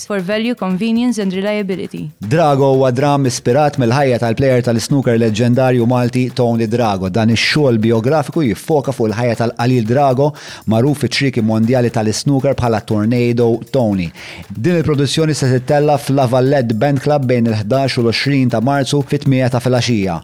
Tickets for value, convenience and reliability. Drago huwa dramm ispirat mill-ħajja tal-plejer tal-isnooker leġġendarju Malti Tony Drago. Dan ix-xogħol bijografiku jiffoka fuq il-ħajja tal-qalil Drago, magħruf fiċ-ċrieki mondjali tal-isnooker bħala Tornado Tony. Din il-produzzjoni se tittella' f'La Vallette Band Club bejn il-ħdax u l-għoxrin ta' Marzu fit-tmiegħa ta' filgħaxija.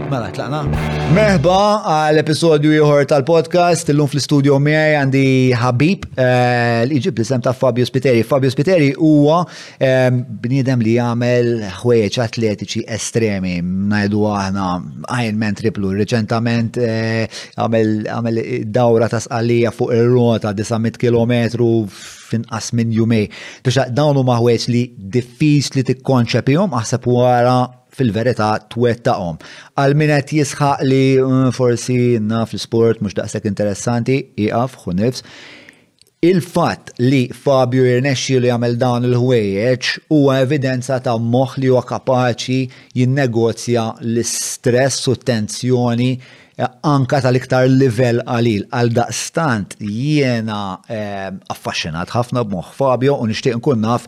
Mela, tlaqna. Merħba għal episodju ieħor tal-podcast, illum fl-istudio miegħi għandi ħabib eh, li ġib l-isem ta' Fabio Spiteri. Fabio Spiteri huwa eh, bniedem li jagħmel ħwejġ atletiċi estremi, ngħidu aħna Ironman triplu. Reċentament eh, għamel dawra ta' sqalija fuq ir-rota 900 km finqas minn jumej. Biex dawn huma ħwejġ li diffiċ li tikkonċepihom aħseb wara fil-verità twettaqhom. Għal min qed jisħaq li mm, forsi naf l-sport mhux daqshekk interessanti, iqaf hu nifs. Il-fatt li Fabio jirnexxi li jagħmel dawn il-ħwejjeġ huwa evidenza ta' moħħ li huwa kapaċi jinnegozja l-istress u t-tensjoni eh, anka tal-iktar livell qalil għal daqstant jiena eh, affaxxinat ħafna b'moħħ Fabio u nixtieq nkun naf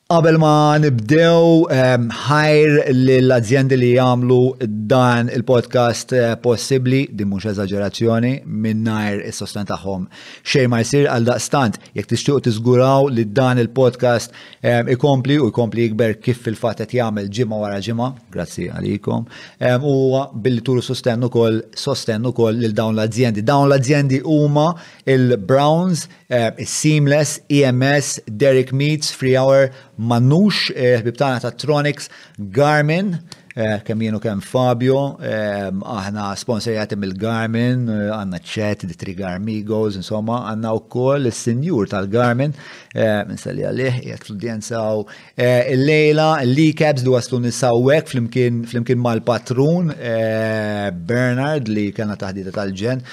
Qabel ma nibdew, ehm, ħajr l-azjendi li jagħmlu dan il-podcast eh, possibbli, din mhux eżaġerazzjoni, minnajr is-sosten tagħhom xejn ma jsir għal daqstant, jekk tixtiequ tiżguraw li dan il-podcast ehm, ikompli u jkompli jikber kif fil-fatt qed jagħmel ġimgħa wara ġimgħa, grazzi għalikom, ehm, u billi turu sostennu kol, sostennu kol lil dawn l-azjendi. Dawn l-azjendi huma il-Browns, Seamless, EMS, Derek Meets, Free Hour, Manux, eh, ħbib tagħna ta' Tronics, Garmin, eh, kemm jienu kemm Fabio, eh, aħna sponsorjati mill-Garmin, għanna ċet, di tri Garmigos, insomma, għanna u koll il-senjur tal-Garmin, nsalli għalih, jgħat l-udjenza u Eh, il-lejla, l-likebs li waslu nisawwek flimkien mal-patrun eh, Bernard li kena taħdita tal-ġen.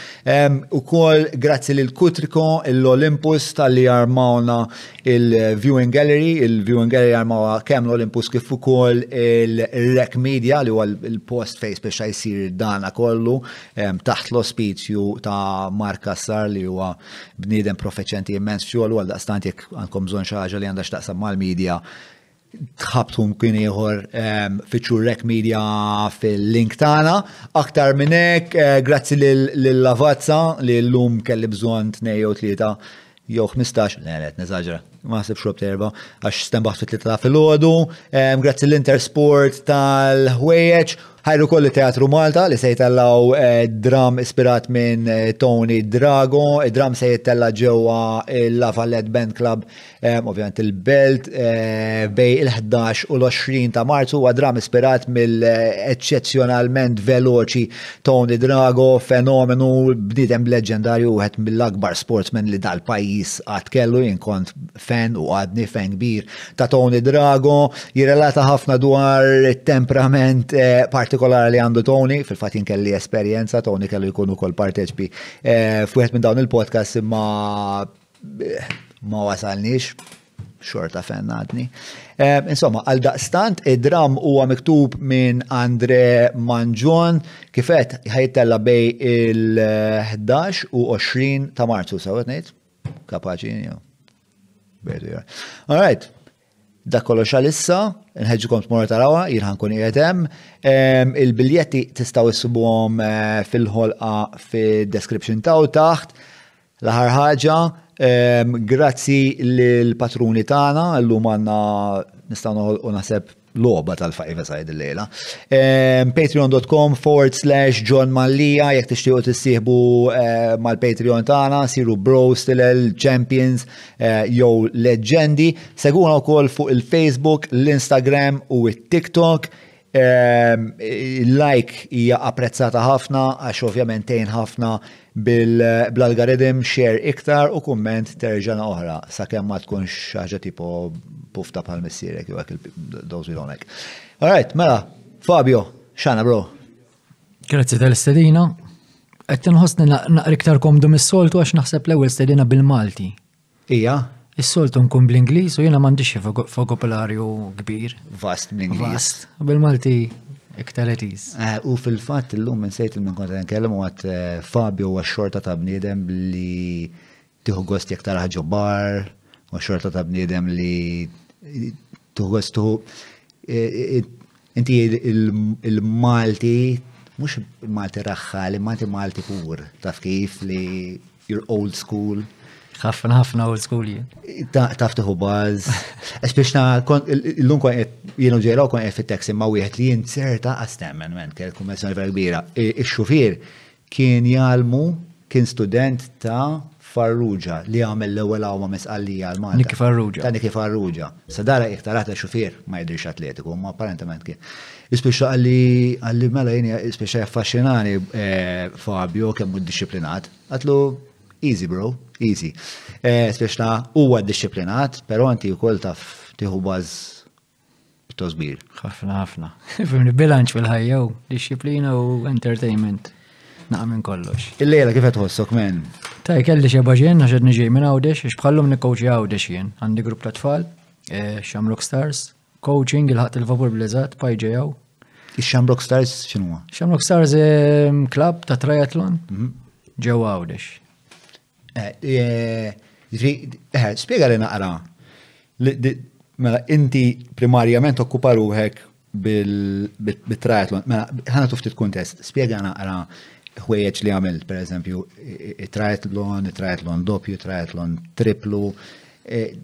U kol grazzi l Kutriko, l-Olympus tal-li armawna il-Viewing Gallery, il-Viewing Gallery armawa kem l-Olympus kif ukoll il-Rec Media li huwa l-post fejn speċa jisir dana kollu taħt l-ospizju ta' Mark Kassar li huwa bniedem profeċenti immens f'xogħol għal daqstant jekk għandkom bżonn xi ħaġa li għandha x'taqsam mal-media, tħabtu mkien ieħor ehm, fiċċu Rek Media fil-link tagħna. Aktar minn hekk, eh, grazzi lil Lavazza li llum kelli bżonn tnej jew tlieta jew 15, le, le, neżagġra, ma ħsib xrob terba, għax stembaħt fit-tlieta ta' fil-ħodu, ehm, grazzi l-Intersport tal-ħwejjeġ Ħajru kolli Teatru Malta li se jitellaw eh, dram ispirat minn eh, Tony Drago, dram se jittella ġewwa il-La Fallette Band Club, eh, ovvjament il-Belt, bej il-11 u l-20 ta' Marzu huwa dram ispirat mill-eċċezzjonalment veloċi Tony Drago, fenomenu bniedem leġendarju wieħed mill-akbar sportsmen li dal-pajjiż għad kellu jinkont Fen u għadni fen kbir ta' Tony Drago jirrelata ħafna dwar temperament eh, partikolari li għandu Tony, fil-fatt jinkelli esperjenza Tony kellu jkun ukoll parteċpi eh, f'wieħed minn dawn il-podcast imma eh, ma wasalniex xorta fen għadni. Insomma, għal daqstant, id-dram huwa miktub minn Andre Manġon, kifet ħajtella bej il-11 u 20 ta' marzu, sawet nejt? Kapaċi, jew. Bejtu, jew. All right. Da kollox għalissa, nħedġukom t-mora tarawa, jirħan kun jgħetem. Il-biljetti tistaw issibuhom eh, fil-ħolqa fil-description taw taħt. Laħar ħaġa, grazzi l-patruni tagħna, l-lum għanna nistaw u naħseb Loba tal-five aside il-lejla. Ehm, Patreon.com forward slash John Mallia, jek tixtiqu tissieħbu eh, mal-Patreon tagħna, siru bros tilel champions eh, jew leġendi. Seguna wkoll fuq il-Facebook, l-Instagram u it-TikTok. Ehm, like hija apprezzata ħafna għax ovvjament tgħin ħafna Bl-algorithm share iktar u kumment terġa' oħra sakemm ma tkunx xi ħaġa tipo pufta bħal missierek jew hekk those we don't like. All right, mela, Fabio, x'għandna bro? Grazzi tal-istedina. Qed inħossni naqra iktar komdu mis-soltu għax naħseb l-ewwel stedina bil-Malti. Hija? Is-soltu nkun bl-Ingliż u jiena m'għandix xi vokabularju kbir. Vast bl-Ingliż. Vast. Bil-Malti iktar etiż. Eh, u fil-fatt illum insejt il-min kontra nkellem u għat eh, Fabio huwa xorta ta' bniedem li tieħu gost jekk tara ħaġa bar, u xorta ta' bniedem li tieħu gost tieħu eh, inti il-Malti mhux Malti raħħali, Malti Malti pur, taf kif li You're old school. Ħafna, ħafna old school jien. Taf tiħu baz. Għax biex na, l-lum kon jienu ġejla u kon għed fit-taxi ma wieħed li jien serta għastemmen, men, kell kummissjoni vera kbira. Ix-xufir kien jgħalmu, kien student ta' Farrugia li għamel l-ewwel għawma misqallija għal Malta. Niki Farrugia. Ta' Niki Farrugia. Sa dara iktar għata xufir ma jidrix atletiku, ma apparentement kien. Jispiċċa qalli, qalli mela jien jispiċċa jaffaxxinani Fabio kemm hu ddixxiplinat. Għatlu easy bro, easy. Jispiċċa huwa ddixxiplinat, però inti wkoll taf tieħu baż pjuttost kbir. Ħafna ħafna. Fimni bilanċ fil-ħajja u dixxiplina u entertainment. Naqa' minn kollox. Il-lejla kif qed tħossok men? Ta' kelli xi baġien għax qed niġi minn Għawdex, għax bħallhom nikkowċi Għawdex jien. Għandi grupp ta' tfal, Shamrock Stars, Coaching, il-ħat il-vapur blizzat, pajġejaw. Ix-Shamrock Stars xinwa? Shamrock Stars klab ehm, ta' triathlon mhm. ġew għawdex. Eh, eh, eh, spiega li naqra. Mela, inti primarjament okkupa ruħek bil-triathlon. Mela, ħana tufti t-kontest. Spiega naqra ħwejjeġ li għamilt, per eżempju, triathlon, triathlon doppju, triathlon triplu, Eh,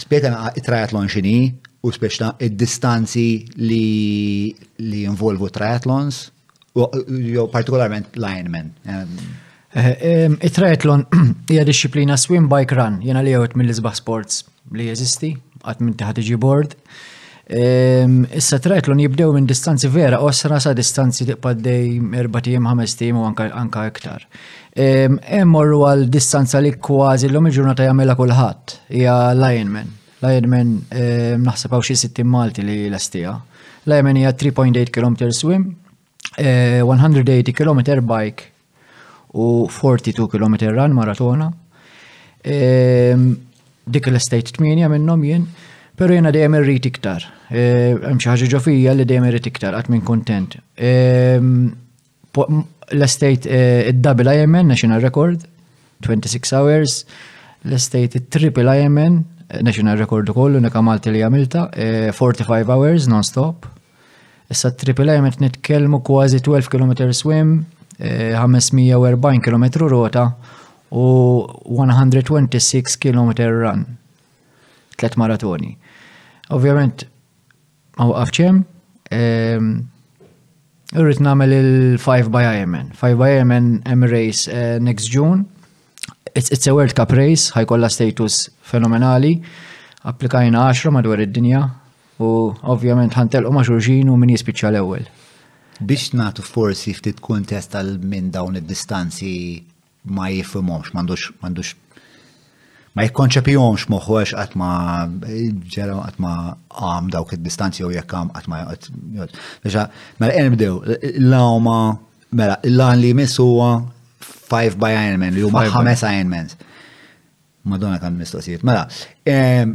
Spiegħna it-triathlon xini u speċta id-distanzi li li involvu triathlons u partikolarment l-Ironman. Eh, it-triathlon hija disciplina swim bike run, jena li għawet mill-isbaħ sports li jeżisti, għat minn taħt iġi board. Ehm, issa triathlon jibdew minn distanzi vera osra sa distanzi li paddej 4 tim, 5 tim u anka iktar. Ehm, hemm morru għal distanza li kważi l-lum il-ġurnata jagħmilha kulħadd hija l-Ironman. L-Ironman ehm, naħseb hawn xi 60 Malti li lestija. L-Ironman hija 3.8 km swim, 180 eh, km bike u 42 km run maratona. Ehm, dik l-estate 8 minnhom jien, pero jiena dejjem irrid iktar. Ehm, hemm xi ħaġa ġofija li dejjem irrid iktar qatt minn kontent. Ehm, l-estate eh, id-double IMN national record 26 hours, l-estate triple IMN national record ukoll unika Malti li għamilta 45 eh, hours non-stop. Issa t-Triple A qed nitkellmu kważi 12 km swim, 540 km rota u 126 km run. Tlet maratoni. Ovvjament, ma waqaf ċem, ehm, irrit namel il-5 by Ironman. 5 by Ironman hemm race eh, next June. It's, it's a World Cup race, ħajkolla status fenomenali. Applikajna 10 madwar id-dinja, U ovvjament ħantelqu ma' xulxin u min jispiċċa l-ewwel. Biex nagħtu forsi ftit kuntest għal minn dawn id-distanzi ma jifhimhomx, m'għandux m'għandux ma jikkonċepihomx moħħu għax qatt ma ġera qatt ma għam dawk id-distanzi jew jekk għam qatt ma Biex mela qed nibdew l-għawma mela l-għan li jmiss huwa 5 by Ironman li huma 5 Ironmans. Madonna kemm mistoqsijiet. Mela, ehm,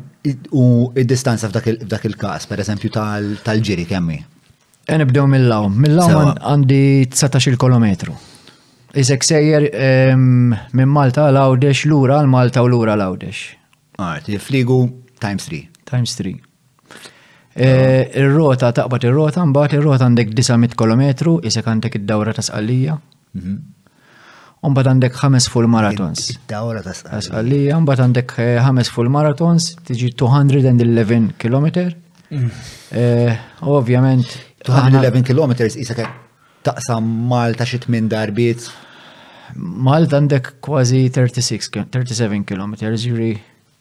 u id-distanza f'dak il-każ, pereżempju tal-ġiri kemm hi? E nibdew mill-law. Mill-law għandi 19 kilometru. Isek sejjer ehm, minn Malta l għawdex lura l-Malta u lura l għawdex Arti, fligu times 3. Times 3. Eh, ir-rota taqbad ir-rota, mbagħad ir-rota għandek 900 kilometru, isek għandek id-dawra ta' sqallija. Mhm. Mbagħad għandek ħames full marathons. Id-dawra ta' sqallija. Sqallija, mbagħad għandek eh, ħames full marathons, tiġi 211 km. Mhm. Eh, ovvjament. 211 km isek taqsam Malta xi tmien darbiet. Malta għandek kważi 36 37 km, ġiri.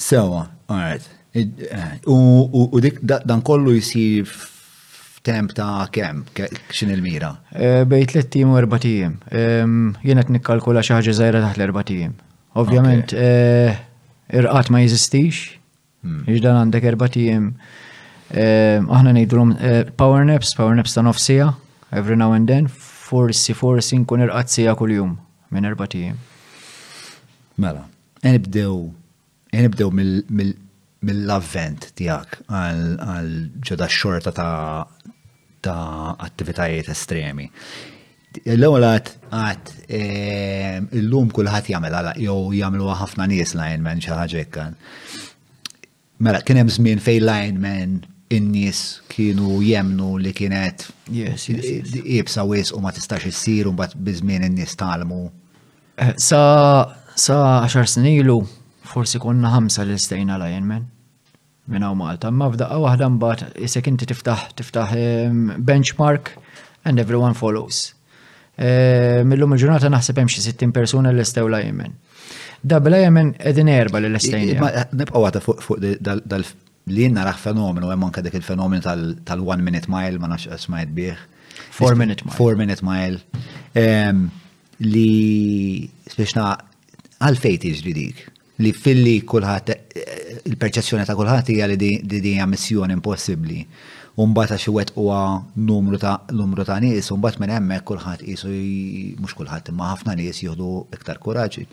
Sewa, alright. U dan kollu jisir f'temp ta' kemm? X'in il-mira? Eh, bej tliet tim u erba' tim. Jien qed nikkalkula xi ħaġa żgħira taħt l-erba' tim. Ovvjament, eh, irqat ma jeżistix, hmm. biex dan għandek erba' tim. Eh, aħna ngħidulhom power naps, power naps ta' nofsija, every now and then, forsi forsi nkun irqat sija kuljum minn erba' tim. Mela, Enibdew, enibdew mill-avvent tijak għal ġoda xorta ta' attivitajiet estremi. L-ewwel għat għat eh, illum kulħadd jagħmel għala jew jagħmluha ħafna nies l-Ironman xi ħaġa Mela kien hemm żmien fejn linemen in-nies kienu jemmnu li kienet iebsa wis u ma tistax issir u mbagħad biż-żmien in-nies tgħallmu. Eh, sa sa għaxar snin ilu forsi konna ħamsa li stejna linemen minn hawn Malta, imma f'daqqa waħda mbagħad isek inti tiftaħ tiftaħ ehm, benchmark and everyone follows. Eh, millum il-ġurnata naħseb hemm xi 60 persuna l estew la jemen. Da bla jemen qegħdin erba l estejn. Eh, nibqa' waħda fuq dal li jenna raħ fenomenu hemm anke dik il-fenomenu tal-one minute mile ma nafx smajt bih. Four minute mile. Four minute mile. Ehm, li spiexna għalfejn tiġri dik. li filli kulħadd il-perċezzjoni ta' kulħadd hija li din hija missjoni impossibbli. U mbagħad għax iwettquha numru ta' numru ta' nies, u mbagħad minn hemmhekk kulħadd qisu mhux kulħadd imma ħafna nies jieħdu iktar kuraġġ.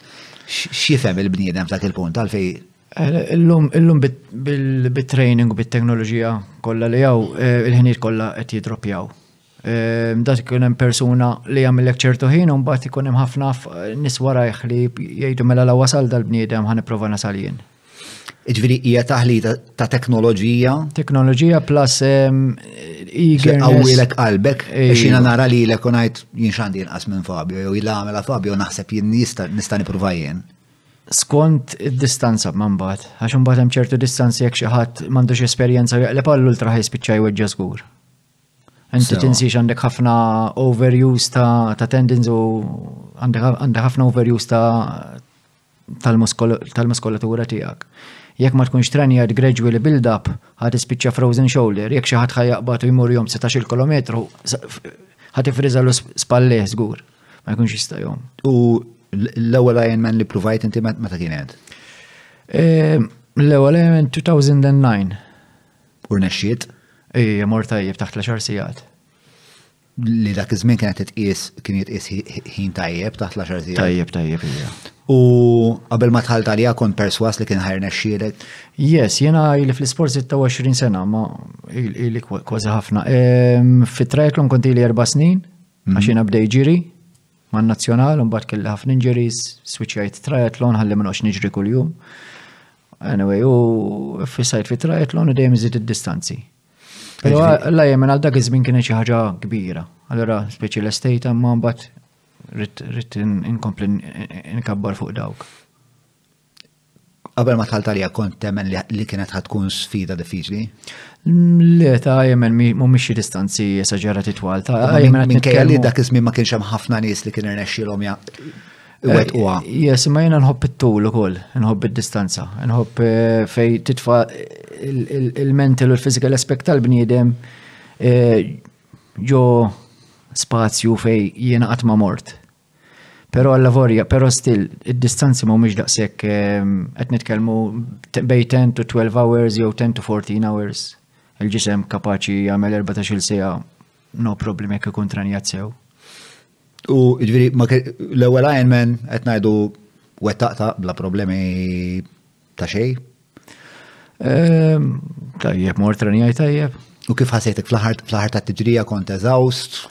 X'jifhem il-bniedem f'dak il-punt għalfej Illum illum bit-training u bit-teknoloġija kollha li hawn eh, il-ħinijiet kollha qed jidroppjaw. Ehm, dat ikun hemm persuna li jagħmilek ċertu ħin u mbagħad ikun hemm ħafna nis warajh li jgħidu mela la wasal dal-bniedem ħan nipprova nasal jien. Ġifieri hija taħlita ta' teknoloġija. Teknoloġija plus ehm, eagerness. Għawilek qalbek, biex jiena nara li l ngħid jien xandi jinqas minn Fabio, jew jilla għamela Fabio naħseb jien nista' nipprova jien skont id-distanza man bat, għax mbagħad hemm ċertu distanzi jekk xi ħadd m'għandux esperjenza jaqleb għall-ultra ħaj spiċċaj weġġa żgur. Inti tinsiex għandek ħafna overuse ta', ta tendons u għandek ħafna overuse ta' tal-muskolatura tiegħek. Jekk ma tkunx trenjat gradually build up, ħad ispiċċa frozen shoulder, jekk xi ħadd ħajjaqbad u jmur jom 16 kilometru, ħad ifriża l spalle żgur. Ma jkunx jista' jom. U l-ewwel Iron Man li provajt inti meta kien għed? Ehm, l-ewwel Iron Man 2009. U rnexxiet. Ejja mor tajjeb taħt l-10 sigħat. Li dak iż-żmien kienet titqies kien jitqies ħin tajjeb taħt l-10 sigħat. Tajjeb tajjeb hija. U qabel ma tħalt għalija kont perswas li kien ħajr nexxielek. Yes, jena li fl-isport 26 sena, ma li kważi ħafna. Fit-triathlon kont li erba' snin, mhm. għax jena bdej ġiri, Man-nazzjonal imbagħad kelli ħafna injuries, swiċċjajt triathlon ħalli ma noqgħodx niġri kuljum. Anyway, u fissajt fi triathlon u dejjem iżid id-distanzi. Però la jemmen għal dak iż-żmien kienet xi ħaġa kbira. Allora speċi l-estate imma mbagħad rrid inkompli nkabbar fuq dawk. Qabel ma tħalt għalija kont temmen li kienet ħatkun sfida diffiċli? Le, ta' jemmen mumiex xi distanzi esagerati twal. Ta' jemmen minn kajja li dak iż-żmien ma kienx hemm ħafna nies li kien irnexxilhom ja. Wet eh, uwa. Jes, ma jena nħobb it-tul ukoll, nħobb id-distanza, nħobb eh, fej titfa il-mental u l-physical aspect tal-bniedem eh, ġo spazju fej jiena qatt ma mort. Pero għalla vorja, pero still, id-distanzi ma' mux daqsek, ehm, qed nitkellmu bej 10 to 12 hours jew 10 to 14 hours. Il-ġisem kapaċi jagħmel 14 sija no problem jekk ikun tranjat sew. U ġviri, l-ewwel Ironman qed ngħidu wettaqta bla problemi Ta' xej. Ehm, tajjeb, mort renjaj tajjeb. U kif ħasejtek fl-ħar ta' tiġrija kont eżawst?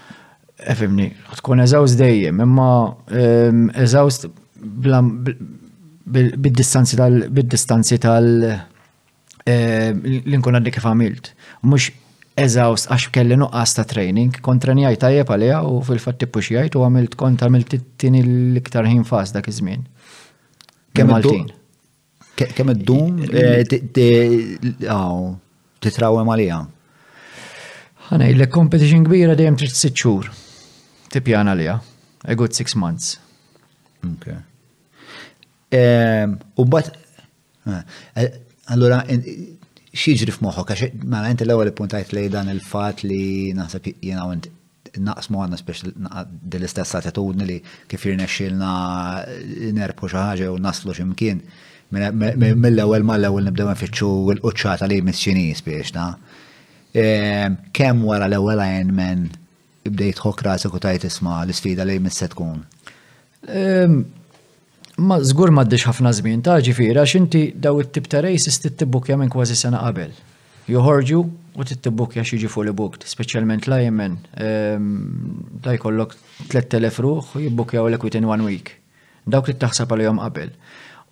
Efimni, eh, tkun eżawst dejjem, imma ehm, eżawst bid-distanzi tal bid-distanzi tal ehm, l-inkun għaddi kif għamilt. Mux eżawst għax kelli nuqqas ta' training, kont renjaj tajjeb għalija u fil-fatti puxjajt u għamilt kont għamilt t-tini l-iktar ħin fas dak iż-żmien. Kemm Maltin. Kemm id-dum titrawem għalija? Għana il competition kbira dejjem trid sitt xhur. Tipjana għalija. A good six months. Okay. U bat Eh, allura, xieġri f'moħħok, għax mela inti l-ewwel ippuntajt li dan il-fatt li naħseb jien hawn naqsmu għandna spiex din l-istess attitudni li kif jirnexxilna nerpu xi ħaġa jew naslu x'imkien. Mill-ewwel ma l-ewwel nibdew nfittxu l-quċċata li missini spiex ta' eh, kemm wara l-ewwel għajn men Bdejt tħokk rasek u tgħid isma' l-isfida li jmiss se tkun? Ma żgur m'għaddiex ħafna żmien, taf ġifieri, għax inti dawn it-tip ta' races trid tibbukkja minn kważi sena qabel. Joħorġu u trid tibbukkja għax jiġi fully booked, speċjalment l-Ironman. Taf jkollok 3,000 ruħ u jibbukkjawlek within one week. Dawk trid taħseb għalihom qabel.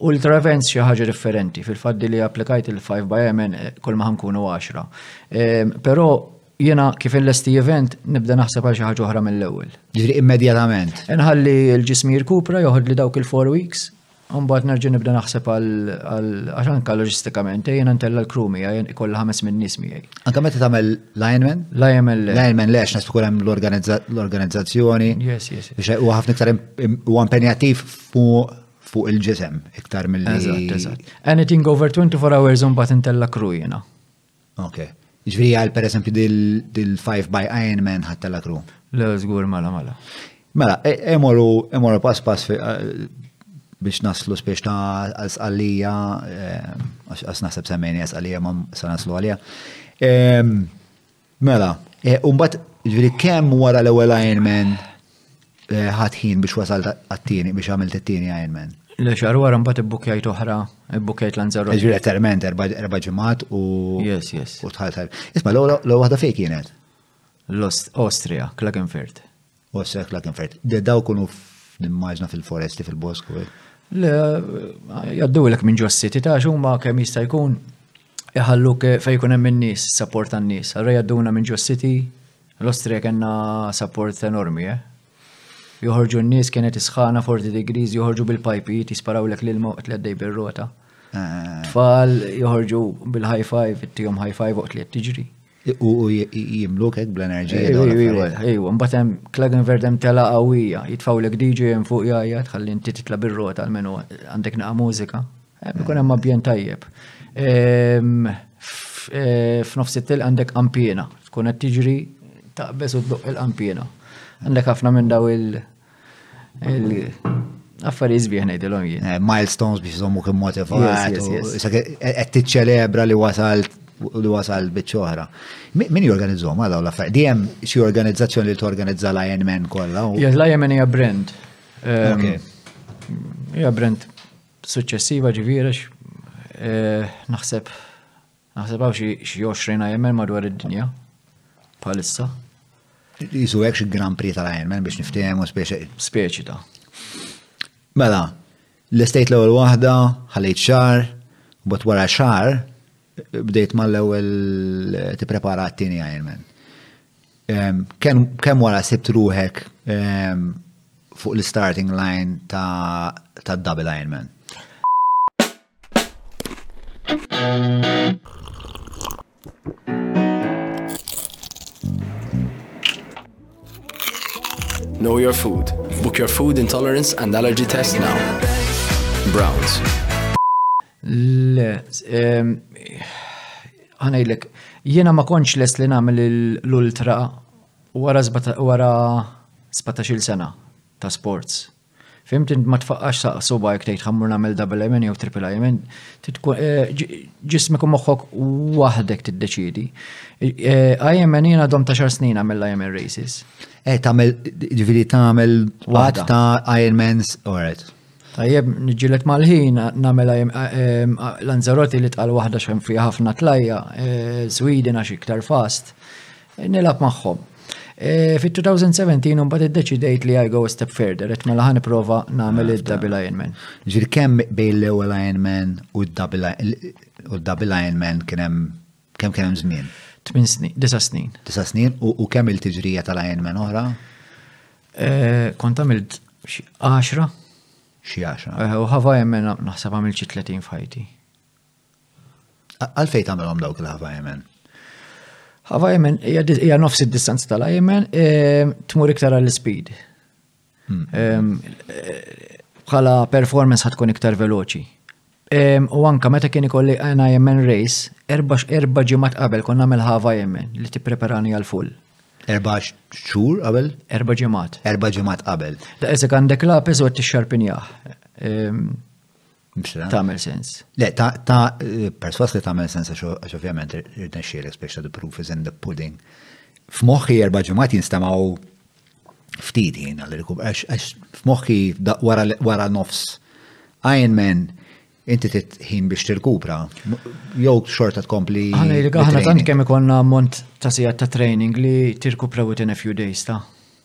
Ultra events xi ħaġa differenti, fil-fatt li applikajt il-5 by Ironman kull ma ħa nkunu għaxra. Però Jiena kif illesti event nibda naħseb għal xi ħaġa oħra mill-ewwel. Ġifieri immedjatament. Inħalli l-ġismi jirkupra joħodli dawk il-four weeks, u mbagħad nerġa' nibda naħseb għal għax anke loġistikament jiena ntella l-crew miegħi ikollha ħames minn nies miegħi. Anke meta tagħmel l-Ironman? L-Ironman le. L-Ironman le għax naħseb ikun hemm l-organizzazzjoni. Yes, yes. Biex huwa ħafna iktar huwa impenjattiv fuq fuq il-ġisem iktar mill-li. Eżatt, eżatt. Anything over 24 hours un bat intella krujina. Ok. Ġviri għal per eżempju dil-5 by Iron Man ħatta la kru. Le, zgur, mela, mela. Mela, e, emorru, emorru pass pass biex naslu spiex ta' għalija, eh, għax naħseb semmejni għalija ma' sa' naslu għalija. Mela, eh, umbat, ġviri kem wara l-ewel Iron Man Eh, ħadd ħin biex wasal għat-tieni biex għamilt it-tieni Iron Man. Le xar wara mbagħad ibbukjajt oħra, ibbukjajt Lanzarote. Ġifieri eterment erba' ġimgħat u Yes, yes. U tħaltar. Isma' l-ewwel waħda fejn kienet? Lost Austria, Klagenfurt. Austria Klagenfurt. Daw kunu nimmaġna fil-foresti fil-bosk. Le, jaddu l minn ġossi, ta' xumma kem jista' jkun iħalluk fejn jkun hemm in-nies, sapport tan-nies. Allura jadduna minn ġossiti L-Ostrija kellna support enormi, eh? Joħorġu n-nies kienet isħana 40 degrees, joħorġu bil-pajpijiet, jisparawlek l-ilma waqt li għaddej bil-rota. Eh. Tfal joħorġu bil-high five, it-tijom high five waqt li tiġri. U jimluk hekk bl-enerġija. Ejwa, mbagħad hemm Klagen Verdem tela qawwija, jitfawlek DJ hemm fuq jajja, tħalli inti titla bir-rota għalmenu għandek naqa' mużika. Ikun hemm ambjent tajjeb. Ehm, eh, f'nofs it-til għandek kampina, tkun qed tiġri taqbeż u tdoq il-kampina. Għandek ħafna minn daw il- Affari izbieħ ngħidilhom jien. Eh, milestones biex żommu kien motivat. Qed tiċċelebra li wasal li wasal biċċoħra. Min jorganizzhom għal dawn l-affarijiet? Diem xi organizzazzjoni li torganizza l-Iron Man kollha? Yes, l-Iron Man hija brand. Ehm, hija brand suċċessiva ġifieri għax eh, naħseb naħseb hawn xi 20 IML madwar id-dinja bħalissa. Jisu hekk xi Grand Prix tal-Ironman biex niftehmu u speċi. Speċi ta'. Mela, l-estate l-ewwel waħda ħalejt xar, bot wara xar, Bdejt mal-ewwel tipprepara għat-tieni Ironman. Ehm, kemm wara sibt ruħek ehm, fuq l-starting line ta' double Ironman? Know your food. Book your food intolerance and allergy test now. Browns. Le, ħanajlek, jiena ma konċ lest li nagħmel l-ultra wara 17-il sena ta' sports. Fimt int ma tfaqqax sa' suba jek tgħid ħammur nagħmel double Ironman jew triple Ironman, eh, ġismek u moħħok waħdek tiddeċiedi. Eh, Ironman jiena dom ta' xar snin għamel Ironman races. Eh, tagħmel ġifieri tagħmel waħda ta' Ironmans, alright. Tajjeb, nġilet mal-ħin, namela l-anzaroti li tqal wahda xem fija ħafna tlajja, zwidi nax iktar fast, nilab maħħom. Fit-2017 un bat id-deċidejt li I go a step further, et mela ħan prova namel il-double Ironman. Ġir kem bej l-ewel Ironman u d-double Ironman kienem Kemm kien hemm żmien? Tmien snin, disa' snin. Disa' snin u kemm il-tiġrija tal-Ironman oħra? Eh, kont għamilt xi 10. Xi 10. Eh, u ħava jemmen naħseb għamilt xi 30 f'ħajti. Għalfej tagħmelhom dawk il-ħava jemmen? Ħava jemmen hija nofs id-distanza tal-Ironman, eh, tmur iktar għall-speed. Bħala performance ħatkun iktar veloċi. U anka meta kien ikolli għana jemmen race, erba ġimat qabel konna għamil ħava jemmen li ti preparani għal-full. Erba xur qabel? Erba ġimat. Erba ġimat qabel. Da' eżek għandek lapis u t-xarpinjaħ. Mxra. Tamel sens. Le, ta' ta' perswas li tamel sens għax ovvjament irnexxielek biex ta' the proof is in the pudding. F'moħħi erba' ġimgħat jinstamaw ftit ħin għal rikub għax f'moħħi wara nofs Iron Man inti titħin biex tirkupra. Jew xorta tkompli. Għana il-għana tant kemm ikonna ammont ta' sijat ta' training li tirkupra within a few days ta'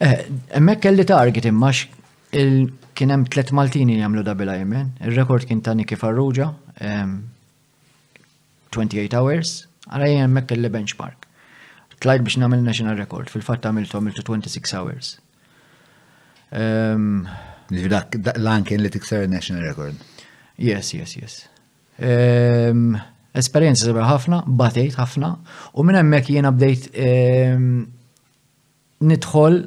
Hemmhekk kelli target imma għax kien hemm tliet Maltin li jagħmlu double Ironman. Ir-rekord kien ta' Nicky Farrugia 28 hours, għara jien hemmhekk kelli benchmark. Tlajt biex nagħmel national record, fil-fatt għamiltu għamiltu 26 hours. Dak l-għan kien li tikser national record. Yes, yes, yes. Ehm, esperjenza sabiħa ħafna, batejt ħafna, u minn hemmhekk jiena bdejt ehm, nidħol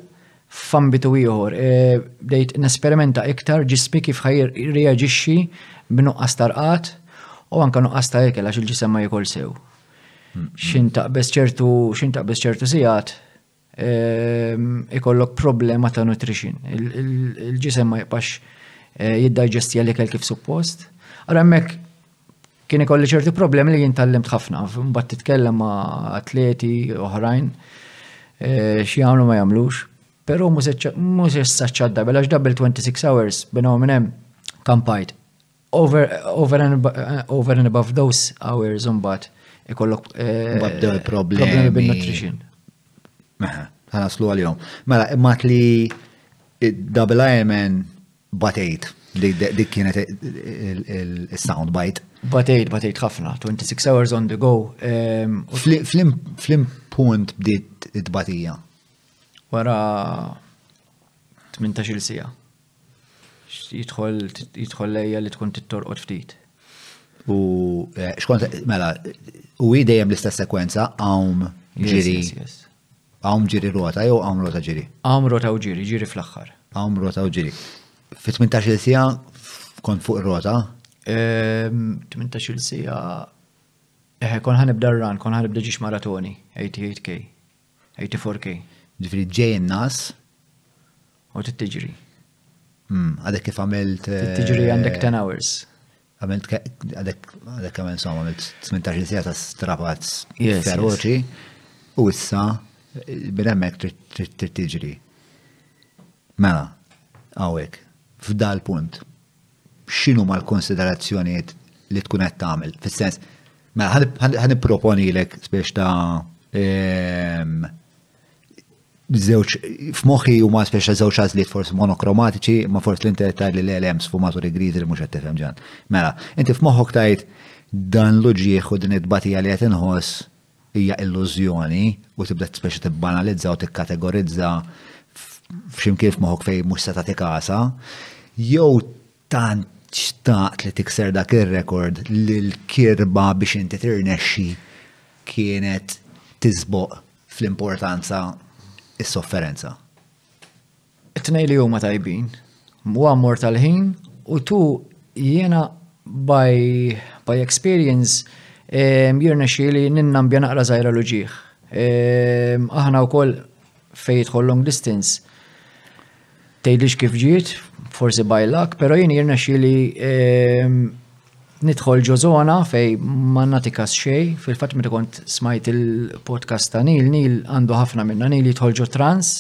f'ambitu ieħor. E, bdejt nesperimenta iktar ġismi kif ħajr reaġixxi b'nuqqas tarqat u anka nuqqas ta' ikel għax il-ġisem ma jikol sew. Xin taqbes ċertu, xin taqbes ċertu sigħat, ikollok problema ta' nutrition. Il-ġisem ma jibqax eh, jiddigestja l-ikel kif suppost. Għara hemmhekk kien ikolli ċerti problemi li jintallimt ħafna, mbagħad titkellem ma' atleti oħrajn eh, xi jagħmlu ma jagħmlux. Però mhux issa ċadda, belax dabbel 26 hours bina minn hemm kampajt. Over, over, and, over and above those hours umbat ikollok. Eh, Babdew problemi. Problemi bil-nutrition. Meħa, ħanaslu għal-jom. Mela, immat li Double Ironman batejt li dik kienet il-soundbite. Batejt, batejt ħafna, 26 hours on the go. Flim punt bdiet it-batija? Wara 18 sija. Jidħol jidħol lejja li tkun tittorqod ftit. U eh, xkont, mela, u dejjem l-istess sekwenza għawm ġiri. Għawm ġiri rota, jew għawm rota ġiri? Għawm rota u ġiri, ġiri fl-axħar. Għawm rota u ġiri. Fi 18 sija kont fuq rota? 18 ehm, sija. Eħe, kon ħanibda r-ran, kon ħanibda ġiġ maratoni, 88K. 84K. Ġifiri ġej in-nas. U t-tiġri. Hmm, għadek kif għamilt. Eh, t-tiġri għandek 10 hours. Għamilt għadek għadek għamilt somma għamilt 18 sija ta' strapazz feroċi. U issa bil-emmek trid tiġri. Mela, għawek, f'dal punt. x'inhuma l-konsiderazzjonijiet li tkun qed tagħmel. Fis-sens, mela ħa nipproponilek spiex ta' ehm, żewġ f'moħħi huma spiex ta' żewġ għażliet forsi monokromatiċi, ma forsi l-interta li l-elem sfumaturi griżi li mhux qed tifhem ġan. Mela, inti f'moħħok tajt dan l-uġieħ u din it-batija li qed inħoss hija illużjoni u tibda spiċċa tibbanalizza u tikkategorizza f'x'imkien f'moħħok fejn mhux se tagħti kasha, jew tant xtaqt li tikser dak ir-rekord li l-kirba biex inti tirnexxi kienet tiżboq fl-importanza is-sofferenza? It-tnejn li huma tajbin. Mu ammor tal-ħin u tu jiena by, by experience ehm, jirna xieli ninnambja naqra zajra l-uġieħ. Ehm, aħna u koll fej jidħol long distance. Tejdix kif ġiet, forsi by luck, pero jien jirna xieli ehm, nidħol ġozona fej ma natikas xej, fil-fat meta kont smajt il-podcast ta' Nil, Nil għandu ħafna minna, Nil jidħol ġo trans,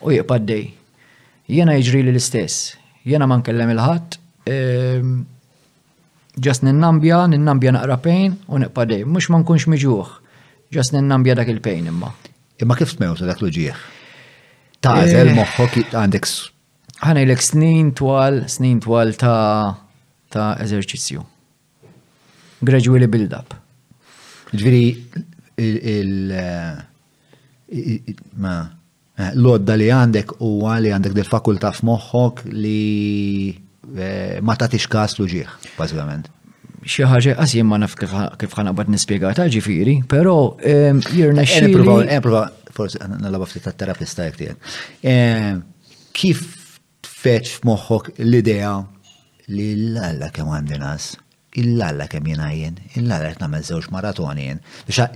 U jibqa' għaddej. Jiena jiġri li l-istess. Jiena ma nkellem il-ħadd, ehm, ġas ninnambja, ninnambja naqra pejn u nibqa' dej. Mhux ma nkunx miġuħ, ġas ninnambja dak il-pejn imma. Imma kif tmewta dak l-uġieħ? Tażel eh. moħħok għandek. Ħanajlek snin twal, snin twal ta' ta' eżerċizzju. gradually build up. Ġviri, l-odda li għandek u li għandek del fakulta f'moħħok li eh, ma tatix kas l-uġieħ, bazzikament. Xi ħaġa qas jien ma naf kif ħana bad nispjegata ġifieri, però eh, jirna xi. Nipprova, eh, forsi nalaba ftit tat-terapista jekk tiegħek. Kif tfeċ f'moħħok l-idea li l-alla kemm għandi nas, il-alla kemm jena jien, il-alla qed nagħmel żewġ maratoni jien.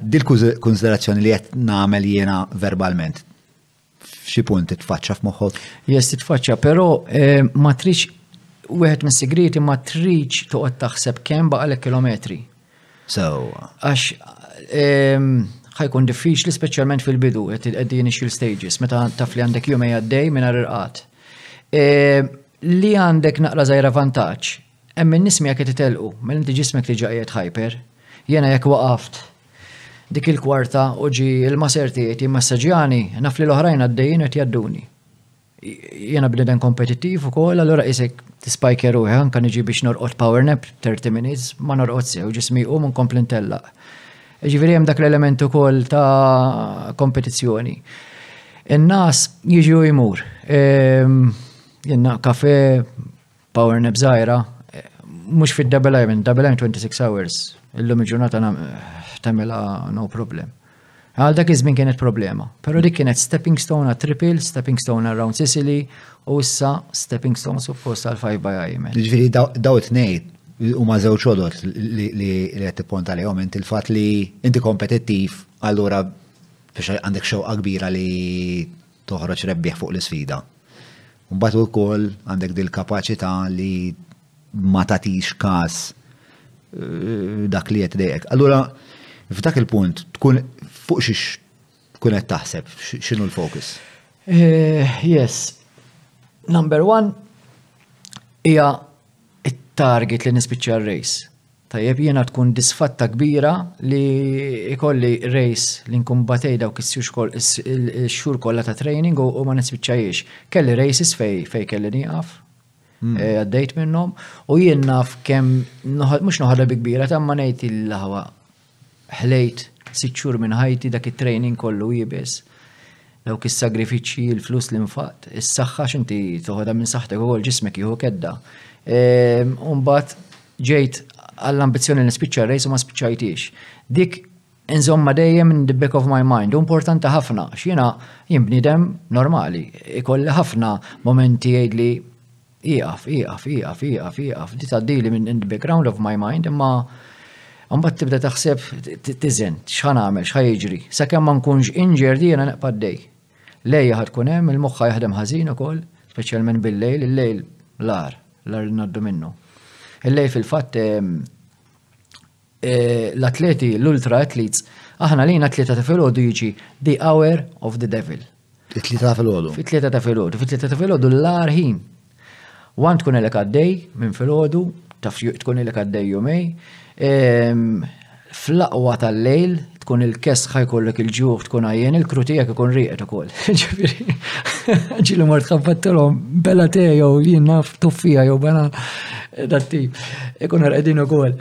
Dil kunsiderazzjoni li qed nagħmel jiena verbalment f'xi punt titfaċċa f'moħħok. Jes titfaċċa, però eh, ma tridx wieħed mis-sigriti ma tridx toqgħod taħseb kemm baqalek kilometri. So, għax ehm, ħajkun diffiċli speċjalment fil-bidu qed qegħdin initial stages meta taf li għandek jumej għaddej mingħajr irqat. E, li għandek naqra żgħira vantaġġ, hemm in-nies miegħek qed itelqu, minn inti ġismek diġà qiegħed ħajper. Jiena jekk waqaft dik il-kwarta u ġi il-maser tiegħi jimmassaġjani, naf li l-oħrajn għaddejjin qed jadduni. Jiena bnieden kompetittiv ukoll, allura isek tispajkja ruħi anke niġi biex norqod power nap 30 minutes, ma norqod sew ġismi jqum u nkompli ntellaq. Ġifieri hemm dak l-element ukoll ta' kompetizzjoni. In-nas jiġi u jmur. Ehm, Jenna kafe, Power nap zaħira, mux fid double iron, double iron 26 hours, illum il-ġurnata tamela no problem. Għal dak iż-żmien kienet problema, però dik kienet stepping stone għat triple, stepping stone around Sicily, u issa stepping stone suppost għal 5 by Iman. Ġifieri daw it-tnejn huma żewġ xodot li qed tipponta lihom inti l-fatt li inti kompetittiv allura biex għandek xewqa kbira li toħroġ rebbieħ fuq l-isfida. Mbagħad ukoll għandek dil-kapaċità li ma tagħtix każ eh, dak li qed dejjek. Allura f'dak il-punt tkun fuq xiex tkun qed taħseb x'inhu l-fokus? Eh, yes. Number one hija it-target li nispiċċa r-race. Tajjeb jiena tkun disfatta kbira li ikolli race li nkun batej dawk is-xhur kollha ta' training u ma nispiċċajiex. Kelli races fej fej kelli nieqaf, hmm. eh, għaddejt minnhom u jien naf kemm mhux noħodha bi kbira ta' ma ngħid il-laħwa Ħlejt sitt xhur minn ħajti, dak it-training kollu iebes, dawk is-sagrifiċċji, il-flus li nfaqt, is-saħħa x'inti toħodha minn saħħtek ukoll ġismek jieħu kedda. Ehm, u mbagħad ġejt għall-ambizzjoni nispiċċa r-rejs u ma spiċċajtix. Dik inżomma dejjem in the back of my mind. Importanti ħafna, xina jimbnidem normali. Ikolli ħafna momenti jgħidli Ieqaf, ieqaf, ieqaf, ieqaf, ieqaf, di tgħaddili minn in the background of my mind imma mbagħad tibda taħseb tiżen x'ħan għamel, x'ħa jiġri. Sakemm ma nkunx injured jiena neqpa' dej. Lejja ħad tkun hemm il-moħħa jaħdem ħażin ukoll, speċjalment bil-lejl, il-lejl l-agħar, l-agħar li ngħaddu minnu. Il-lejl fil-fatt l-atleti, l-ultra athletes, aħna lejna tlieta ta' filgħodu jiġi the hour of the devil. It-tlieta ta' filgħodu. Fit-tlieta ta' filgħodu, fit-tlieta ta' filgħodu l-ar ħin. Wan tkun elek għaddej minn filgħodu, taf tkun elek għaddej jumej, ehm, fl-aqwa tal-lejl, Tkun il-kesħa jkollok il-ġuħ, tkun għajjen il-kru tiegħek ikun rieqed ukoll. Ġifieri, ġieli mort ħabbattilhom bela te jew jien naf tuffija jew bela datti. Ikun qegħdin ukoll.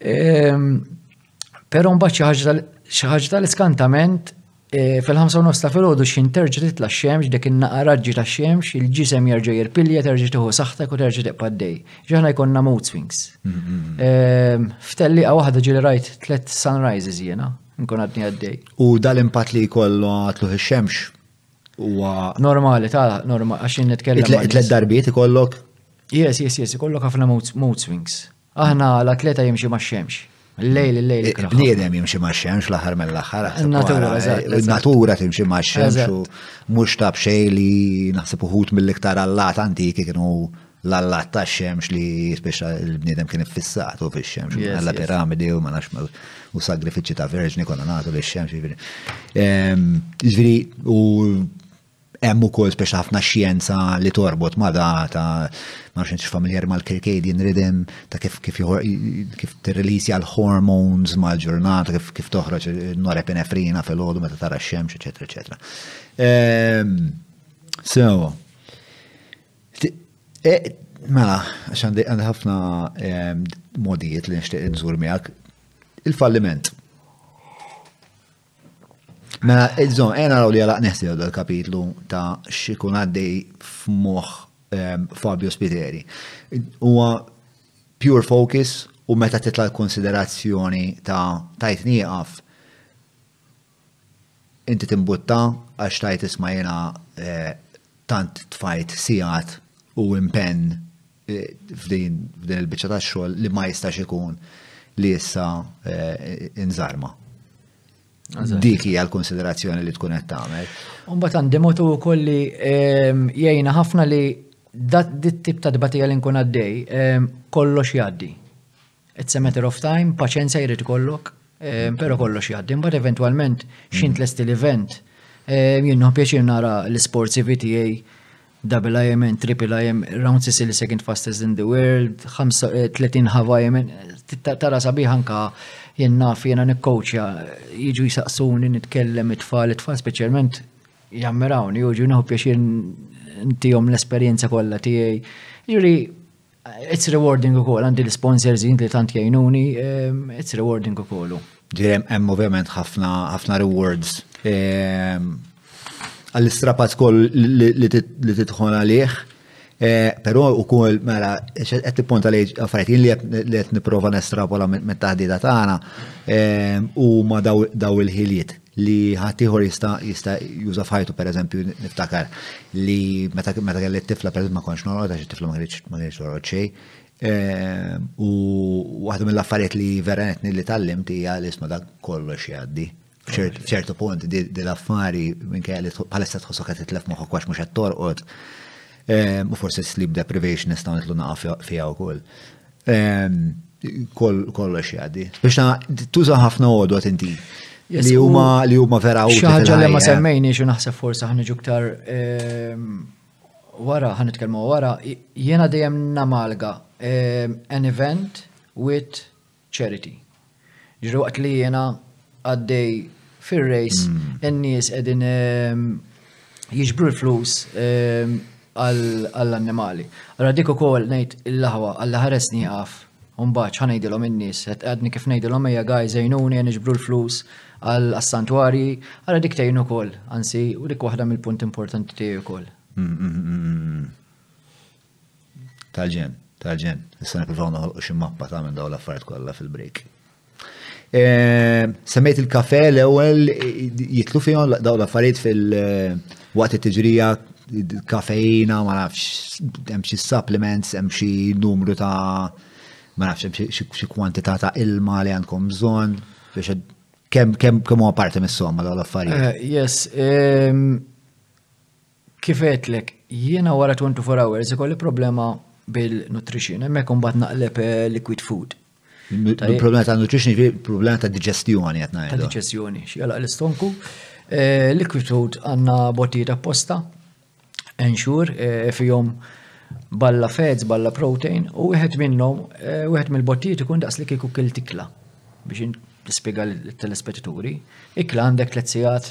Ehm, però mbagħad xi ħaġa tal-iskantament e, fil-ħamsa nofs ta' filgħodu xi terġa' titla' xemx dik in-naqaraġġi ta' xemx, il-ġisem jerġa' jirpilja terġa' tieħu saħħtek u terġa' tiqpaddej. Ġaħna jkonna mood swings. Ehm, F'telli għaw waħda ġili rajt tlet sunrises jena, nkun għadni għaddej. U dal-impatt li jkollu għatluħ il-xemx huwa. Normali, ta' normali, għaxin nitkellem. Tlet darbiet ikollok? Yes, yes, yes, ikollok ħafna mood swings. Aħna l-atleta jimxi ma' xemx. Lejl, lejl. Bniedem jimxi ma' xemx l-aħħar mill-aħħar. Natura timxi ma' xemx u mhux tab xej li naħseb uħut mill-iktar allat antiki kienu l-allat ta' xemx li jispiċċa l-bniedem kien iffissatu fi xemx għalla piramidi u ma nafx u sagrifiċċji ta' verġni konna nagħtu li xemx. Ġifieri, ġifieri u Hemm ukoll speċi ħafna xjenza li torbot ma' da ta' ma nafx familjari mal-circadian rhythm ta' kif kif kif tirrilisja l-hormones mal-ġurnata kif kif toħroġ norepinefrina fil-għodu meta tara x-xemx, eċetera, eċetera. Ehm, so, e, mela, għax għandi ħafna ehm, modijiet li nixtieq nżur miegħek. Il-falliment. Mela, iżżon, ejna raw li għalaq neħsiew dal-kapitlu ta' xikun għaddej f'moħ ehm, Fabio Spiteri. Huwa pure focus u meta titla l-konsiderazzjoni ta' tajt nieqaf inti timbutta għax tajt isma jena eh, tant tfajt sijat u impenn f'din il-biċċa ta' xogħol li ma jistax ikun li issa eh, inżarma. Dik hija l-konsiderazzjoni li tkun qed tagħmel. Mbagħad għandi motu wkoll li ehm, jgħinna ħafna li dat dit-tip ta' tbatija li nkun għaddej ehm, kollox jgħaddi. It's a matter of time, paċenza jrid ikollok, eh, pero kollox jgħaddi, mbagħad eventwalment xint mm. lesti l-event. Eh, jien pjaċir nara l-sports VTA, double IMN, triple IM, round Sicily second fastest in the world, 30 half IMN, tara sabiħ anka jien naf jiena nikkoċja, jiġu jisaqsuni nitkellem it-tfal, it-tfal speċjalment jammirawni, uġu naħu pjaċir ntijom l-esperienza kollha tiegħi. Ġuri, It's rewarding ukoll għandi l-sponsors jien li tant jgħinuni, ehm, it's rewarding ukoll. Ġirem hemm ovvjament ħafna ħafna rewards ehm, għall-istrapat koll li tidħol għalih. Eh, però u koll, mela, qed tipponta li affarijiet li qed nipprova nestrapola mit-taħdida tagħna ehm, u ma daw il-ħiliet. li ħaddieħor jista' jista' juża f'ħajtu pereżempju niftakar li meta meta kelli t-tifla pereżempju ma kontx norqod għax it-tifla ma kienx ma kienx norqod xejn. Ehm, u waħda mill-affarijiet li vera qed li tallimt hija li isma' dak kollox jgħaddi. F'ċertu punt di l-affari minn kelli bħalissa tħossok qed titlef moħħok għax mhux qed torqod. Ehm, u forsi sleep deprivation nistgħu nitlu naqaf fiha wkoll. Kollox jgħaddi. Biex ta' tuża ħafna għodot inti. Li huma li huma vera u. Xaħġa li ma semmejni xi naħseb forsi ħan ġuktar ehm, wara ħan nitkellmu wara jiena dejjem namalga ehm, an event with charity. Ġifieri waqt li jiena għaddej fir-race in-nies qegħdin jiġbru l-flus għall-annimali. Allura dik ukoll ngħid l-aħwa Alla ħaresni jaf u mbagħad x'ħa ngħidilhom in-nies. Għadni kif ngħidilhom ejja guys għinuni ejja niġbru l-flus għas-santwarji. Allura dik tgħin ukoll anzi u dik waħda mill-punti importanti tiegħi wkoll. Ta' ġen, ta' ġen. Issa nippruvaw noħolqu xi mappa ta' minn dawn l-affarijiet kollha fil-break. Ehm, semmejt il-kafe l-ewwel jitlu fihom dawn l-affarijiet fil-waqt eh, it-tiġrija kafeina, ma nafx, hemm xi supplements, hemm xi numru ta' ma nafx hemm xi kwantità ta' ilma li għandkom bżonn biex kemm kemm kemm huwa parti mis-somma dawn l-affarijiet. Eh, yes, ehm, Kif għedtlek, jiena wara 24 hours ikolli problema bil-nutrition, hemmhekk imbagħad naqleb liquid food. Il-problema ta' nutrition ġifieri problema ta' diġestjoni qed ngħidu. Ta' diġestjoni, xi jalaq l-istonku. Eh, liquid food għandna botijiet apposta, ensure eh, fihom balla fats, balla protein, u wieħed minnhom, eh, wieħed mill-botijiet ikun daqs li kieku kil tikla biex nispjega l-telespettaturi, ikla għandek tliet sigħat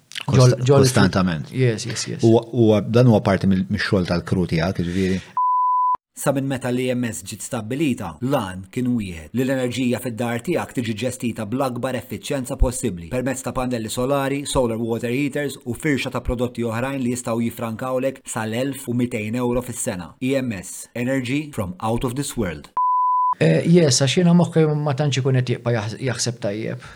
Kostantament. Yes, yes, yes. U dan huwa parti mill-xogħol tal-kru tiegħek, ġifieri. Sa minn meta li EMS ġiet stabbilita, l-għan kien wieħed li l-enerġija fid-dar tiegħek tiġi ġestita bl-akbar effiċjenza possibbli permezz ta' pannelli solari, solar water heaters u firxa ta' prodotti oħrajn li jistgħu jiffrankawlek sal-1200 ewro fis-sena. EMS, energy from out of this world. Yes, għax jiena moħħi ma tantx ikun qed jibqa' jaħseb tajjeb.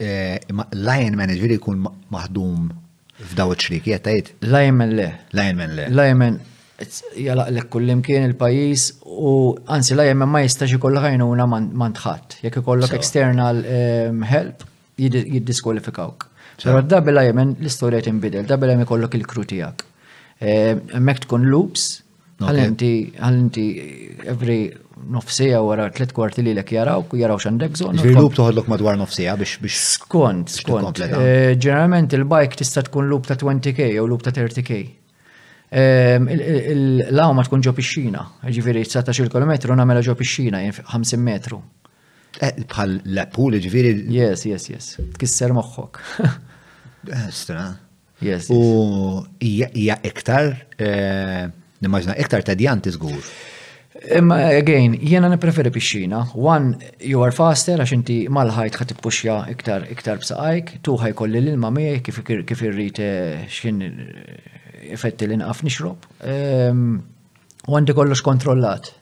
Eh, imma lion man ġviri jkun maħdum f'daw ċrik, jettajt? Lion man le. Lion man le. Lion man jalaq l kullimkien il-pajis u anzi lion man ma jistax ikollok għajnuna man tħat. Jek ikollok external ehm, help, jiddiskwalifikawk. Pero d-dabel lion man l-istoria timbidel, dabel lion ikollok il-kru tijak. Ehm, Mek tkun loops, Għal-inti, għal-inti, every nofsija wara tlet kwarti li l-ek jaraw, ku jaraw xandek zon. Ġviri lub toħodlok madwar nofsija biex biex. Skont, skont. Eh, ġeneralment il-bike tista' tkun lub ta' 20k jew lub ta' 30k. Ehm, Law ma tkun ġo pixxina, ġviri 19 km namela ġo pixxina 50 metru. Eh, bħal l-appu li ġviri. Yes, yes, yes. Tkisser moħħok. Eh, stra. U hija iktar, eh, nimmaġna iktar tedjanti żgur. Imma again, jiena nippreferi pixxina. One, you are faster għax inti mal-ħajt ħat tippuxja iktar iktar b'saqajk, tu ħajkolli l-ilma miegħi kif kif irrid eh, x'kien effetti eh, li nqaf nixrob. Ehm, u għandi kollox kontrollat.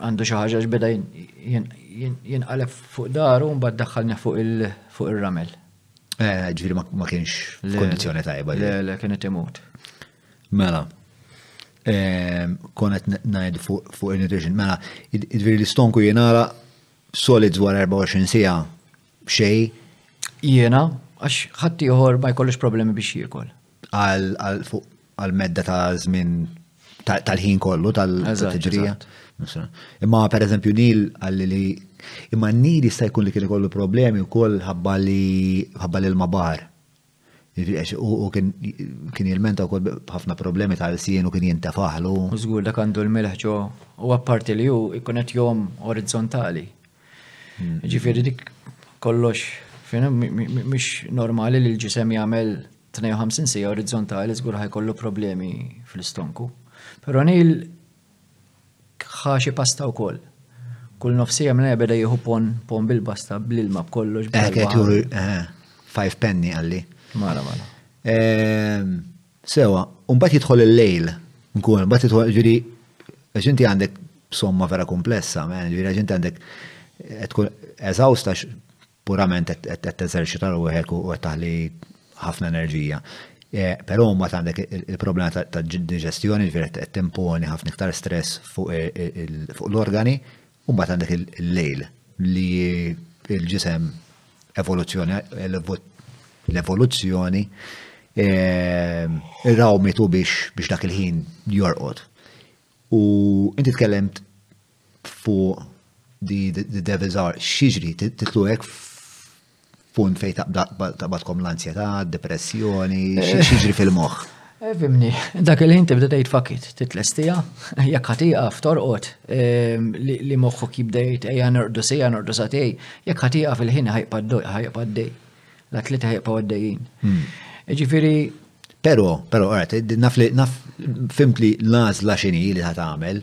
għandu xi ħaġa x'beda jinqaleb fuq daru mbagħad daħħalni fuq il-ramel. Eh, ġifieri ma kienx f'kundizzjoni tajba. Le, le, kien qed imut. Mela. Ehm, konet ngħid fuq il-nutrition. Mela, ġifieri l-istonku jingħala solid dwar 24 sija xej. Jiena, għax ħadd ieħor ma jkollux problemi biex jiekol. għal medda ta' żmien tal-ħin kollu tal-ġrija. Imma per eżempju Nil għalli li imma Nil jista' jkun li kien ikollu problemi wkoll ħabba li ħabba li l-ma baħar. U kien jilmenta wkoll ħafna problemi ta' l-sien u kien jintefaħlu. Żgur dak għandu l-milħ ġo u apparti li hu jkun qed jom orizzontali. Ġifieri dik kollox fina mhix normali li l-ġisem jagħmel 52 sija orizzontali żgur ħajkollu problemi fl-istonku. Però Neil ħaxi pasta wkoll. Kull nofsija minn beda jieħu pon pon bil-basta bl-ilma b'kollox. Għetu eh, eh, eh, five penny għalli. Mala, mala. Ehm, Sewa, u mbagħad jidħol il-lejl, nkun, mbagħad jidħol, ġifieri, għax inti għandek somma vera komplessa, ġifieri għax inti għandek tkun eżawsta purament qed teżerċita ruħek u qed taħli ħafna enerġija. Eh, però ma għandek il-problema ta' diġestjoni, ġifieri qed timponi ħafna iktar stress fuq l-organi U mbagħad għandek il-lejl li l-ġisem evoluzzjoni l-evoluzzjoni ehm, rawmitu biex biex dak il-ħin jorqod. U inti tkellemt fuq di Devil's Hour, xieġri, titlu hekk punt fejn taqbadkom l-anzjetà, depressjoni, x'jiġri fil-moħħ. Fimni, dak il-ħin tibda tgħid fakit, titlestija, jekk ħatiqa f'torqod ehm, li moħħok jibda jgħid ejja norqdu sija norqdu satej, jekk ħatiqa fil-ħin ħajqa għaddej. L-atleti ħajqa għaddejjin. Hmm. Ġifieri Pero, pero, għarat, naf li, naf, fimt li nazla xini li ħat għamel,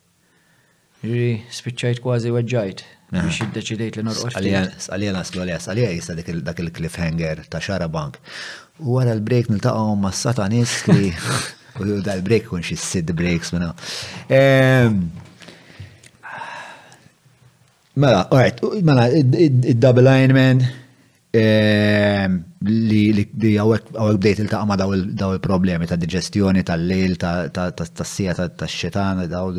Ġri, spiċċajt kważi weġġajt biex iddeċidejt li norqod. Sqalija naslu għalija, sqalija jista dak il-cliffhanger ta' xara bank. U wara l-break niltaqgħu ma' satanist li u dal-break kun xi sid breaks minna. Ehm, Mela, alright, mela, il-double Ironman ehm, li għawek bdejt il-taqa ma daw il-problemi ta' digestjoni, tal-lejl, tas-sija, tas-xitan, daw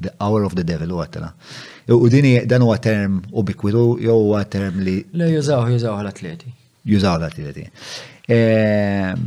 the hour of the devil u għattela. U dini dan huwa term ubikwitu, jew huwa term li. Le, jużaw, jużaw l-atleti. Jużaw l-atleti. Ehm,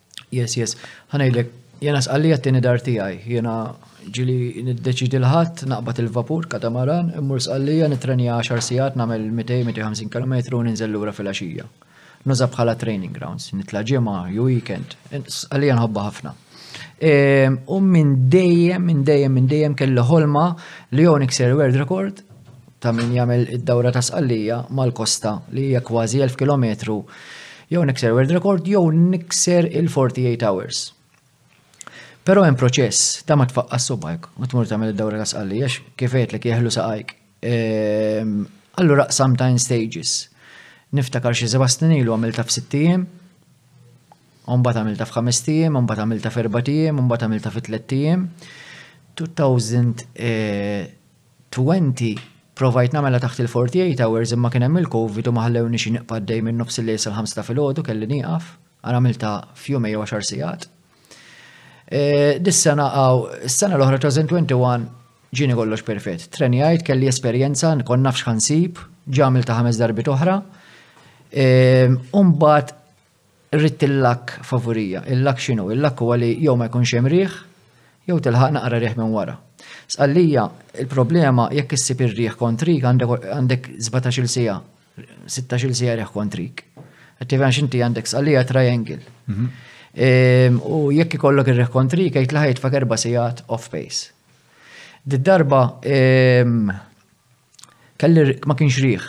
Yes, yes. Ħanajdlek, jena sqallija t-tini dar tijaj. Jena ġili niddeċidi l-ħat, naqbat il-vapur, katamaran, immur sqallija, nitrenja 10 sijat, namel 200-250 km u ninzellura fil-axija. Nuza bħala training grounds, nitla ġima, ju weekend, sqallija nħobba ħafna. Ehm, u minn dejjem, minn dejjem, minn dejjem kelli ħolma li jonik ser world record ta' min jagħmel id-dawra ta' Sqallija mal-kosta li hija kważi elf kilometru jew nikser world record jew nikser il-48 hours. Però hemm proċess ta' ma tfaqqas subajk u tmur tagħmel id-dawra ta' Sqallija għax kif għedtlek jeħlu saqajk. Ehm, allura qsam ta' in stages. Niftakar xi seba' snin ilu għamilta f'sitt ijiem, Umbat għamilta f'ħames tijiem, umbat għamilta f'erba tijiem, umbat għamilta f'tlet tijiem. 2000 Twenti, Provajt nagħmilha taħt il-forty eight hours imma kien hemm il-Covid u ma ħallewniex nibqa' għaddej minn nofs il-lejl sal-ħamsa ta' filgħodu kelli nieqaf. Ara għamiltha f'jum ejjew għaxar sigħat. Dis-sena hawn, is-sena l-oħra 2021 ġieni kollox perfett. Trenjajt, kelli esperjenza, kont naf x'ħa nsib, ġa għamiltha ħames darbiet oħra. Imbagħad Ridt il-luck favurija. Il-luck x'inhu? Il-luck huwa li jew ma jkunx hemm riħ, jew tilħaq naqra riħ minn wara. Sqallija, Il-problema jekk issib ir-riħ kontrik għandek sbatax-il siegħa, sittax-il siegħa riħ kontrik. Qed tifhem għax inti għandek Sqallija triangle. Ehm, u jekk ikollok ir-riħ kontrik għid laħajt fak erba' sigħat off pace. Did-darba ehm, Kelli ma kienx riħ,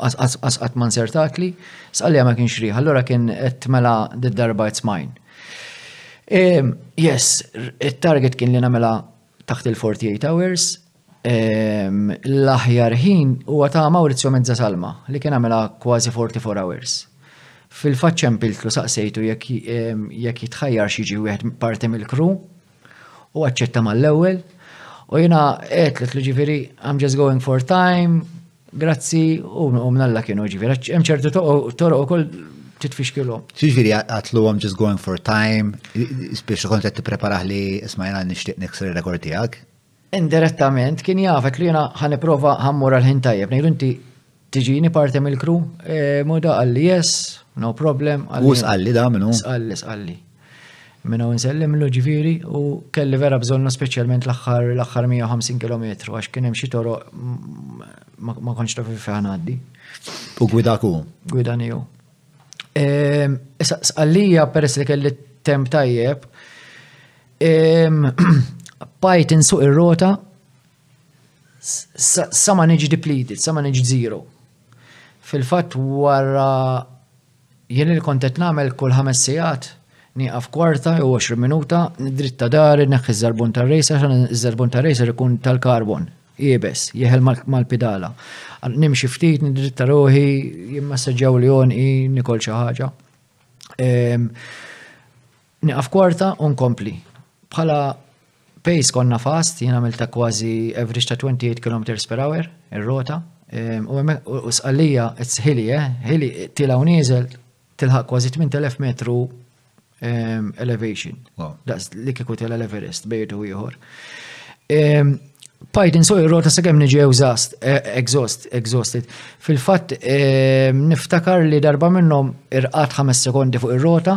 qas qatt ma nsertatli, sqallija ma kienx riħ, allura kien qed mela d-darba qed smajn. Ehm, yes, it-target kien li namela taħt il-48 hours, ehm, l-aħjar ħin huwa ta' Maurizio Mezzasalma li kien għamela kważi 44 hours. Fil-faċċem piltlu saqsejtu jekk ehm, jitħajjar xieġi wieħed parti mill-kru, U aċċetta mal-ewwel. U jiena għedlet li ġifieri I'm just going for time, grazzi, u mnalla kienu ġifieri. Hemm ċertu toroq ukoll titfixkilhom. Ġifieri għatlu I'm just going for time, biex kont qed tippreparah li isma' jiena nixtieq nikser ir-rekord tiegħek. Indirettament kien jafek li jiena ħa nipprova ħa mmur għal ħin tajjeb. Ngħidu inti tiġini parti mill-kru? E, Muda qalli yes, no problem. U sqalli da minnu? Sqalli, sqalli. Minna u nsellimlu ġviri u kelli vera bżonnu specialment l-axħar l-axħar 150 km għax kien hemm xi toro ma konċ tafi fejn għaddi. U gwidaku? Gwidani u. Ehm, issa, sqallija peress li kelli temp tajjeb, Bajt insuq ir-rota sa ma niġi depleted, sa ma niġi zero. Fil-fatt wara jien li kont qed nagħmel kull ħames sigħat nieqaf kwarta jew 20 minuta, dritt ta' dar, neħħi żarbun tar-rejsa, xan żarbun tar-rejsa ikun tal-karbon, jibes, jeħel mal-pidala. Nimxi ftit, dritt ta' ruħi, jimmassaġġaw li jonqi, nikol xi ħaġa. Nieqaf kwarta u nkompli. Bħala pace konna fast, jien għamilta kważi average ta' 28 km per hour, ir-rota. Ehm, u sqallija, it's hilly, eh? Hilly, tila u nizel, tilħaq kważi 8000 metru ehm, elevation. Daqs li kiku tila l-Everest, bejtu u jħor. Ehm, Pajdin so ir-rota sa' kem niġi eżast, e, exhaust, exhausted. Fil-fat, niftakar li darba minnom irqat 5 sekondi fuq ir-rota,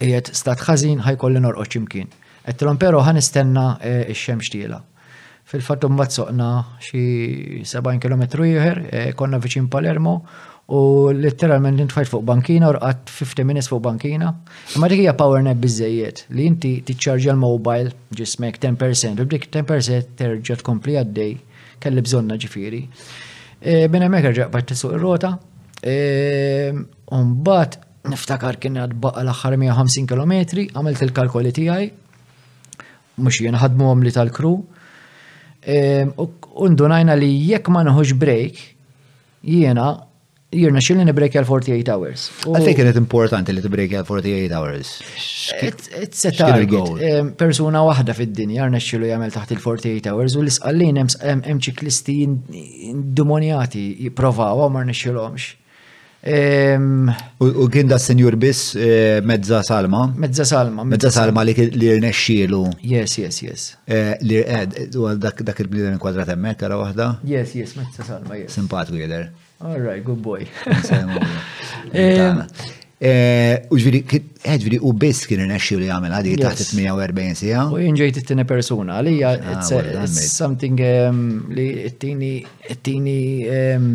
Qiegħed stat ħażin ħa jkolli norqod xi mkien. Qedtilhom però ħa nistenna eh, x-xemx tiela. Fil-fatt imbagħad soqna xi 70 km ieħor, eh, konna viċin Palermo u letteralment nintfajt fuq bankina u rqat 50 minutes fuq bankina. Imma dik hija power nap biżejjed li inti tiċċarġja l-mobile ġismek 10% u b'dik 10% terġa' tkompli għaddej kelli bżonna ġifieri. Eh, Minn hemmhekk erġa' bħajt tisuq ir-rota. Umbat Niftakar kien għad baqa l-aħħar 150 km, għamilt il-kalkoli tiegħi, mhux jien ħadmuhom li tal-kru. Ehm, u ndunajna li jekk ma nħux break, jiena jirna xilli nibreak għal 48 hours. Għalfej kienet importanti li tibreak għal 48 hours. It's a target. Ehm, persuna waħda fid-dinja jirna xillu jagħmel taħt il-48 hours u l-isqallin hemm ċiklisti demonjati jipprovaw ma rnexxilhomx. U kien da senjur biss eh, mezza salma? Mezza salma. Mezza salma li rnexxielu. Yes, yes, yes. Eh, li eh, dak il-blieder inkwadrat hemmhekk ara waħda? Yes, yes, mezza salma, yes. Simpat wieder. All right, good boy. U ġviri, ġviri, u biss kien rnexxi li għamil għadi taħt 48 sija. U jinġejt it-tina persona, għalija, ah, it's something um, li it-tini, it-tini, um,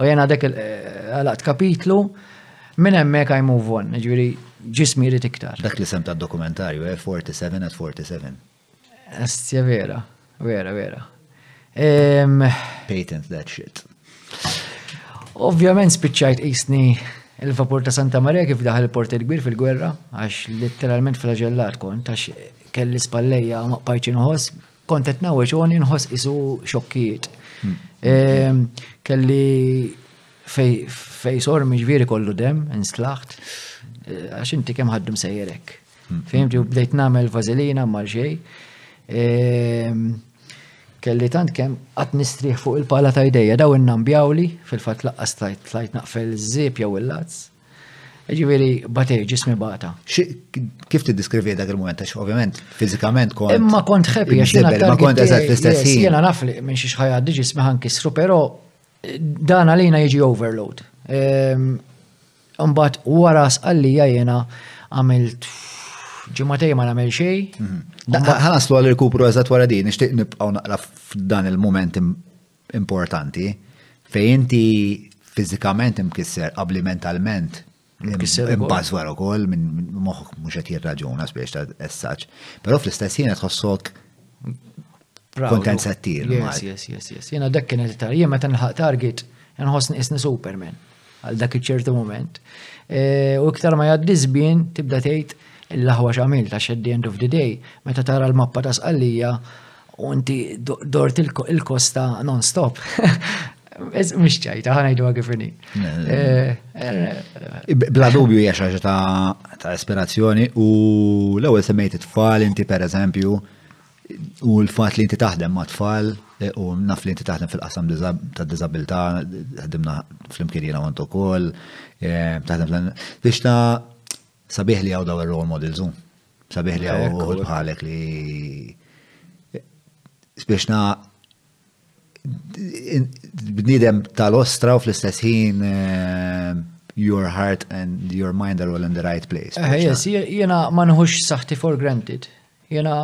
U jena dek għalaqt kapitlu minn hemmhekk I move on, ġifieri ġismi jrid iktar. Dak li sem ta' dokumentarju, eh, 47 at 47. Estja vera, vera, vera. Patent that shit. Ovvjament spiċċajt isni il-vapur ta' Santa Maria kif daħal il-port il-kbir fil-gwerra, għax letteralment flagellat kont, għax kelli spalleja ma' pajċin uħos, Kont qed ngħawweġ u nħoss isu xokkijiet. Hmm. Ehm, kelli fej sor miġviri kollu dem, instlaħt, eh, għax inti kemm ħaddim sejjerek. Hmm. Fehimti u bdejt nagħmel vazelina ma' xej. Ehm, kelli tant kemm qatt nistrieħ fuq il-pala ta' jdejja daw innambjawli fil-fatt laqqas tajt tlajt naqfel żieb jew il-lazz. Ġifieri batej ġismi bata. Kif tiddiskrivi dak il-moment għax ovvjament fiżikament kont. Imma kont ħepi għax jiena kont eżatt fl-istess ħin. Jiena naf li minn xi ħajja diġi smiħa nkissru, però eh, dan għalina jiġi overload. Ehm, imbagħad wara sqallija jiena għamilt ġimatej ma nagħmel xejn. Mhm. Ħanaslu għal irkupru eżatt wara din, nixtieq nibqgħu naqra f'dan il-moment importanti fejn inti fiżikament imkisser qabli mentalment imbażwar ukoll minn moħħok mhux qed jirraġuna spiex ta' essaġġ. Però fl-istess ħin qed tħossok kontent settir. Yes, yes, yes, yes. Jiena dak kien il-tar. Jien meta nħaq target nħossni isni Superman. għal dak iċ-ċertu moment. Eh, u iktar ma jgħaddi żbien tibda tgħid l-aħwa x'għamil ta' at the end of the day, meta tara l-mappa ta' sqallija u inti dort il-kosta non-stop. Mux ċajta, ħana jdu għagifini. Eh, eh, bla dubju hija xaġa ta' ispirazzjoni u l-ewwel semmejt it-tfal inti pereżempju U l-fat li inti taħdem ma' tfal e, u naf li inti taħdem fil-qasam ta' dizabilta, ħdimna fl-imkien jena għantu kol, e, taħdem fl Biex ta' sabiħ li għaw daw il-role models, sabiħ li għaw uħud bħalek li. Biex ta' bnidem tal-ostra u fl-istess ħin e, your heart and your mind are all in the right place. Yes, jena ma nħux saħti for granted. Jiena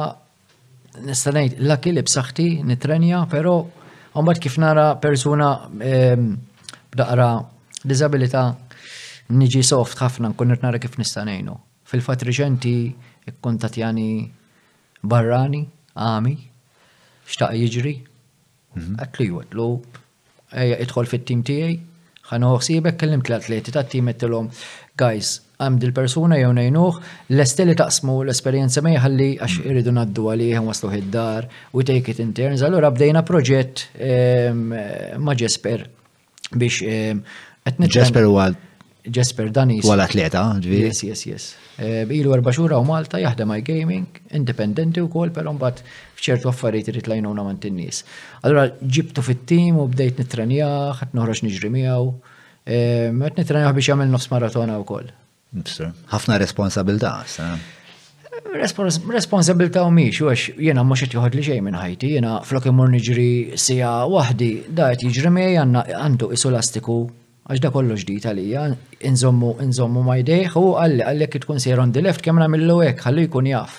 nista' ngħid laki li b'saħħti nitrenja, però mbagħad kif nara persuna ehm, b'daqra diżabilità niġi soft ħafna nkun qed nara kif nista' ngħinu. Fil-fatt riċenti kkuntatjani barrani, għami, xtaq jiġri, Għatlu jgħatlu, eja idħol fit-tim tiegħi, ħana uħsibek kellimt l-atleti tat-tim għettilhom, guys, għam dil-persuna jew nejnuħ, l-esteli taqsmu l-esperjenza mej ħalli għax irridu naddu għalih, għan wasluħ id-dar, we take it in turns, allura bdejna proġett ehm, ma' Jesper, biex eh, Jesper u għal Jesper Danis. Wala atleta, ġviri. Yes, yes, yes. Eh, ilu erba xura u Malta jaħdem għaj gaming, independenti u kol, pero mbat fċertu affarijiet irrit lajnu na mant nis Allora ġibtu fit-tim u bdejt nitrenja, ħat noħroġ nġri miegħu. Għet eh, nitrenja biex jagħmel nofs maratona u kol. Ħafna responsabilità, sa. Responsabilità u miex, għax jena mux qed joħodli xejn minn ħajti, jena flok imur niġri sija waħdi, da qed jiġri miegħi għandu isu lastiku għax da kollu ġdid għalija, inżommu inżommu ma jdejh u għalli għalli jekk tkun sejr on the left kemm nagħmillu hekk ħallu jkun jaf.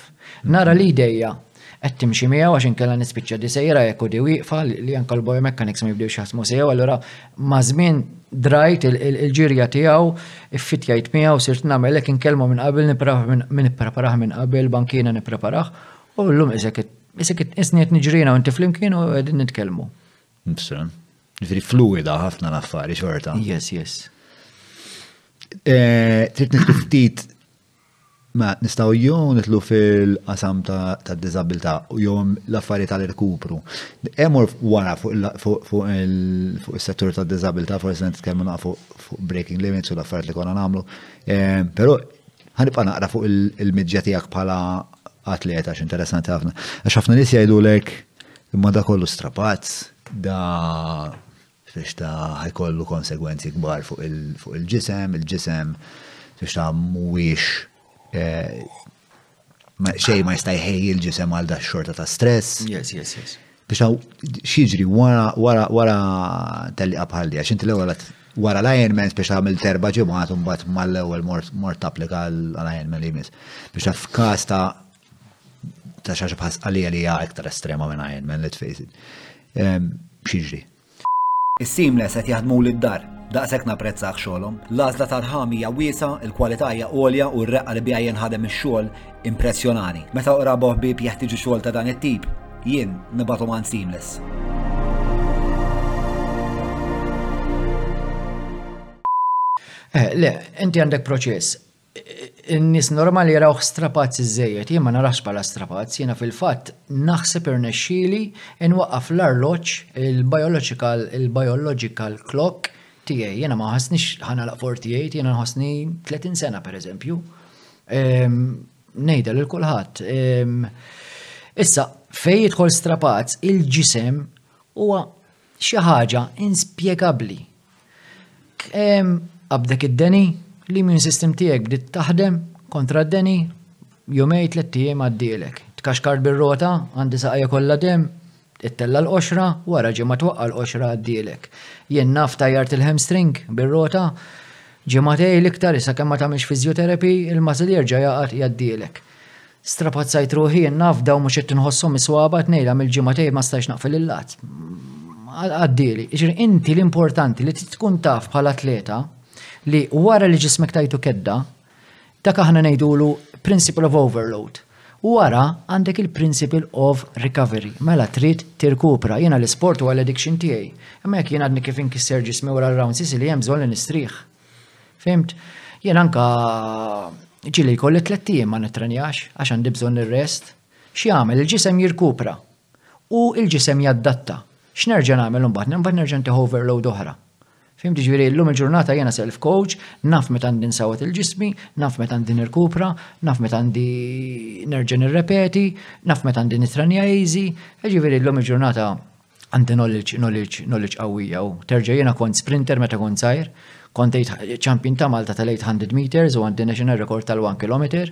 Nara li jdejja Qed timxi miegħu għax inkella nispiċċa di sejra jekk u di wieqfa li anke l-biomechanics ma jibdewx jaħsmu sew, allura ma' żmien drajt il-ġirja tiegħu iffitjajt miegħu sirt nagħmel hekk inkellmu minn qabel nippreparah minn qabel bankiena nippreparah u llum isek isni qed niġrina u inti flimkien u qegħdin nitkellmu. Msem. Ġifieri fluwida ħafna l-affari xorta. Yes, yes. Eh, trid ftit Mela, nistgħu jew nidħlu fil-qasam tad-diżabbiltà jew hemm l-affarijiet tal-irkupru. Hemm wara fuq is-settur tad-diżabbiltà forsi se nitkellmu naqra fuq breaking limits u l-affarijiet li konna nagħmlu. Però ħa nibqa' naqra fuq il-miġja tiegħek bħala atleta għax interessanti ħafna. Għax ħafna nies jgħidulek, imma da kollu strapazz, da Fixta ħajkollu konsegwenzi kbar fuq il-ġisem, il-ġisem fixta mhuwiex eh, xej ma jista' jħejji l-ġisem għal da xorta ta' stress. Yes, yes, yes. Biex taw xieġri wara wara wara telliqa bħal di, xinti l-ewwel wara l-Iron Man biex tagħmel terba ġimgħat u mbagħad mal-ewwel mort applika l-Iron Man li jmiss. Biex ta' f'każ ta' ta' xaġa bħas għalija li hija iktar estrema minn Iron Man, let's face it. Ehm, Xiġri. Is-seamless qed jaħdmu lid dar Daqshekk napprezzah xogħolhom. L-għażla tal-ħam hija wiesa, il-kwalità hija għolja u r-reqqa li biha jinħadem ix-xogħol impressjonani. Meta oqra boħbib jeħtieġu xogħol ta' dan it-tip, jien nibatu man seamless. Eh, le, inti għandek proċess In-nies normali jarawh strapazz iżżejjed, jien ma narahx bħala strapazz, jiena fil-fatt naħseb irnexxieli nwaqqaf l-arloġġ, il-biological, il-biological clock, tiegħi. Jiena ma nħossnix ħa nagħlaq forty eight, jiena nħossni tletin sena pereżempju. Ngħidha lil kulħadd. Issa, fejn jidħol strapazz, il-ġisem huwa Xi ħaġa inspjegabbli. Kemm qabdek id-deni, l-immune system tiegħek bdiet taħdem kontra d-deni, jumej tlett ijiem għaddielek. Tkaxkart bir-rota, għandi saqajja kollha demm, ittella' l-qoxra, wara ġimgħa twaqqa' l-qoxra għaddielek. Jien naf tajjart il-hamstring bir-rota, ġimgħatej l-iktar issa kemm ma tagħmilx physiotherapy, il-muscle jerġa' jaqgħad jgħaddielek. Strapazzajt ruħi jien naf dawn mhux qed inħosshom is-swaba' tnejla mill-ġimgħa tiegħi ma stajtx naqfel il-lat. Għaddieli, jiġri inti l-importanti li tkun taf bħala atleta li wara li ġismek tajtu kedda, dak aħna ngħidulu principle of overload. Wara għandek il-principle of recovery, mela trid tirkupra. Jiena l-isport huwa l-addiction tiegħi, imma jekk jien għadni kif inkisser ġismi wara r-rounds isili hemm bżonn li nistrieħ. Fimt, jien anka ġili jkolli tlet ijiem ma nittrenjax għax għandi bżonn ir-rest. X'jagħmel il-ġisem jirkupra u il-ġisem jaddatta. X'nerġa' nagħmel imbagħad? Imbagħad nerġa' ntih overload oħra. Fimt, ġifieri llum il-ġurnata jiena self coach, naf meta għandi nsawwat il-ġismi, naf meta għandi nirkupra, naf meta għandi nerġa' nirrepeti, naf meta għandi nittrenja easy, jiġifieri llum il-ġurnata Għandi knowledge, knowledge, knowledge qawwija u terġa' jiena kont sprinter meta kont żgħir, kont eight champion ta' Malta tal-800 meters u għandi national record tal-1 kilometer.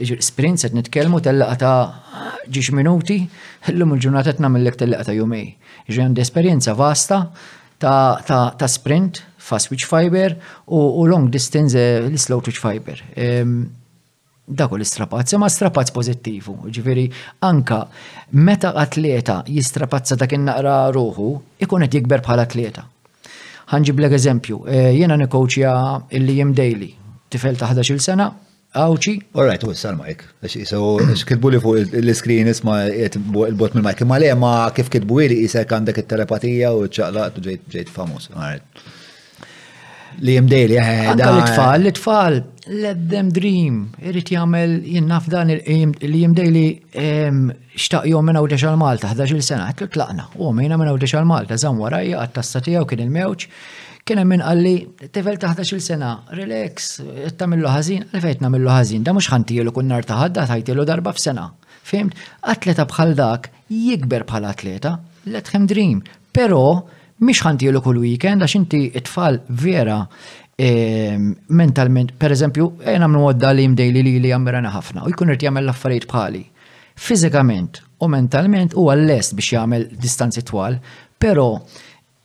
Jiġri sprints qed nitkellmu tellaqgħa ta' ġiex minuti, illum il-ġurnata qed nagħmellek tellaqgħa ta' jumej. Jiġri għandi esperjenza vasta ta', ta, ta sprint fast twitch fiber u, u long distance eh, l-slow twitch fiber. Ehm, Dak hu l-istrapazz, imma strapazz pożittiv hu. Jiġifieri anke meta atleta jistrapazza dak in-naqra ruħu, ikun qed jikber bħala atleta. Ħa nġiblek eżempju, eh, jiena nikkowċja illi jiem dejli, tifel ta' 11-il sena, Għawċi. All right, u s-salmajk. X'kitbu li fuq l-iskrin isma il-bot minn majk. Ma le, ma kif kitbu li jisek għandek il-telepatija u ċaqlaq ġejt famus. Li jimdejli, eh, da. L-tfal, l-tfal, let them dream, irrit jagħmel jinnaf dan li jimdejli xtaq jom minn għawdex għal Malta, 11 sena, għatlu tlaqna, u għamina minn għawdex għal Malta, zam warajja, għattassa tijaw kien il-mewċ, kien hemm min qalli tevel ta' 11 sena, relax, tagħmillu ħażin, għalfejn nagħmillu ħażin, da mhux ħantielu kun nar ta' ħadda ħajtielu darba f'sena. Fimt, atleta bħal dak jikber bħal atleta, let him dream, però Mhix ħantielu kull weekend għax inti t-tfal vera ehm, mentalment, per eżempju, ejna minn għodda li mdejli li li jammirana ħafna u jkun irt jagħmel l-affarijiet bħali. Fiżikament u mentalment huwa lest biex jagħmel distanzi twal, però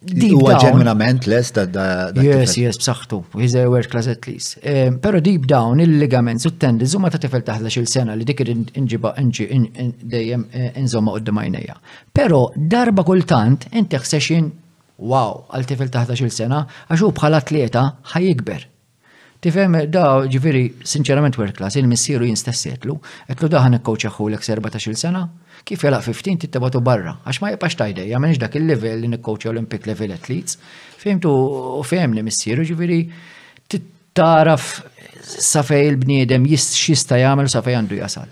deep Huwa down. ġenwinament lest da- da- da- Yes, yes, b'saħħtu. He's a world class athlete. Eh, Pero deep down il-ligaments u t-tendons huma ta' tifel taħla xil sena li dik in- inġiba inġi in- in- dejjem eh, inżomma qudiem għajnejja. Pero darba kultant inti ħsexin wow għal tifel ta' ħdax-il sena għax hu bħala attleta ħa jikber. Tifhem da ġifieri sinċerament world class, jien missieru jien stess għedtlu, għedtlu da ħa nikkowċjah ħulek s'erbatax-il sena, kif jagħlaq fi ftit inti tibgħatu barra għax ma jibqax ta' jdejja m'għandix dak il-livell li nikkowċja Olympic level athletes. Fhimt u fehemni missieru ġifieri tagħraf sa fejn il-bniedem x'jista' jagħmel u sa fejn għandu jasal.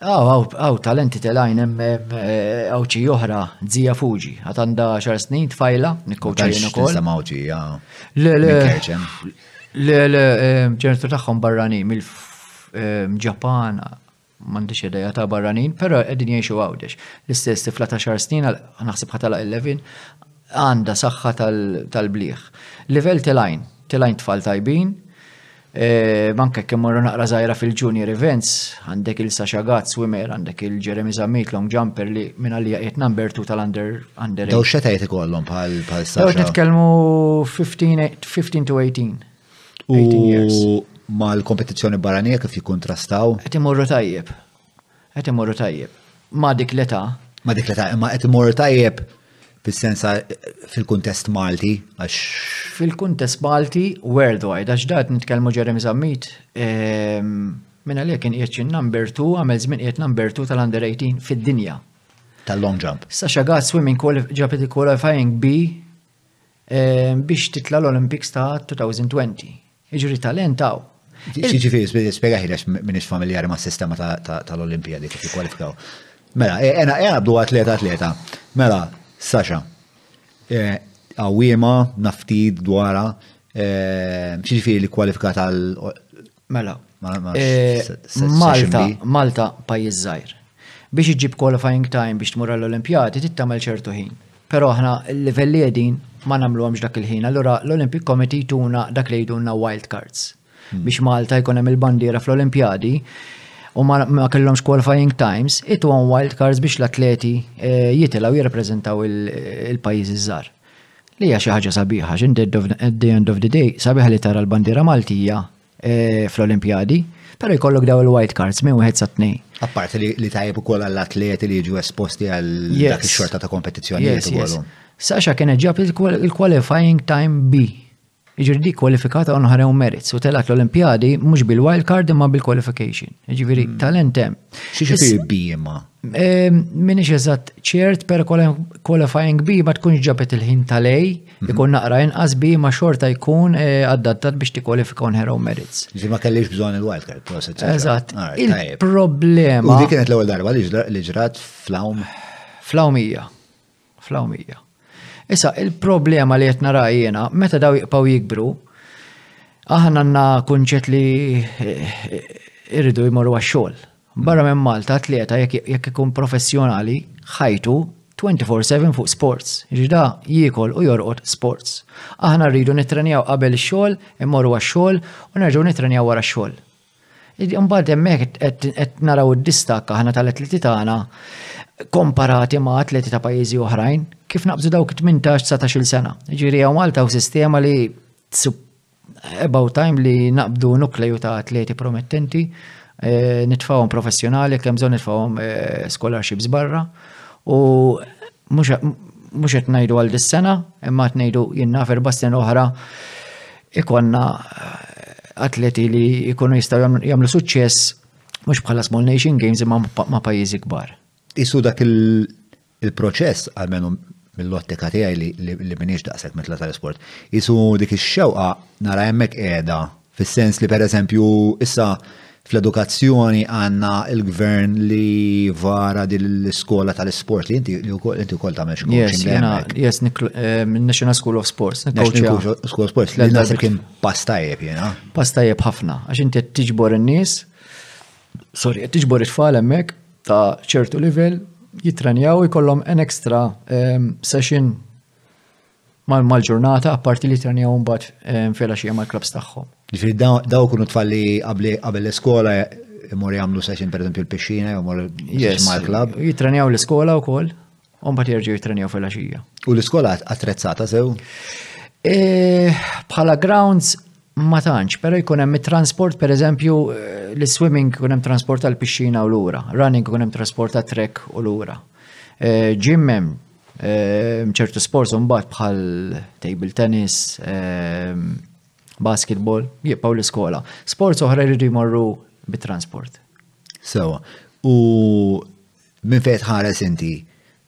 Hawn talenti telgħin hemm għawċi oħra, Zija Fuji, għad għandha xar snin tfajla, nikkowċajna ukoll. Tisem għawċi, ja. Le, le. Le, le, ġertu tagħhom barranin mill-Ġapan, m'għandix idea ta' barranin, però qegħdin jgħixu għawdex. L-istess tifla ta' xar snin, naħseb ħatala 11, għandha saħħa tal-bliħ. Livell telgħin, telgħin tfal tajbin, Eh, Manka kemm morru naqra żgħira fil-junior events, għandek il-Sasha Gatt swimmer, għandek il-Jeremy Zammit long jumper li minn għalija qiegħed number 2 tal-under under. Daw xetajt ikollhom bħal bħal Sasha. Daw nitkellmu 15 to 18. U mal-kompetizzjoni barranija kif jikkontrastaw? Qed imorru tajjeb. Qed imorru tajjeb. Ma' dik l-età. Ma' dik l-età, imma qed imorru tajjeb fis-sens fil-kuntest Malti għax. Fil-kuntest Malti worldwide għax dat nitkellmu Jeremy Zammit ehm, minn għalhekk kien qiegħed xi number 2 għamel żmien qiegħed number 2 tal-under 18 fid-dinja. Tal-long jump. Sasha Gatt swimming ġabet qualifying B biex titla l-Olympics ta' 2020. Iġri talent għaw. Ġiġifieri, spiegaħi għax minix familjari ma' sistema tal-Olimpijadi kif jikwalifikaw. Mela, e, ena ena bdu atleta atleta. Mela, Sasha, e, għawima, naftid, dwara, e, ġiġifieri li kwalifikat għal Mela, Malta, Malta pajjiż żgħir. Biex iġġib qualifying time biex tmur għall-Olimpjadi trid tagħmel ċertu ħin. Però aħna l-livelli qegħdin ma nagħmluhomx dak il-ħin. Allura l-Olympic Committee tuna dak li jgħidulna wild cards. Hmm. Biex Malta jkun hemm il-bandiera fl-Olimpjadi u ma kellhomx qualifying times, għom wild cards biex l-atleti eh, jitilaw jirrepreżentaw il-pajjiżi żgħar. Li hija xi ħaġa sabiħa, x'in the end of the day, sabiħa li tara l-bandiera Maltija eh, fl-Olimpjadi, però jkollok daw il-white cards minn wieħed sa tnej. Apparti li, li tajjeb ukoll għall-atleti li jiġu esposti għal dak ix-xorta ta' kompetizzjoni. Saxa kienet ġab il-qualifying time B. Jiġifieri dik kwalifikata on her own merits u telgħet l-Olimpjadi mhux bil-wild card imma bil-qualification. Jiġifieri hmm. talent hemm. Xi xi bima? Ehm, minix eżatt ċert per qualifying bi ma tkunx ġabet il-ħin tal-lej, mhm. ikun naqra inqas bi ma xorta jkun eh, adattat biex tikkwalifika on her own merits. Ġi ma kellix bżon il-wildcard process. Eżatt. Ah, Il-problema. U dik kienet l-ewwel darba li ġrat fl-awm. Fl-awmija. Fl-għawmija. Issa, il-problema li qed nara jiena, meta daw jibqgħu jikbru, aħna għandna kunċett li eh, irridu jmorru għax-xogħol. Barra minn Malta, atleta jekk ikun professjonali, ħajtu 24/7 fuq sports, ġda jiekol u jorqod sports. Aħna rridu nitrenjaw qabel ix-xogħol, immorru għax-xogħol u nerġgħu nitrenjaw wara x-xogħol. Imbagħad hemmhekk qed naraw id-distakk aħna tal-atleti tagħna komparati ma' atleti ta' pajjiżi oħrajn kif naqbżu dawk 18-19 sena. Ġifieri hawn Malta u sistema li about time li naqbdu nukleju ta' atleti promettenti, eh, nitfawhom professjonali, kemm bżonn nitfawhom eh, scholarships barra u mhux qed ngħidu għal dis-sena, imma qed ngħidu jien naf erba' snin oħra ikonna atleti li jkunu jistaw jagħmlu suċċess mhux bħala Small Nation Games imma ma' pajjiżi kbar. Isu dak il-proċess għalmenu mill-ottika tiegħi li minix daqshekk mitla tal-isport. Isu dik ix-xewqa nara hemmhekk qiegħda fis-sens li pereżempju issa Fl-edukazzjoni għandna l-gvern li vara din l-iskola tal-isport li inti wkoll tagħmel xi coaching. Yes, eh, National School of Sports. National School of Sports. Li naħseb kien pass tajjeb jiena. Pass tajjeb ħafna għax inti qed tiġbor in-nies. Sorry, qed tiġbor it-tfal hemmhekk ta' ċertu livell jitranjaw ikollhom an extra ehm, session mal-ġurnata, apparti li trenjaw mbagħad eh, fela xija mal-klabs tagħhom. Ġifi daw kunu tfalli qabel l-iskola imur jagħmlu session pereżempju l-pixxina jew mor mal-klab. Jitrenjaw l-iskola wkoll, u mbagħad jerġgħu jitrenjaw fela xija. U l-iskola attrezzata sew? Eh, bħala grounds ma tantx, pero jkun hemm it-transport pereżempju eh, l-swimming jkun hemm transport għal pixxina u lura, running jkun hemm transport għat trek u lura. Ġimmem, eh, ċertu sports mbagħad bħal table tennis, basketball, jibqgħu l-iskola. Sports oħra jridu jmorru bit-transport. Sewa. U minn fejn tħares inti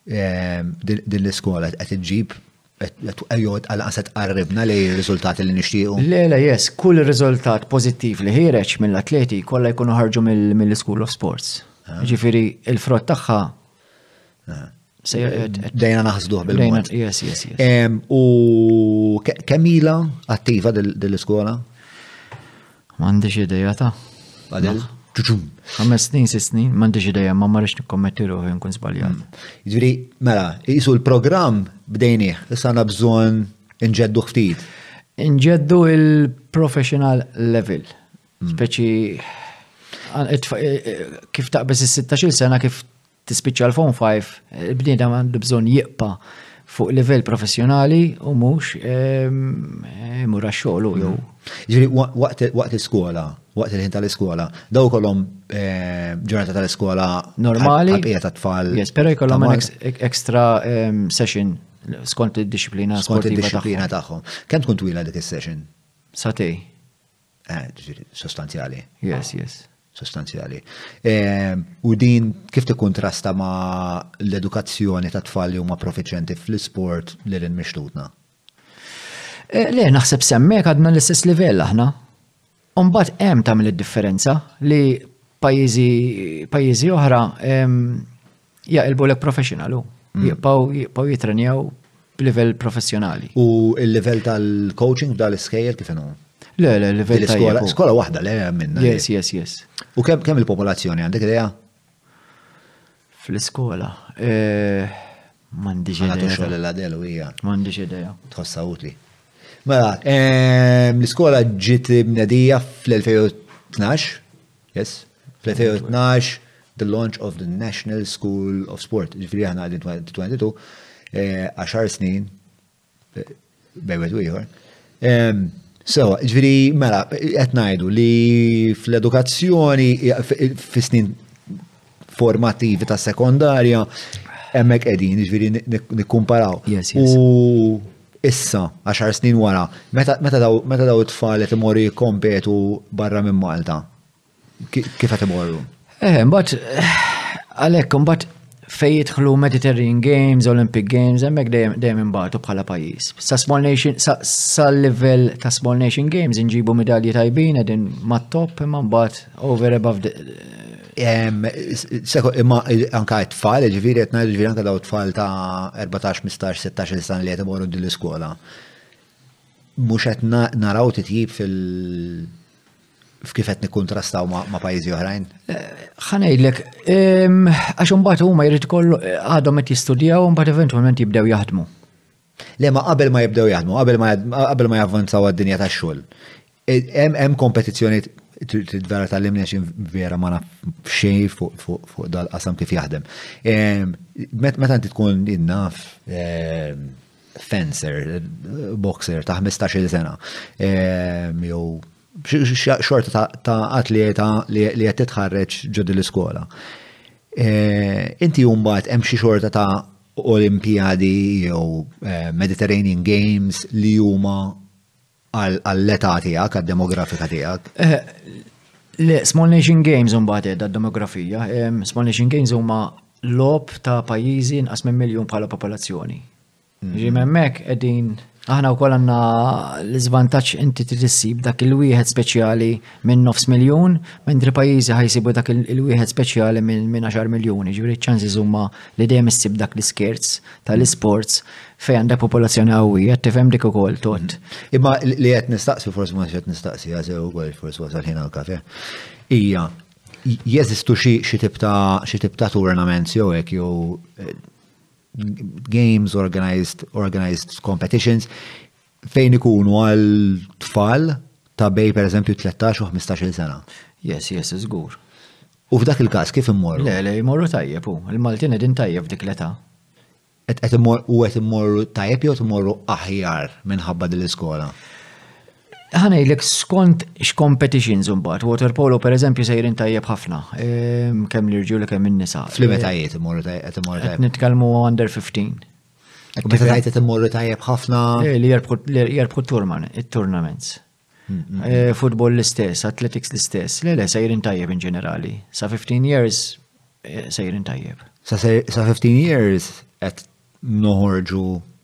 ehm, din l-iskola qed iġġib għajod għal għasat qarribna li il-rizultat li nixtiequ. Le, le, yes, kull rizultat pozittiv li ħireċ mill-atleti kollha jkunu ħarġu mill-School of Sports. Ah. Ġifiri, il-frott tagħha ah. Dejna naħsduh bil-mod. Yes, yes, yes. U kemmila attiva dell-iskola? M'għandix ideja ta' Għadil? Ġuġum. Għamess snin, sis snin, mandiġ ideja, ma marriċ nikkommetti ruħi nkun zbaljat. Mm. Ġviri, mela, jisu l-program bdejni, issa għana bżon nġeddu ftit. Nġeddu il-professional level, mm. speċi eh, eh, kif taqbes il-16 sena kif tispiċċa l-phone five, il-bniedem għandu bżonn jibqa' fuq livell professjonali u mhux imur għax-xogħol jew. Ġifieri waqt l-iskola, waqt il-ħin tal-iskola, daw kolom eh, ġurnata tal-iskola normali. Għabqija ta' tfal. Yes, pero jkollhom extra session skont id-disciplina. Skont id-disciplina tagħhom. Kemm tkun twila dik is-session? Satej. Eh, ġifiri, sostanzjali. Yes, yes. Sostanzjali. Eh, u din kif tikkuntrasta ma l-edukazzjoni ta' tfal li huma profiċenti fl-isport li l-mixtutna? Eh, le, naħseb semmek għadna l-istess livell aħna. Umbat hemm tagħmel id-differenza li pajjiżi oħra Jaqilbu l professional u mm. jibqaw jibqaw jitrenjaw b'livell professjonali. U il-livell tal-coaching dal iskejjer kif inhu? Le, le, livell tal Skola waħda le minna. Yes, yes, yes. U kemm kem il-popolazzjoni għandek idea? Fl-iskola. Eh, m'għandix idea. Għatu xogħol l-għadel u hija. M'għandix idea. Tħossa utli. Mela, ehm, l-iskola ġiet mnedija fl-2012 Yes. Fl-2012, the launch of the National School of Sport, ġifiri aħna għadin 2022, eh, għaxar snin, eh, bejwet u ieħor. So, ġifiri, mela, qed ngħidu li fl-edukazzjoni, fis-snin formattivi ta' sekondarja, hemmhekk qegħdin, jiġifieri nikkumparaw. U issa, għaxar snin wara, meta daw it-tfal qed imorru jikkompetu barra minn Malta? Kif qed imorru? Eh, mbagħad għalhekk mbagħad fej jidħlu Mediterranean Games, Olympic Games, hemmhekk dejjem dejjem imbagħtu bħala pajjiż. Sa Small Nation sa livell ta' Small Nation Games inġibu medalji tajbin qegħdin mat-top imma mbagħad over above Imma anka t-tfal, ġviri għetna ġviri anka daw t-tfal ta' 14, 15, 16 san li għetna morru dil-iskola. Mux għetna naraw titjib fil- f'kif qed nikkuntrastaw ma' pajjiżi oħrajn? Ħanejdlek, għax imbagħad huma jrid kollu għadhom qed jistudjaw imbagħad eventwalment jibdew jaħdmu. Le ma qabel ma jibdew jaħdmu, qabel ma javvanzaw għad-dinja tax-xogħol. E, hemm kompetizzjoni trid vera tal-limni għax vera ma naf xejn fuq dal-qasam kif jaħdem. E, meta inti tkun naf e, fencer, boxer ta' 15 sena, jew xorta ta' atleta li qed titħarreġ ġoddi l-iskola. Inti mbagħad hemm xi xorta ta' Olimpijadi jew eh, Mediterranean Games li huma għall-età tiegħek, għad-demografika tiegħek. Eh, le, Small Nation Games mbagħad qiegħda d-demografija. Eh, Small Nation Games huma lob ta' pajjiżi nqas minn miljun bħala popolazzjoni. Mhm. Ġi hemmhekk qegħdin Aħna wkoll għandna l-iżvantaġġ inti trid issib dak il-wieħed speċjali minn nofs miljun, mentri pajjiżi ħajsibu dak il-wieħed speċjali minn 10 miljuni, ġifieri ċ-ċanżiż huma li dejjem issib dak l-iskerz tal-isports fejn għandek popolazzjoni qawwija, tifhem dik ukoll tot. Imma li qed nistaqsi forsi ma qed nistaqsi għażew ukoll forsi wasal ħin għall-kafe. Hija jeżistu xi tip ta' tournaments jew hekk jew games, organized, organized competitions, fejn ikunu għal tfal ta' bej per eżempju 13 u 15 sena. Yes, yes, zgur. U f'dak il-kas kif immorru? Le, le, immorru tajjeb u il-Maltin edin tajjeb dik l-età. U għet immorru tajjeb jew immorru aħjar minħabba dil-iskola? ħanajlek skont x-competitions imbagħad. Water polo per eżempju sejrin tajjeb ħafna. Ehm, kemm l-irġiel kemm in-nisa. Fl-imetajiet imorru tajjeb imorru tajjeb. Nitkellmu under 15. Meta tajt qed imorru tajjeb ħafna. Eh, li jerbħu turman, it-tournaments. Mm, mm, eh, mm. Football l-istess, athletics l-istess. Le le sejrin tajjeb in ġenerali. Sa 15 years eh, sejrin tajjeb. Sa 15 years qed noħorġu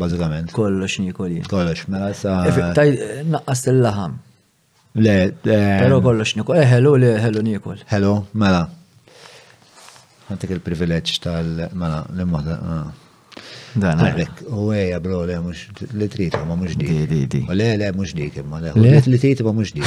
Bażikament. Kollox niekol jien. Kollox, mela sa. Naqqas il-laħam. Le, eh, Però kollox nikol. Eh, hello li hello nikol. Hello, mela. Għantik il-privileġġ tal-mela li maħda. Ah. Dan għalek. U għeja, bro, le, mux li trit, ma mux dik. Di, di, di. Le, le, mux dik, ma le. Li trit, ma mux dik.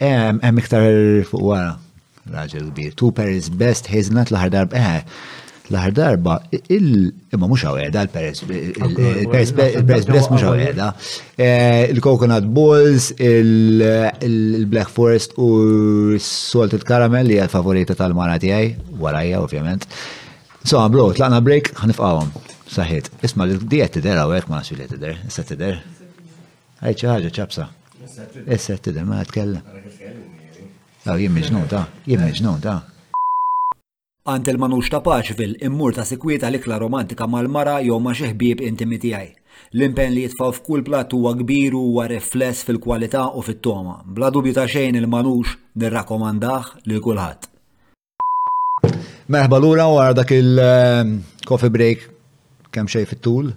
Hemm iktar fuq wara, raġel kbir. Two pairs best hazelnut l-aħħar darba. Eh, l-aħħar darba, imma mhux għaweda, l-pairs best mhux għaweda. Eh, Il-coconut balls, il-black forest u salted caramel li għal favorita tal-mara tiegħi, warajja ovvjament. So, bro, tlaqna break, ħanifqawhom. Saħħit. Isma' l-diet tidher għawek, ma nafx li tidher, issa tidher. Għajt xi ħaġa ċabsa. Issa tidher ma tkellem. Aw jien miġnun ta', jien miġnun ta'. Għand il-manux ta' Paxville immur ta' sikwit għal ikla romantika mal-mara jew ma' xi ħbieb intimi tiegħi. L-impenn li jitfgħu f'kull platt huwa kbir u huwa rifless fil-kwalità u fit-togħma. Bla dubju ta' xejn il-manux nirrakkomandah lil kulħadd. Merħba lura wara dak il-coffee eh, break kemm xej fit-tul.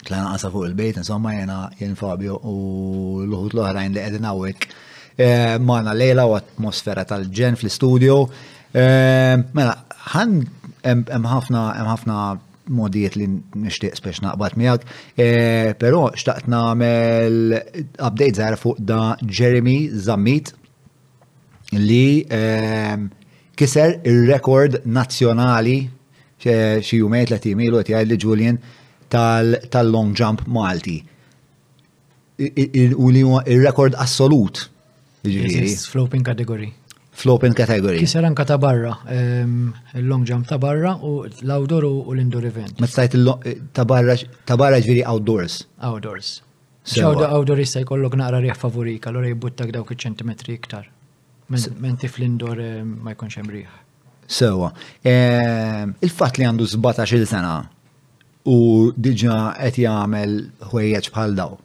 Tlana qasa fuq il-bejt, insomma jena jen Fabio u l-uħut l-oħrajn li qegħdin hawnhekk eh, magħna lejla u atmosfera tal-ġen fl-istudio. Eh, mela, ħan hemm ħafna hemm ħafna modijiet li nixtieq spiex naqbad miegħek, però xtaqt nagħmel update żgħar fuq da Jeremy Zammit li ehm, kiser ir-rekord nazzjonali xi jumej tliet jimilu qed jgħid li Julian tal-long jump Malti. U li huwa ir-rekord assolut. Jiġifieri. Fl-open category. Fl-open category. Kiser anka ta' barra, ehm, il-long jump ta' barra u l-outdoor u l-indoor event. Ma stajt ta' barra ġviri ġifieri outdoors. Outdoors. Xawda outdoor jista' jkollok naqra riħ favorik, allura jibbuttak dawk iċ-ċentimetri iktar. Menti fl-indoor eh, ma jkunx hemm riħ. Sewa. Eh, il-fatt li għandu 17-il sena u diġa qed jagħmel ħwejjeġ bħal daw.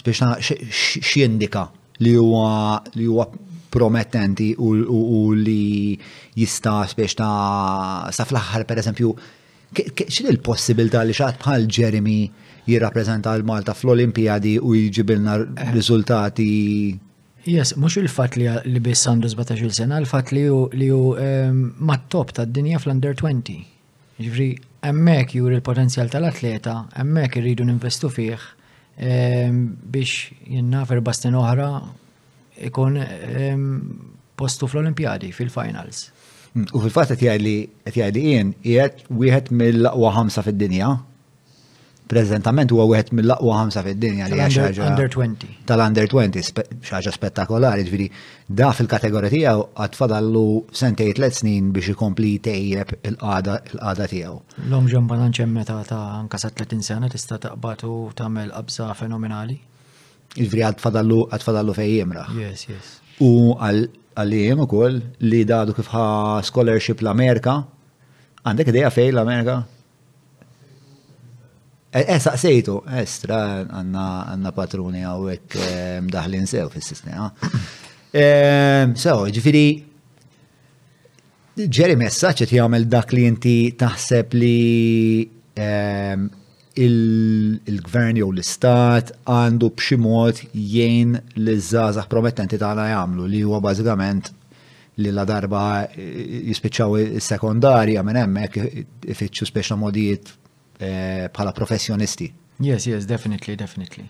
Speċna x'jindika li huwa li huwa promettenti u li jista' speċna sa fl-aħħar pereżempju X'inhi l-possibilità li xi ħadd bħal Jeremy jirrappreżenta l Malta fl-Olimpijadi u jġibilna riżultati? Yes, mhux il-fatt li biss għandu 17-il sena, il-fatt li hu ehm, mat-top tad-dinja fl-under 20. Ġifri, hemmhekk juri l-potenzjal tal-atleta, hemmhekk irridu ninvestu fih ehm, biex jinnaf erba' snin oħra ikun ehm, postu fl-Olimpjadi fil-finals. Mm, u fil-fatt qed jgħid li qed jgħid li jien qiegħed wieħed mill-aqwa ħamsa fid-dinja. Preżentament huwa wieħed mill-aqwa ħamsa fid-dinja li għax ħaġa under 20. Tal-under 20 xi ħaġa spettakolari, ġifieri da fil-kategorija tiegħu qatt fadallu sentej tliet snin biex ikompli tejjeb il-qada tiegħu. L-om John Balanċem meta ta' anka sa 30 sena tista' taqbad u tagħmel qabża fenomenali. Il-vri għad fadallu għad fadallu fej jemra. Yes, yes. U għal-jem u koll li dadu kif ħa scholarship l-Amerika, għandek ideja fej l-Amerika? Eh, eh saqsejtu, estra eh, għanna patruni għawek eh, mdaħlin sew fil-sistema. So, ġifiri, ġeri messaċ ti għamil dak li inti taħseb li il-gvern jew l-istat għandu b'xi mod jgħin li żgħażagħ promettenti tagħna jagħmlu li huwa bażikament li la darba eh, jispiċċaw is-sekondarja minn hemmhekk ifittxu speċa modijiet eh, bħala professjonisti. Yes, yes, definitely, definitely.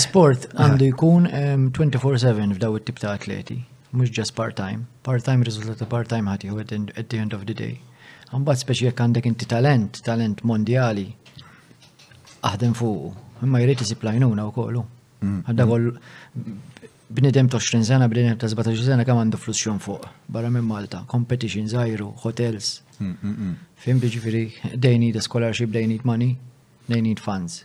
Sport għandu jkun 24/7 f'daw it-tip ta' atleti, mhux ġas part-time. Part-time riżultati part-time ħati u at the end of the day. Mbagħad speċi jekk għandek inti talent, talent mondjali, aħdem fuqu. Imma jrid isib lajnuna wkoll. Mm. Għadda kol bnidem ta' 20 sena, bnidem ta' 17 sena kemm għandu flus xon fuq barra minn Malta, competition żgħiru, hotels. Mm, mm, Fim ġifieri dejni the scholarship, dejni money. They need funds.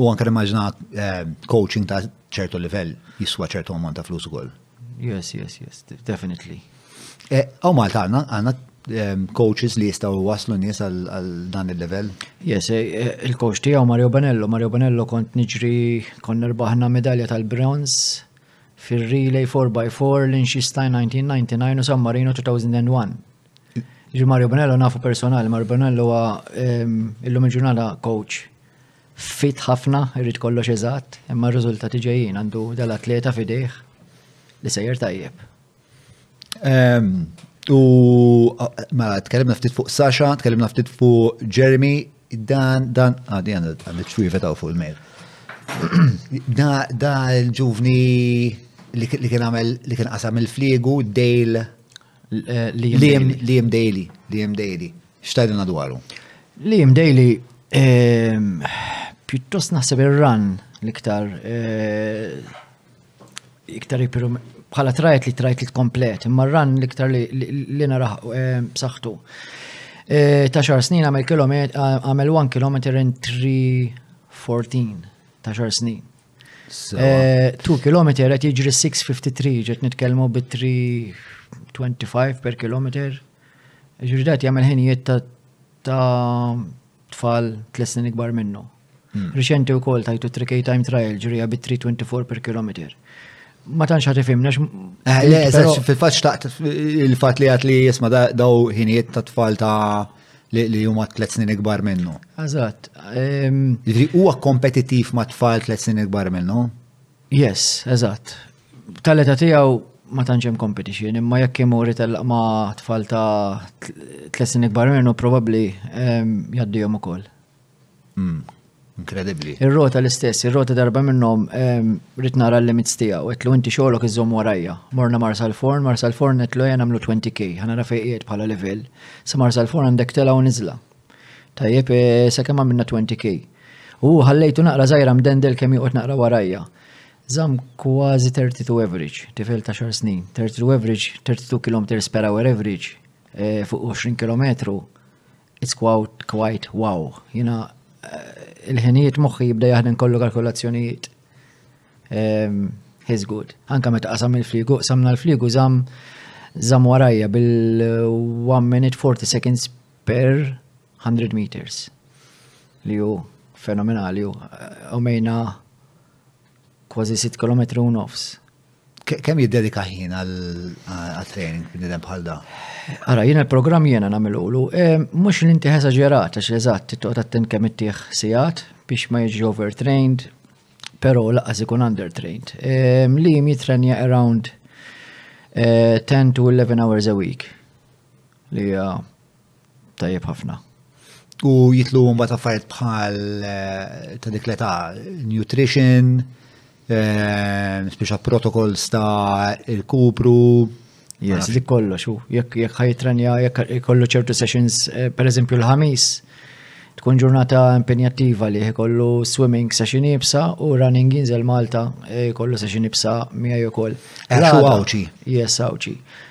U anke immaġna ehm, coaching ta' ċertu livell jiswa ċertu ammont ta' flus ukoll. Yes, yes, yes, definitely. Eh, aw Malta għanna, għanna ehm, coaches li jistaw waslu nies għal dan il-level? Yes, eh, eh, il-coach tijaw Mario Banello, Mario Banello kont niġri konna rbaħna medalja tal-bronz fil-relay 4x4 l-inxista 1999 u San Marino 2001. Ġi Mario Bonello nafu personali, Mario Bonello huwa illum il-ġurnata coach fit ħafna, irrid kollox eżatt, imma r-riżultati ġejjin għandu dal-atleta fidejh li sejjer tajjeb. U ma tkellimna ftit fuq Sasha, tkellimna ftit fuq Jeremy, dan dan għadi ah, għandi għandi ċwivetaw fuq il-mail. Da il-ġuvni li kien għamel li kien qasam il-fliegu, Dale Liam Daly, Liam Daly, xtajdilna dwaru? Liam Daly, ehm, pjuttost naħseb ir-ran l-iktar eh, iktar bħala trajt li trajt li tkomplet, imma r-ran l-iktar li naraħ eh, b'saħħtu. Eh, ta' xar snin għamel kilometr, għamel 1 kilometr in 314 ta' xar snin. Eh, tu kilometer għet jġri 653, ġet nitkelmu bi 325 per kilometer. Ġri dat jgħamil ħinijiet ta' tfal tlessin ikbar minnu. Hmm. Rixenti u kol tajtu 3K time trial ġrija bi 324 per kilometer ma tantx ħati fimna. Eh, fil-fatt xtaqt il-fatt li għat li jisma daw ħinijiet ta' tfal ta' li huma tliet snin ikbar minnu. Eżatt. Jiġri huwa kompetittiv ma' tfal tliet snin ikbar minnu? Yes, eżatt. Tal-età tiegħu ma tantx hemm competition, imma jekk imur itellaq ma' tfal ta' tliet snin ikbar minnu probabbli jgħaddihom ukoll. Inkredibbli. Ir-rota l-istess, ir-rota darba minnhom rrid nara l-limits tiegħu, qedlu inti xogħolok iżżomm warajja. Morna Marsa l-Forn, Marsa l-Forn qedlu ejja nagħmlu 20k, ħa nara fejn qiegħed bħala livell. Sa Marsa l-Forn għandek telgħa u niżla. Tajjeb, e, sakemm għamilna 20k. U ħallejtu naqra żgħira mdendel kemm joqgħod naqra warajja. Zam kważi 32 average, tifel ta' xar snin. 32 average, 32 km per hour average, e, fuq 20 km. It's quite, quite wow. Jina, eh, il-ħinijiet moħħi jibda jaħdem kollu kalkulazzjonijiet. Ehm, he's good. Anka meta qasam il-fligu, samna l-fligu zam zam warajja bil-1 minute 40 seconds per 100 meters. Li ju fenomenali ju. Omejna Kważi sitt kilometri u nofs. Kemm jiddedika ħin għal-training b'nidem bħal da? Ara, jiena l-programm jiena nagħmilulu, eh, mhux li inti ħesaġerat għax eżatt titqgħod attent kemm ittieħ sigħat biex ma jiġi overtrained, però laqas ikun undertrained. Eh, li jitrenja around 10 eh, to 11 hours a week. Li Tajjeb ħafna. U jitlu mbagħad affarijiet bħal eh, ta' dik l-età nutrition, eh, speċa protocols ta' il-kupru. Yes, dik kollox, jekk jekk ħajtranja, jekk ikollu ċertu sessions, eh, per eżempju l-ħamis, tkun ġurnata impenjattiva li jkollu swimming session ibsa u running jinżel Malta jkollu session ibsa miegħi ukoll. Għaxu għawċi. Yes, għawċi.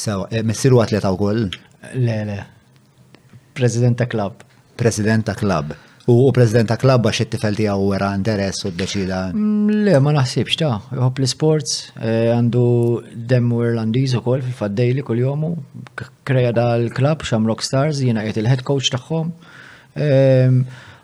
Sewa, eh, missiru atleta u koll? Le, le. President ta' klab. President ta' klab. U president ta' klab għax it-tifel tiegħu wera interess u d-deċida. Mm, le, ma naħsibx ta' jħobb l-sports, eh, għandu demmu Irlandiż ukoll fil-faddejli kull jomu, kreja dal-klab xamrock Stars, jiena qiegħed il-head coach tagħhom. Ehm,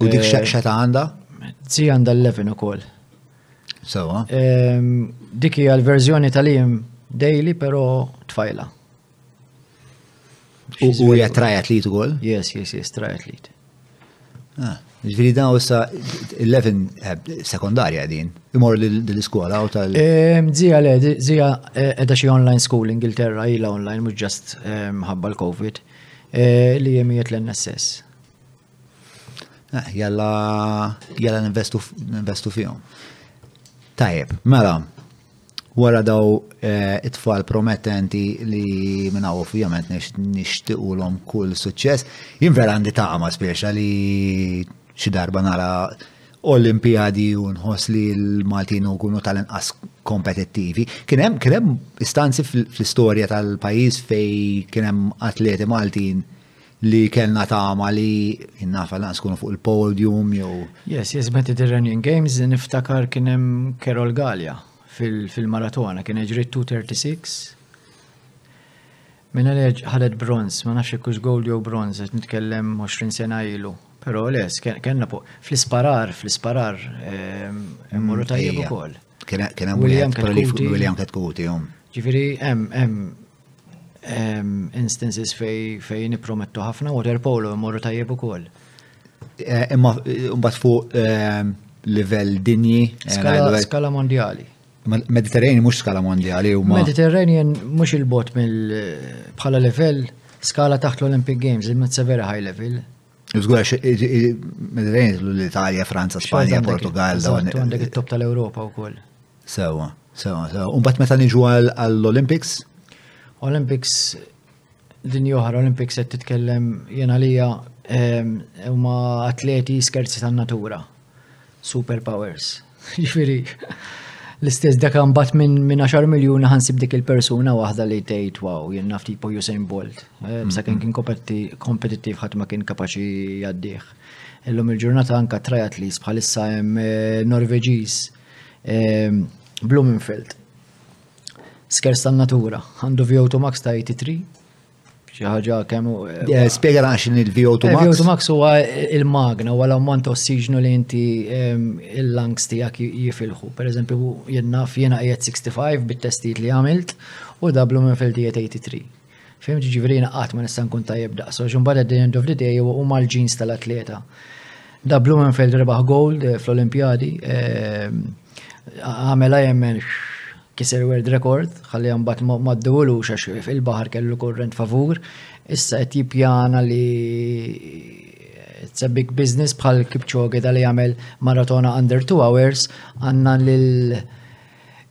U dik eh, xeta għanda? Zi għanda l-11 u koll. Sawa. Ehm, dik hija l-verżjoni tal-im daily, pero tfajla. U hija triathlete ukoll? Yes, yes, yes, triathlete. Ah, ġviri dan u sa 11 eh, sekondarja din, imor l-iskola u tal. Ehm, zija le, zija eh, edha xie online school Ingilterra, ila online, mux ġast ehm, ħabba l-Covid, li jemijiet l-NSS. Eh, jalla, jalla ninvestu fihom. Tajjeb, mela, wara daw eh, it-tfal promettenti li minna ovvijament nishtiqu l kull suċċess. Jien vera għandi taqma speċa li xi darba nara olimpijadi u nħoss li l-Maltin u kunu tal-inqas kompetittivi. Kienem, kienem istanzi fl-istoria tal-pajis fej kienem atleti Maltin li kellna tama li nafa lanqas kunu fuq il-podium jew. Yes, yes, meta Iranian Games niftakar kien hemm Carol Gallia fil-maratona kien ġrid 236. Minna li ħadet bronz, ma nafx kux gold jew bronz, qed nitkellem 20 sena ilu. Però les, kellna fuq fl-isparar, fl-isparar ehm, hemm mm, tajjeb ukoll. Kien hemm William Katkuti. Ġifieri hemm hemm instances fej fej nipromettu ħafna water polo morru tajjeb ukoll. Eh, imma eh, mbagħad fuq eh, livell dinji. Skala mondjali. Mediterranean mhux skala mondjali huma. Mediterranean mhux il-bot mill bħala livell skala taħt l-Olympic Games, il-Mezza Vera High Level. Zgur, mid-rejn l-Italja, Franza, Spanja, Portugal, dawn. Għandek it-top tal-Europa u koll. Sewa, sewa, sewa. Un bat meta niġu għall-Olympics? Olympics, din joħra Olympics qed titkellem jena lija huma atleti skerzi tan-natura, superpowers. Ġifieri, l-istess dak mbagħad minn min 10 miljun ħansib dik il-persuna waħda li tgħid wow, jien naf tipo Usain Bolt. Eh, bsa kien kien kompetittiv ħadd ma kien kapaċi jgħaddih. Illum il-ġurnata anka triatlis bħalissa hemm eh, Norveġiż eh, Blumenfeld. Skers tan-natura, għandu VO2 Max ta' 83, xi ħaġa kemm. Eh, Spjega għax il-VO2 Max. VO2 Max huwa il-magna huwa l-ammont ta' ossiġnu li inti ehm, il-lungs tiegħek jifilħu. Per eżempju, jien naf jiena qiegħed 65 bit-testijiet li għamilt u dablu minn fil-diet 83. Fim ġiġifieri jiena qatt ma nista' nkun tajjeb daqsa, ġumbad at the end of the day u mal-ġins tal-atleta. Dablu minn fil-rebaħ gold eh, fl-Olimpjadi, ehm, Għamela jemmen kiser world record, ħalli għambat maddulu xax il-bahar kellu kurrent favur, issa qed jipjana li it's a big business bħal kibċogi tal-li għamel maratona under 2 hours, għanna lil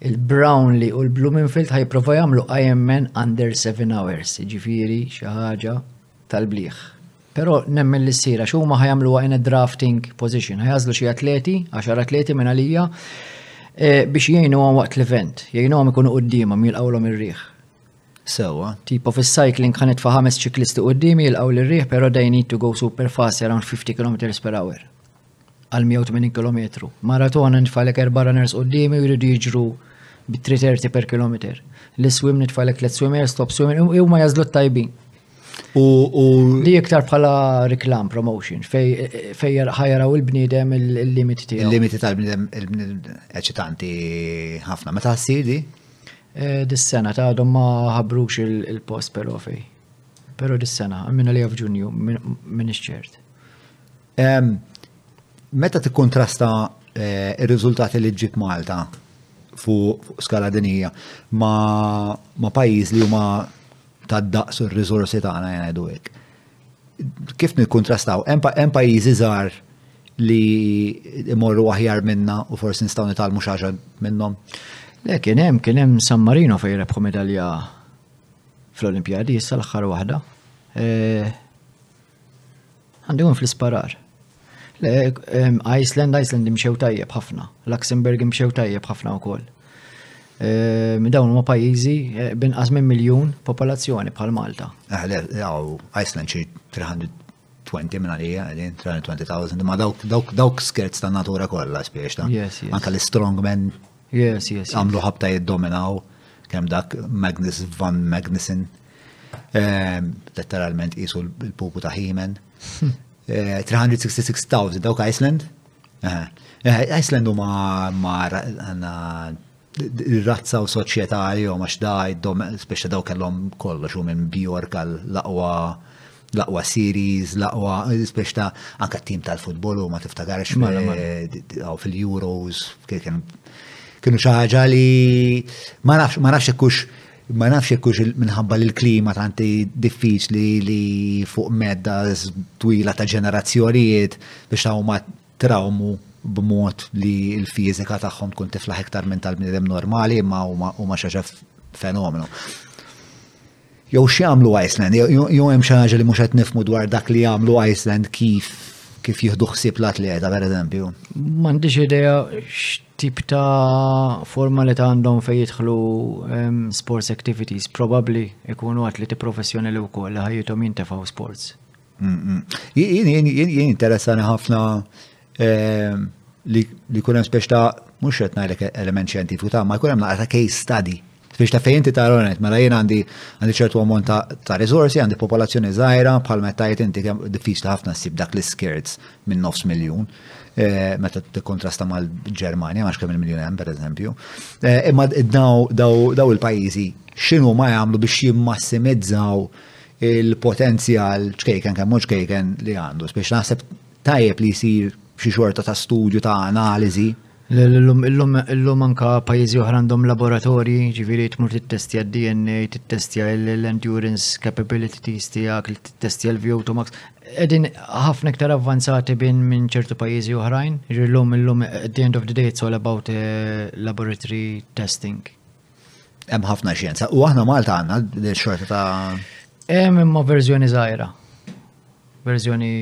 il-Brownlee u l-Blumenfield ħajprofa jagħmlu Ironman under 7 hours, ġifiri xi ħaġa tal-bliegħ. Però nemmen li ssir għax huma ħajamluha in a drafting position, ħajażlu xi atleti, għaxar atleti minn għalija e, biex jgħinuhom waqt l-event, jgħinuhom ikunu quddiemhom jilqgħulhom ir-riħ. Sewa, tipo fis-cycling ħan itfa' ħames ċiklisti quddiemi jilqgħu l-riħ, però they need to go super fast around 50 km per hour. għal 180 kilometru. Maratona nitfalek erbarra ners qoddimi u jridu jiġru bi 330 per kilometer. L-swim nitfalek tlet swimmer, stop swimmer, u ma jazlu t-tajbin. U li iktar bħala reklam promotion fej ħajaraw il-bniedem il-limiti tiegħu. Il-limiti tal-bniedem il-bniedem eċitanti ħafna. Meta ħassir di? Eh, dis-sena ta' għadhom ma ħabrux il-post però fej. Però dis-sena, minna li f'Ġunju, minn iċċert. Meta tikkontrasta eh, ir-riżultati li ġġib Malta fuq skala dinija ma' pajjiż li huma tad-daqs u r-riżorsi tagħna jgħidu hekk. Kif nikkontrastaw? Hemm pajjiżi żgħar li imorru aħjar minna u forsi nistgħu nitalmu xi ħaġa minnhom. Le kien hemm kien hemm San Marino fejn rebħu medalja fl-Olimpjadi issa l-aħħar waħda. Eh, Għandi un fl-isparar. Iceland, Iceland imxew tajjeb ħafna. Luxembourg imxew tajjeb ħafna wkoll. Ehm, dawn huma pajjiżi eh, binqas minn miljun popolazzjoni bħal Malta. Eħle, eh, jaw, Iceland xi 320 minn għalija, 320,000, ma dawk dawk skerz ta' natura kollha spiex ta' anke l-strongman Yes, yes. Għamlu ħabta jiddominaw kemm dak Magnus van Magnussen, ehm, letteralment qisu l-pupu ta' Himen. 366,000 eh, dawk Iceland. Eh, eh, Iceland huma ma razza u soċjetà jom għax da speċa daw kellhom kollox u minn Bjork għal laqwa L-aqwa series, l-aqwa, biex ta' anka t-tim tal-futbol u ma tiftakarx mela, mela. Eh, fil-Euros, kienu xaħġa li ma nafx, ma nafx ekkux ma nafx ekkux minħabba li l-klima tanti diffiċli li fuq medda twila ta' ġenerazzjonijiet biex ta' huma trawmu b'mod li l-fizika tagħhom tkun tiflaħ iktar minn tal-bniedem normali imma huma xaġa fenomenu. Jew x'jagħmlu Iceland? Jew hemm xi ħaġa li mhux qed nifhmu dwar dak li jagħmlu Iceland kif kif jieħdu ħsieb l-atleta pereżempju? M'għandix idea x'tip ta' formalità għandhom fejn jidħlu ehm, sports activities. Probabbli ikunu atleti professjonali wkoll li ħajjithom jintefgħu sports. Jien interessani ħafna ehm, li jkun hemm speċta mhux qed ngħidlek element xjentifiku ta' ma jkun hemm naqra ta' case study Biex ta' fejn inti ta' ronet, mela jien għandi għandi ċertu ammont ta' risorsi, għandi popolazzjoni żgħira, bħal meta jgħid inti kemm diffiċli ħafna ssib dak l-iskirts minn nofs miljun eh, meta tikkontrasta mal-Ġermanja, għax kemm il-miljun hemm pereżempju. Eh, imma daw il-pajjiżi x'inhu ma jagħmlu biex jimmassimizzaw il-potenzjal ċkejken kemm mhux ċkejken li għandu, biex naħseb tajjeb li jsir xi xorta ta' studju ta' analiżi Illum anka pajjiżi oħra għandhom laboratorji, ġifieri tmur tittestja d-DNA, tittestja l-endurance capabilities tiegħek, tittestja l-VO2 max. Qegħdin ħafna iktar avvanzati bin minn ċertu pajjiżi oħrajn, illum illum at the end of the day it's all about eh, laboratory testing. Hemm ħafna xjenza u aħna Malta għandna xorta ta' Hemm imma verżjoni żgħira. Verżjoni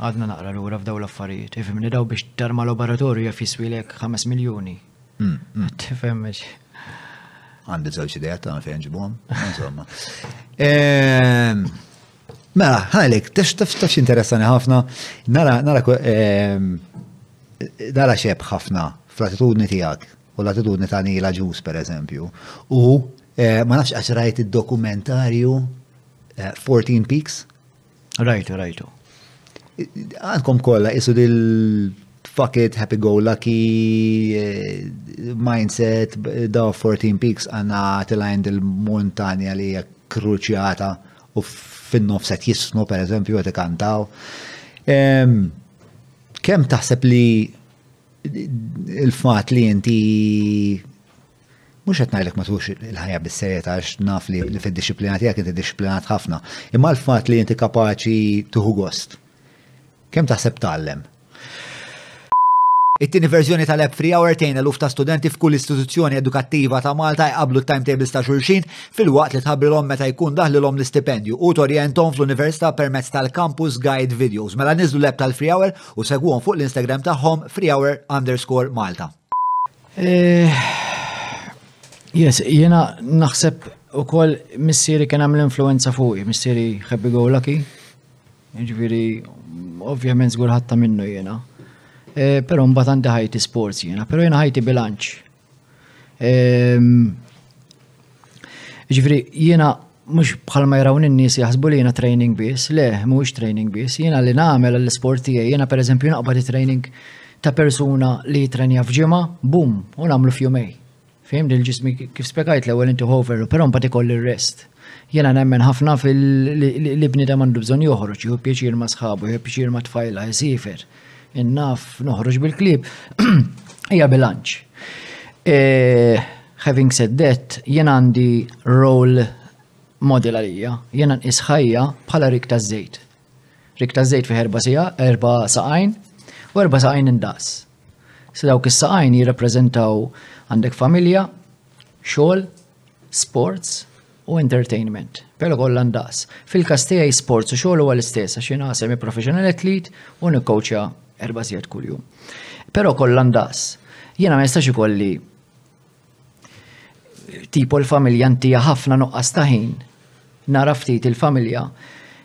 Għadna naqra lura f'dawn l-affarijiet. Ifhimni daw biex tarma l-obaratorju jaf jiswilek 5 miljuni. Mm, mm. Tifhem Għandi żewġ idea ta' fejn ġibhom, insomma. Ehm, mela, ħalik, tax interessani ħafna, nara nara ehm, nara xeb ħafna fl-attitudni tiegħek u l-attitudni ta' Nila Ġus per eżempju. U eh, ma nafx għax rajt id-dokumentarju 14 eh, Peaks Rajtu, rajtu. Għandkom kolla, isu dil fuck it, happy go lucky, eh, mindset, da 14 peaks għanna tilajn dil-montanja li hija kruċjata u fin-nof set jisnu, per eżempju, għet kantaw. Kem taħseb li il-fat li inti Mhux qed ngħidlek ma tuħux il-ħajja bis-serjetà għax naf li fid-dixxiplina tiegħek inti dixxiplinat ħafna, imma l-fatt li inti kapaċi tieħu gost. Kemm taħseb tgħallem? It-tieni verżjoni tal-app Free Hour tgħin eluf ta' studenti f'kull istituzzjoni edukattiva ta' Malta jqabblu t-timetables ta' xulxin filwaqt li tħabbrilhom meta jkun daħlilhom l-istipendju u torjenthom fl-Università permezz tal-Campus Guide Videos. Mela niżlu l-app tal-Free Hour u segwuhom fuq l-Instagram tagħhom freehour_malta. Eh, yes, jena naħseb u koll missieri kien hemm l-influenza fuqi, missieri happy go lucky. Ġviri, ovvjament zgur ħatta minnu jena. Eh, pero mbagħad għandi ħajti sports jena, pero jena ħajti bilanċ. Ehm, Ġifri, jiena mhux bħalma jrawni n-nies jaħsbu li jiena training biss, le, mhuwiex training biss, jiena li nagħmel l-isport tiegħi, jiena pereżempju naqbad it-training ta' persuna li jitrenja f'ġimgħa, bum, u nagħmlu f'jumej. Fim li l-ġismi kif spjegajt l-ewwel inti hover, però mbagħad ikolli r-rest. Jiena nemmen ħafna fil-li bniedem għandu bżonn joħroġ, jieħu pjaċir ma' sħabu, jieħu pjaċir ma' tfajla, jsifer. Innaf noħroġ bil-klieb. Hija bilanċ. E, having said that, jien għandi role model għalija, jien nqis ħajja bħala rik ta' żejt. Rik ta' żejt fi erba' sija, erba' saqajn, u erba' saqajn indas. Se dawk is-saqajn jirrappreżentaw għandek familja, xogħol, sports u entertainment, pero kollha ndaqs. Fil-każ tiegħi sports u xogħol huwa l-istess għax jiena semi professional athlete u nikkowċja erba' żjed kuljum. Pero kollha ndaqs. Jiena ma jistax ikolli tipo l-familja ntija ħafna nuqqas ta' ħin. Nara ftit il-familja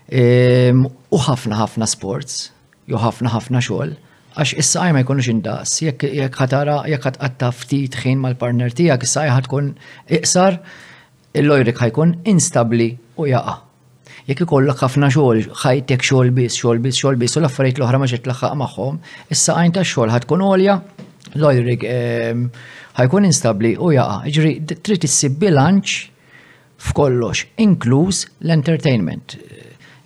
ehm, u ħafna ħafna sports jew ħafna ħafna xogħol, għax is-saqajja ma jkunux indaqs, jekk jekk ħa tara jekk ħa tqatta' ftit ħin mal-partner tiegħek is-saqajja ħa tkun iqsar, il-lojrik ħa jkun instabbli u jaqa'. Jekk ikollok ħafna xogħol, ħa jittiek xogħol biss, xogħol biss, xogħol biss u l-affarijiet l-oħra ma se tlaħħaq magħhom, is-saqajn tax-xogħol ħa tkun għolja, lojrik ħa jkun instabbli u jaqa'. Jiġri trid issib bilanċ f'kollox, inkluż l-entertainment.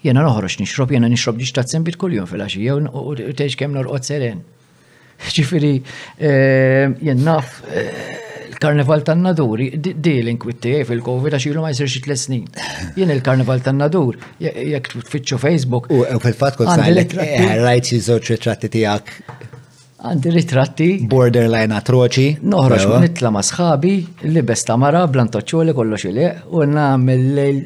Jena noħroġ nixrob, jena nixrob ġiġ ta' sembit kull-jum fil-axija u teġ kem norqod seren. Ġifiri, eh, jen naf eh, il-karnival tan nadur di l-inkwitti eh, fil-Covid għax ma jisirx it snin. Jien il-karnival tan nadur jek tfittxu Facebook. U fil-fat kont rajt xi żewġ ritratti tiegħek Għandi ritratti. Borderline atroċi. Noħroġ Ewa. nitla ma' sħabi, libes ta' mara, blantoċċoli kollox iliq, u nagħmel lejl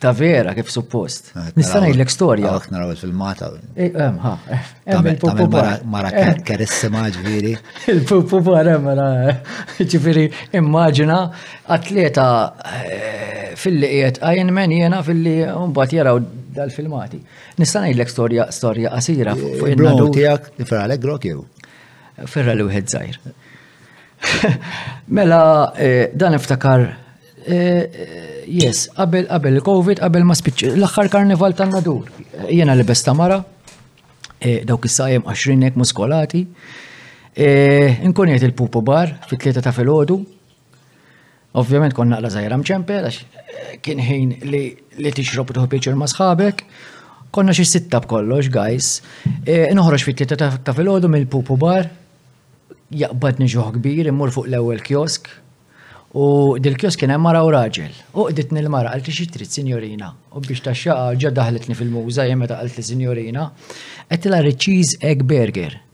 ta' vera kif suppost. Ah, Nista' naraw- ngħidlek storja. Għawek naraw il-filmata. Eh, em, ha, eh, em, Tamel il-pupu tamel mara, bar. mara Eh, ker- kerissima ġviri. Il-pupu bar, em, mela, eh, ġifiri, immaġina atleta eh, fil-li qiegħed Ironman jena fil-li mbagħad jaraw dal-filmati. Nista' ngħidlek storja storja qasira fuq il-blond tiegħek li ferra allegro kif? Ferra li wieħed żgħir. Mela eh, dan iftakar eh, yes, qabel qabel il-COVID, qabel ma spiċċi l-aħħar karnival ta' nadur. Jiena li besta mara, eh, dawk is-sajem għaxrinek muskolati. Inkun qed il-pupu bar fit-tlieta ta' filgħodu, Ovvjament konna għala zaħira mċempel, għax eh, kien ħin li, li tixrob tuħu pieċer ma sħabek. Konna xi sitta b'kollox, guys. Eh, noħroġ fit tlieta ta' filgħodu mill-pupu bar, jaqbad niġuħ kbir, immur fuq l-ewwel kiosk. U dil-kiosk kien hemm mara u raġel. U qditni l-mara għal xi trid sinjorina. U biex ta' xaqa ġa daħletni fil-muża jemma ta' għalt li sinjorina. Qed la cheese egg burger.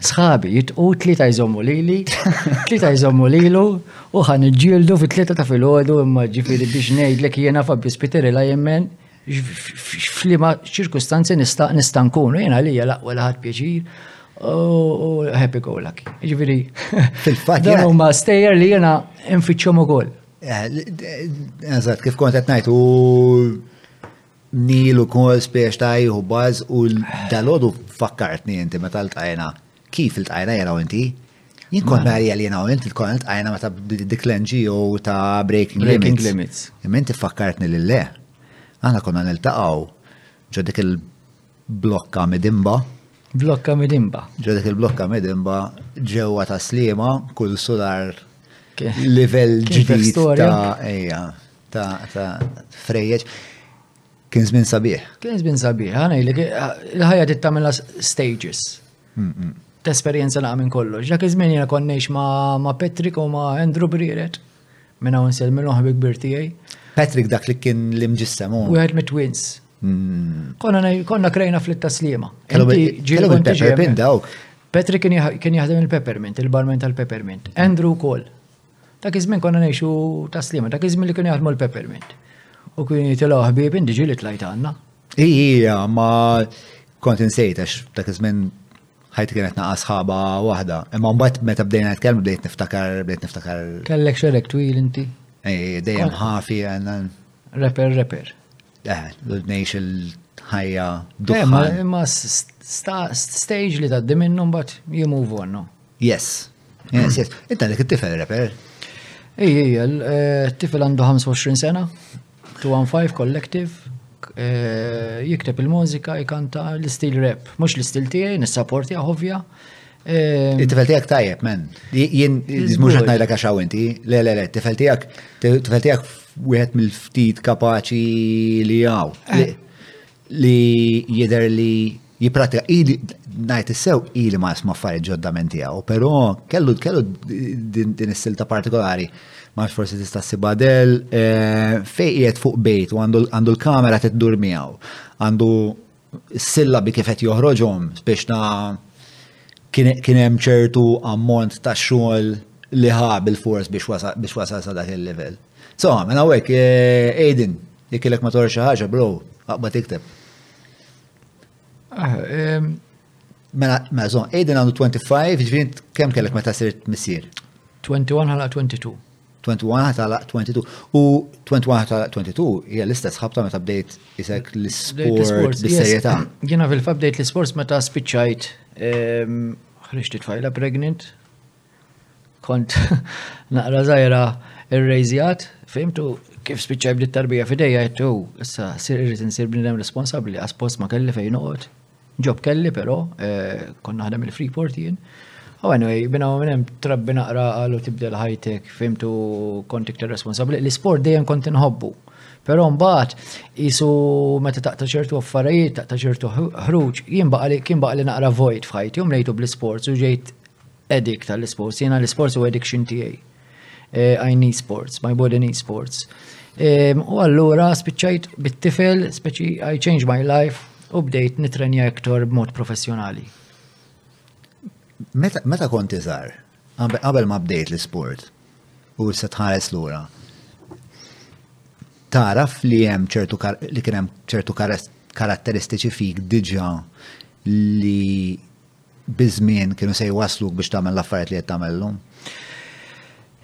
Sħabi jitqu tlieta jżommu lili, tlieta jżommu lilu, u ħan iġġieldu fi tlieta ta' filgħodu imma ġifieri biex ngħidlek jiena Fabio Spiteri la jemmen f'liema ċirkustanzi nista' nista' nkunu jiena għalija l-aqwa li ħadd pjaċir u happy go lucky. Ġifieri fil-fatt dan huma stejjer li jiena nfittxhom ukoll. Eh, eżatt, kif kont qed ngħid u Neil u kol spiex ta' jihu baz u dal-ħodu fakkartni inti meta l-tajna. Kif l-tajna jena u inti? Jien kont meħalija li jena u inti l-kol l-tajna meta dik l-NGO ta' Breaking Limits. Imma inti fakkartni li le. Aħna konna nil-taqaw ġo dik il-blokka midimba. Blokka midimba. Ġo dik il-blokka midimba ġewa ta' slima kull sular level ġdid ta' eja. ta' frejjeġ. Kien żmien sabiħ. Kien żmien sabiħ, ħanajli, il-ħajja tittamela stages. T-esperjenza naqa minn kollox. Dak iż-żmien jiena konniex ma' Patrick u ma' Andrew Briret. Minn hawn sel minn oħbi kbir tiegħi. Patrick dak li kien l-imġissem. Wieħed mit-twins. Mm. Konna krejna fl-taslima. Patrick kien jaħdem il-peppermint, il-barment tal-peppermint. Andrew kol. Dak iż-żmien konna ngħixu ta' Sliema, dak iż-żmien li kienu jaħdmu l-peppermint. U kienu jitilgħu ħbieb indiġi li tlajt għandna. Ija, ma kont insejt għax dak iż-żmien ħajti kienet naqa' sħaba waħda. Imma mbagħad meta bdejna nitkellmu bdejt niftakar, bdejt niftakar. Kellek xerek twil inti? Ej, dejjem ħafi għandna. Reper, reper. Eh, ngħix il-ħajja eh, duħħan. Imma stage li tgħaddi minnu mbagħad jimove on. Yes. Yes, yes. Inta dik it-tifel reper. Ej, ej, eh, tifel għandu 25 sena, 215 Collective, eh, jikteb il-mużika, jikanta l-istil rap. Mux l-istil tijaj, nissaporti għahuvja. Eh, il-tifel tijak tajjeb, men. Jien, mux għatna l għaxaw inti, le, le, le, tifel tijak, tifel tijak wieħed mill-ftit kapaċi li għaw. li jidher li jipratika ili najt issew ili ma jisma affarijiet ġodda minn tiegħu, però kellu kellu din is-silta partikolari ma forsi tista' sibadel eh, fej qiegħed fuq bejt u għandu l-kamera tiddur miegħu. Għandu s-silla bi kifet joħroġhom biex ta' kien hemm ċertu ammont ta' xogħol li ħa bil-fors biex wasal sa dak il-level. So, mela hekk, eh, Aiden, Jekk ilek ma xi ħaġa, bro, aqbad ikteb. Ah, mela, mela, zon, Aiden għandu 25, ġviri kem kellek meta sirt missir? 21 ħala 22. 21 ħala 22. U 21 ħala 22 hija l-istess ħabta meta bdejt isek l-sport bis-serjetà. Jiena fil-fabdejt l-sports meta spiċċajt ħriġt ehm, it-tfajla pregnant Kont naqra żgħira irrejżjat, fimtu kif spiċċaj bdiet tarbija f'idejja qed hu issa sir irrid insir bniedem responsabbli għas post ma kelli fejn noqgħod. Ġob kelli però eh, kont naħdem il-Freeport jien. U anyway, bina u minnem trabbi naqra għalu tibdel ħajtek, fimtu kont iktar responsabli. L-sport dejjem kont inħobbu. Pero mbagħad isu meta taqta' ċertu affarijiet, taqta' ċertu ħruġ, jien baqa' li kien baqa' li naqra vojt f'ħajti u mlejtu bl-sports u ġejt Edik tal-isports, jiena l-isports u addiction tiegħi. Eh, I need sports, my body needs sports. U allura spiċċajt bit-tifel, speċi I changed my life u bdejt nitrenja iktar b'mod professjonali. Meta kont iżar, qabel ma bdejt l-sport u se tħares lura, taraf li hemm ċertu li kien hemm ċertu karatteristiċi fik diġà li biż-żmien kienu se jwasluk biex tagħmel l-affarijiet li qed tagħmel llum.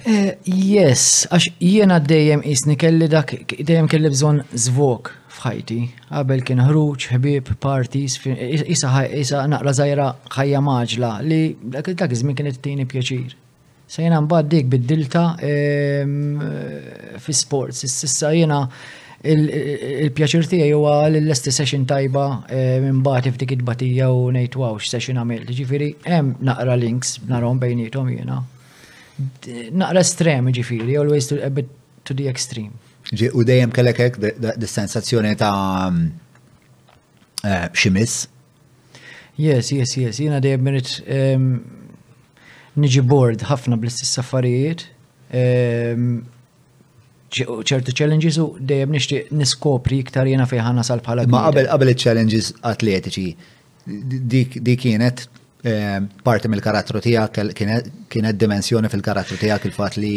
Eh, yes, għax jiena dejjem isni kelli dak, dejjem kelli bżon zvok fħajti. Qabel kien ħruġ, ħbib, parties, isa naqra zaħira ħajja maġla li dak iż-żmien kienet tini pjaċir. Se jiena mbagħad dik biddilta fi sports. Issa jiena il-pjaċir tiegħi huwa l-lesti session tajba minn bagħti f'dik it-tbatija u ngħid wow x'session għamilt. Ġifieri hemm naqra links narhom bejnietom jiena. Naqra estrem ġifieri, always to, a bit to the extreme. U dejjem kellek hekk dis-sensazzjoni ta' ximis? Yes, yes, yes, jina dejjem minit ehm, niġi bored ħafna bl-istess affarijiet, ehm, ċertu challenges u dejjem nixtieq niskopri iktar jena fejħa nasal bħala. Ma qabel qabel challenges atletiċi, di kienet ehm, parti mill-karattru tiegħek kienet dimensjoni fil-karattru tiegħek il-fatt li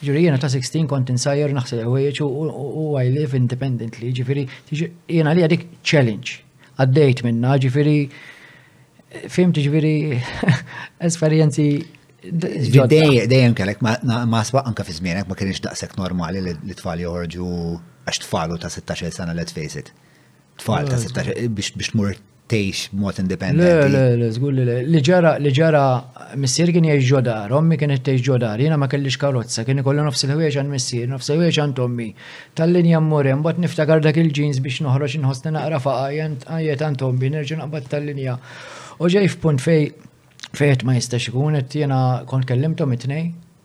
Jiġifieri jiena ta' sixteen kont insajjar naħsel il-ħwejjeġ u I live independently, jiġifieri jiena għalija dik challenge. Għaddejt minna, jiġifieri fimt jiġifieri esperjenzi Dejjem kellek ma sbaq anka fi żmienek ma kienx daqshekk normali li tfal joħorġu għax tfalu ta' 16 sena let's face it. tfal ta' 16 biex biex tmur tgħix mod indipendenti. Le, le, żgur li li ġara li ġara missier kien jgħix ġodar, ommi kienet tgħix ġodar, jiena ma kellix karozza, kien ikollu nofs il-ħwieġ għand missier, nofs il-ħwieġ għand ommi. Tal-linja mmur hemm bad niftakar dak il-ġins biex noħroġ inħossni naqra faqa għajet għand ommi, nerġa' naqbad tal-linja. U ġej f'punt fej fejt ma jistax ikun qed jiena kont kellimtom it-tnej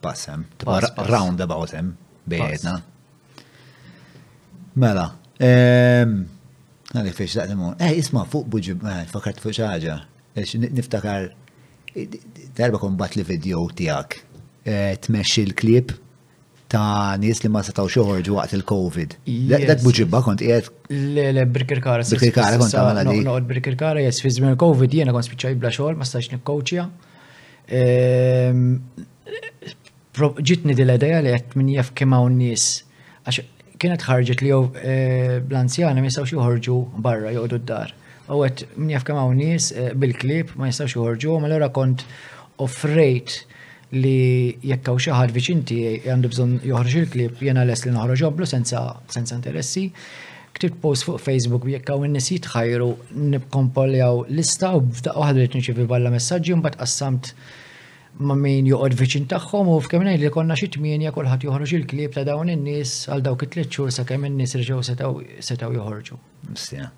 Pass hemm. Round about hemm bejna. Mela, ehm, għalli fiex daqt imur. Eh, isma fuq buġi, eh, fakart fuq xaġa. Niftakar, darba kombat li video tijak, eh, tmexxi l-klip ta' nies li ma setaw xoħorġu waqt il-Covid. Dak buġibba kont qiegħed. Le, le, birkirkara. Birkirkara kont għamela di. Noqgħod birkirkara, jes, fi żmien il-Covid jiena kont spiċċaj bla xogħol, ma stax nikkoċja. Ehm, ġitni dil edeja li għet minn jaf kemm hawn nies għax kienet ħarġet li jew eh, bl-anzjani ma jistgħux joħorġu barra joqogħdu d-dar. U għet minn jaf kemm hawn nies eh, bil-klib ma jistgħux joħorġu, ma l kont offrejt li jekk hawn xi ħadd viċin tiegħi għandu bżonn joħroġ il-klib jiena les li noħroġ oblu senza senza interessi. Ktibt post fuq Facebook bi jekk hawn nies jitħajru nikkompoljaw lista u f'daqqa waħda bdejt nirċievi balla messaġġi u mbagħad qassamt ma' min joqgħod viċin tagħhom u f'kemm ngħidli konna xi tmienja kulħadd joħroġ il-klieb ta' dawn in-nies għal dawk it-tliet xhur sakemm in-nies reġgħu setgħu joħorġu. Mistija.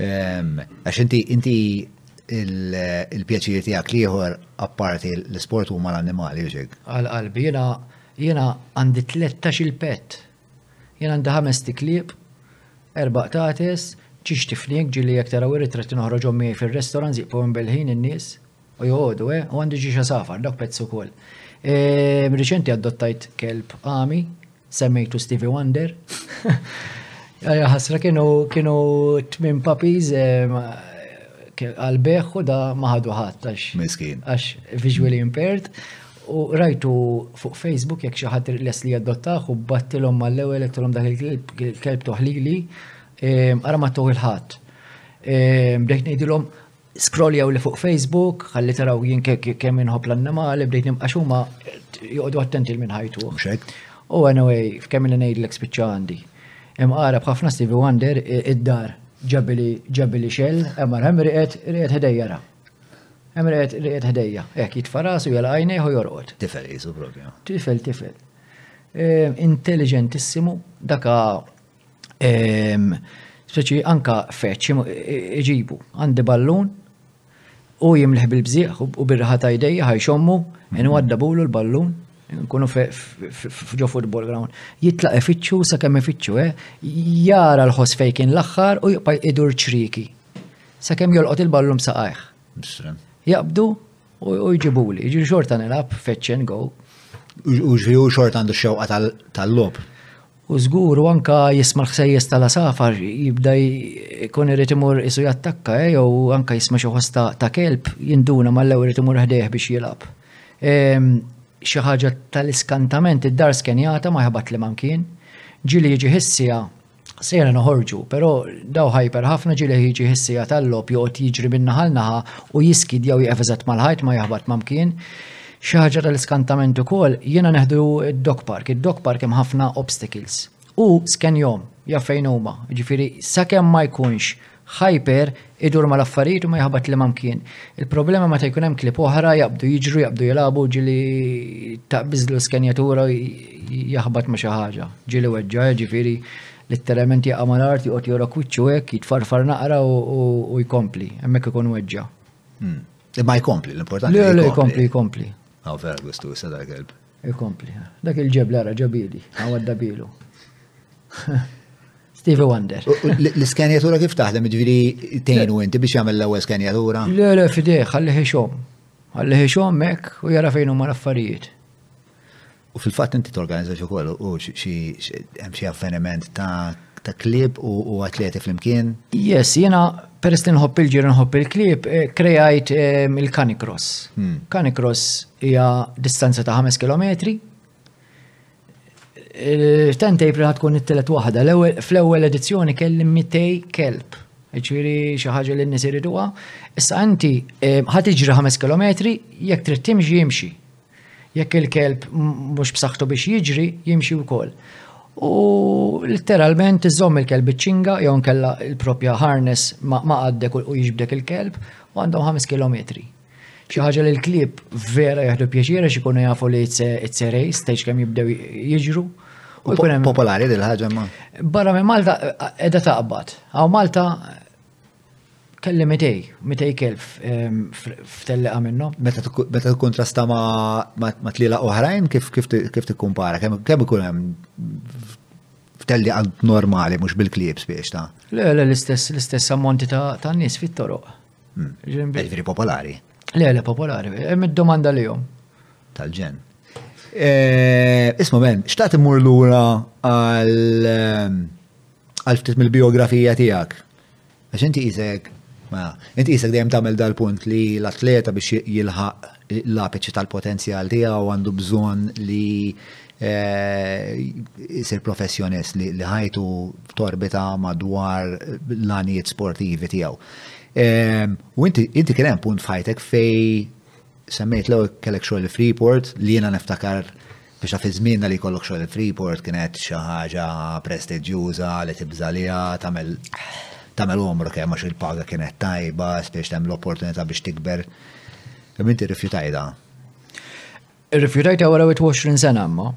Ehm, għax inti inti il-pjaċiri tiegħek liħor apparti l-isport huma l-annimali ġeg. Għal qalbi jiena jiena għandi 13 il-pet. Jien għandi ħamest iklieb, erba' qtates, ġiex tifniek, ġieli jekk taraw ir-ritratti noħroġhom miegħi fir-restaurants jiqfgħu imbelħin in-nies u joqogħdu, eh, u għandi ġiex għasafar, dak pezz ukoll. Ehm, riċenti adottajt kelb għami, semmejtu Stevie Wonder. Ħasra kienu kienu tmim papiz ehm, għal-beħu da maħadu ħadd għax. Miskin. Għax visually impaired. U rajtu fuq Facebook jekk xi ħadd les li jadottah u battilhom mal-ewwel qedtilhom dak il-kelb toħlili, ehm, ara ma toħ il-ħadd. Ehm, bdejt ngħidilhom scroll jew li fuq Facebook, ħalli taraw jien kemm inħobb l-annimali, bdejt nimqax huma joqogħdu attenti minn ħajtu. U anyway, kemm li ngħidlek spiċċa għandi. Imqara b'ħafna Stevie Wonder id-dar ġabili ġabili xell, emma l-ħemri qed qed ħdejjara. Hemm li qed li qed ħdejja, hekk jitfa' rasu jela għajnejh u jorqod. Tifel qisu propju. Tifel tifel. Ehm, Intelligentissimu daka ehm, speċi anka feċ imu- i- iġibu għandi ballun u jimliħ bil-bżieħ u birraħa ta' jdejja ħajxommu inu għaddabulu l-ballun nkunu fe- f- f- f- ġo football ground. Jitlaq ifittxu sa' kemm ifittxu, eh? Jara l-ħoss fej kien l-axħar u jibqa' idur ċriki. Sakemm jolqot il-ballum saqajh. Jaqbdu u jġibuli, ġi xorta nilab fetch and go. U ġri u xorta għandu xewqa tal-lob. U zgur u anka jisma l-ħsejjes tal-asafar jibda jkun irrit imur isu jattakka, eh, jew anka jisma xi ta' kelb jinduna mal-lew irrit imur ħdejh biex jilab. Ehm, xi ħaġa tal-iskantament id-dar skenjata ma jħabat li mankien, ġili jiġi ħissija Sejna noħorġu, però daw ħajper ħafna ġili jiġi ħissija tal-lob joqgħod jiġri minna ħal naħa u jiskidjaw jeqfeżat mal-ħajt ma jaħbat ma' mkien. Xi ħaġa tal-iskantament ukoll jiena neħdu id-dog park. Id-dog park hemm ħafna obstacles. U sken jom, jaf fejn huma. Ġifieri sakemm ma jkunx Hyper, idur mal-affarijiet u ma jaħbat liema mkien. Il-problema meta jkun hemm klieb oħra jaqbdu jiġru, jaqbdu jilagħbu, ġieli taqbiżlu l-iskenjatura u jaħbat ma' xi ħaġa. Ġieli weġġa', jiġifieri litteralment jaqa' mal-art, joqgħod jorock wiċċu hekk, jitfarfar naqra u jkompli. Hemmhekk ikun weġġa'. Imma jkompli, l-importanti. Le, le, jkompli, jkompli. Aw vera gwistu issa dal-kelb. Ikompli. Dak il-ġebla ara ġabili, għawad dabilu. Stevie Wonder. L-iskenjatura kif taħdem, ġviri tejnu inti biex jagħmel l-ewwel skenjatura? Le, le, fidej, ħalli ħixhom. Ħalli ħixhom mek u jara fejn huma l-affarijiet. U fil-fatt inti torganizza xi kollu u xi hemm xi avveniment ta' ta' klieb u atleti flimkien? Yes, jiena peress li nħobb il-ġiri nħobb il-klieb, eh, krejajt ehm, il-Canicross. Hmm. Canicross hija distanza ta' 5 km. Tentej li tkun it-telet waħda. Fl-ewwel edizzjoni kelli 200 kelb. Ġifieri xi ħaġa li n-nies iriduha. Issa inti ehm, ħad iġri 5 km jekk trid timxi jimxi. Jekk il-kelb mhux b'saħħtu biex jiġri, jimxi wkoll. U letteralment iżomm il-kelb iċ-ċinga jew nkella l-propja harness ma' qaddek u jiġbdek il-kelb u għandhom 5 kilometri. Xi ħaġa li l-klieb vera jaħdu pjaċir għax ikunu jafu li it's a race, tgħidx kemm jibdew jiġru. Popolari dil-ħaġa ma. Barra minn Malta qiegħda taqbad. Għaw Malta Kelli 200,000 f'telliqa minnhom. Meta tikkuntrasta ma' tliela oħrajn, kif tikkumpara? Kemm ikun hemm f'telliqa normali, mhux bil-kliebs biex ta'? Le, le, l-istess ammonti ta' nies fit-toroq. Hmm. Ġifieri popolari. Le, le, popolari. Hemm id-domanda li jom. Tal-ġen. Eh, isma' men, xtaqt imur lura għal eh, ftit mill-biografija tiegħek. Għax inti jisek, ma, inti jisek dejjem tagħmel dal-punt li l-atleta biex jilħaq l-apiċi tal-potenzjal tiegħu għandu bżonn li jisir eh, professjonist li ħajtu torbita madwar l-għanijiet sportivi tiegħu. Ehm, u inti kien hemm punt fajtek fej semmejt l kellek xogħol Freeport li jiena niftakar Biex fi żmienna li jkollok xogħol f'Freeport kienet xi ħaġa prestiġjuża li tibża' għaliha, tagħmel tagħmel għomrok hemm għax il-paga kienet tajba, spiex temm l-opportunità biex tikber. Imma inti rrifjutajtha. Irrifjutajtha wara 21 sena imma.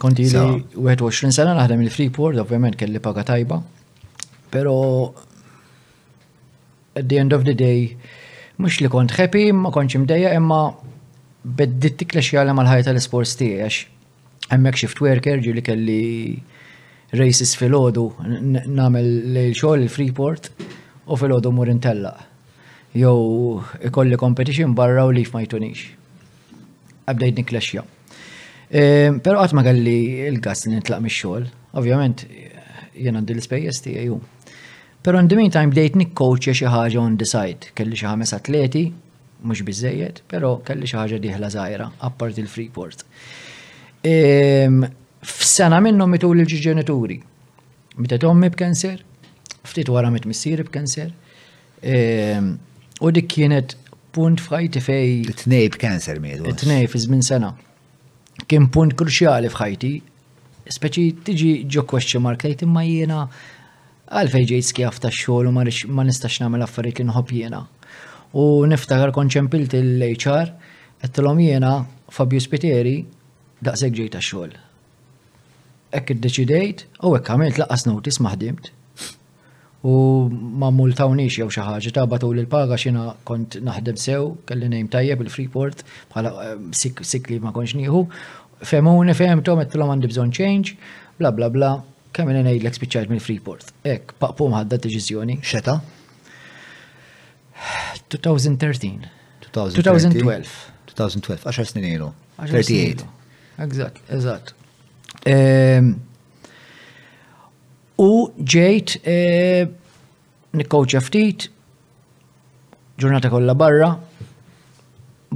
Kont ili 21 sena naħdem il-Freeport, ovvjament kelli paga tajba, però At the end of the day, mhux li kont happy, ma kontx imdejjaq imma bdiet tiklex jala mal-ħajja tal-isports tiegħi għax hemmhekk shift worker ġieli kelli races filgħodu nagħmel lejl xogħol il-Freeport u filgħodu mmur intellaq. Jew ikolli competition barra u leave ma jtunix. Għabdejt niklexja. Ehm, pero għat ma kelli il-gas li nitlaq mix xogħol Ovvjament, jien għandi l-ispejjeż tiegħi hu. Pero in the meantime bdejt nikkoċja xi ħaġa on the side. Kelli xi ħames atleti, mhux biżejjed, pero kelli xi ħaġa dieħla żgħira, appart il-Freeport. Ehm, f'sena minnhom mitu l ġenituri. Mitet ommi b'kanser, ftit wara mit missieri b'kanser, Ehm, u dik kienet punt f'ħajti fej. It-tnej b'kanser miedu. It-tnej fi żmien sena. Kien punt kruċjali f'ħajti, speċi tiġi ġo question mark lejt imma jiena għalfej ġejt skjaf ta' xogħol u ma nistax nagħmel affarijiet li nħobb jiena. U niftakar konċempilt il-HR għettilom jiena Fabio Spiteri daqshekk ġejt ta' xogħol. Hekk iddeċidejt u hekk għamilt laqas notis maħdimt. u ma multawniex jew xi ħaġa ta' batu l paga xina kont naħdem sew, kelli nejm tajjeb il-Freeport bħala eh, sik li ma konx nieħu. Femuni fehmtom qed tilhom għandi bżonn change, bla bla bla, kemm li ngħidlek spiċċajt mill-Freeport. Hekk paqpu ħadda deċiżjoni. Xeta? 2013. 2012. 2012, 10 snin ilu. 38. Eżatt, eżatt. Ehm, U ġejt nikkowċa ftit, ġurnata kollha barra,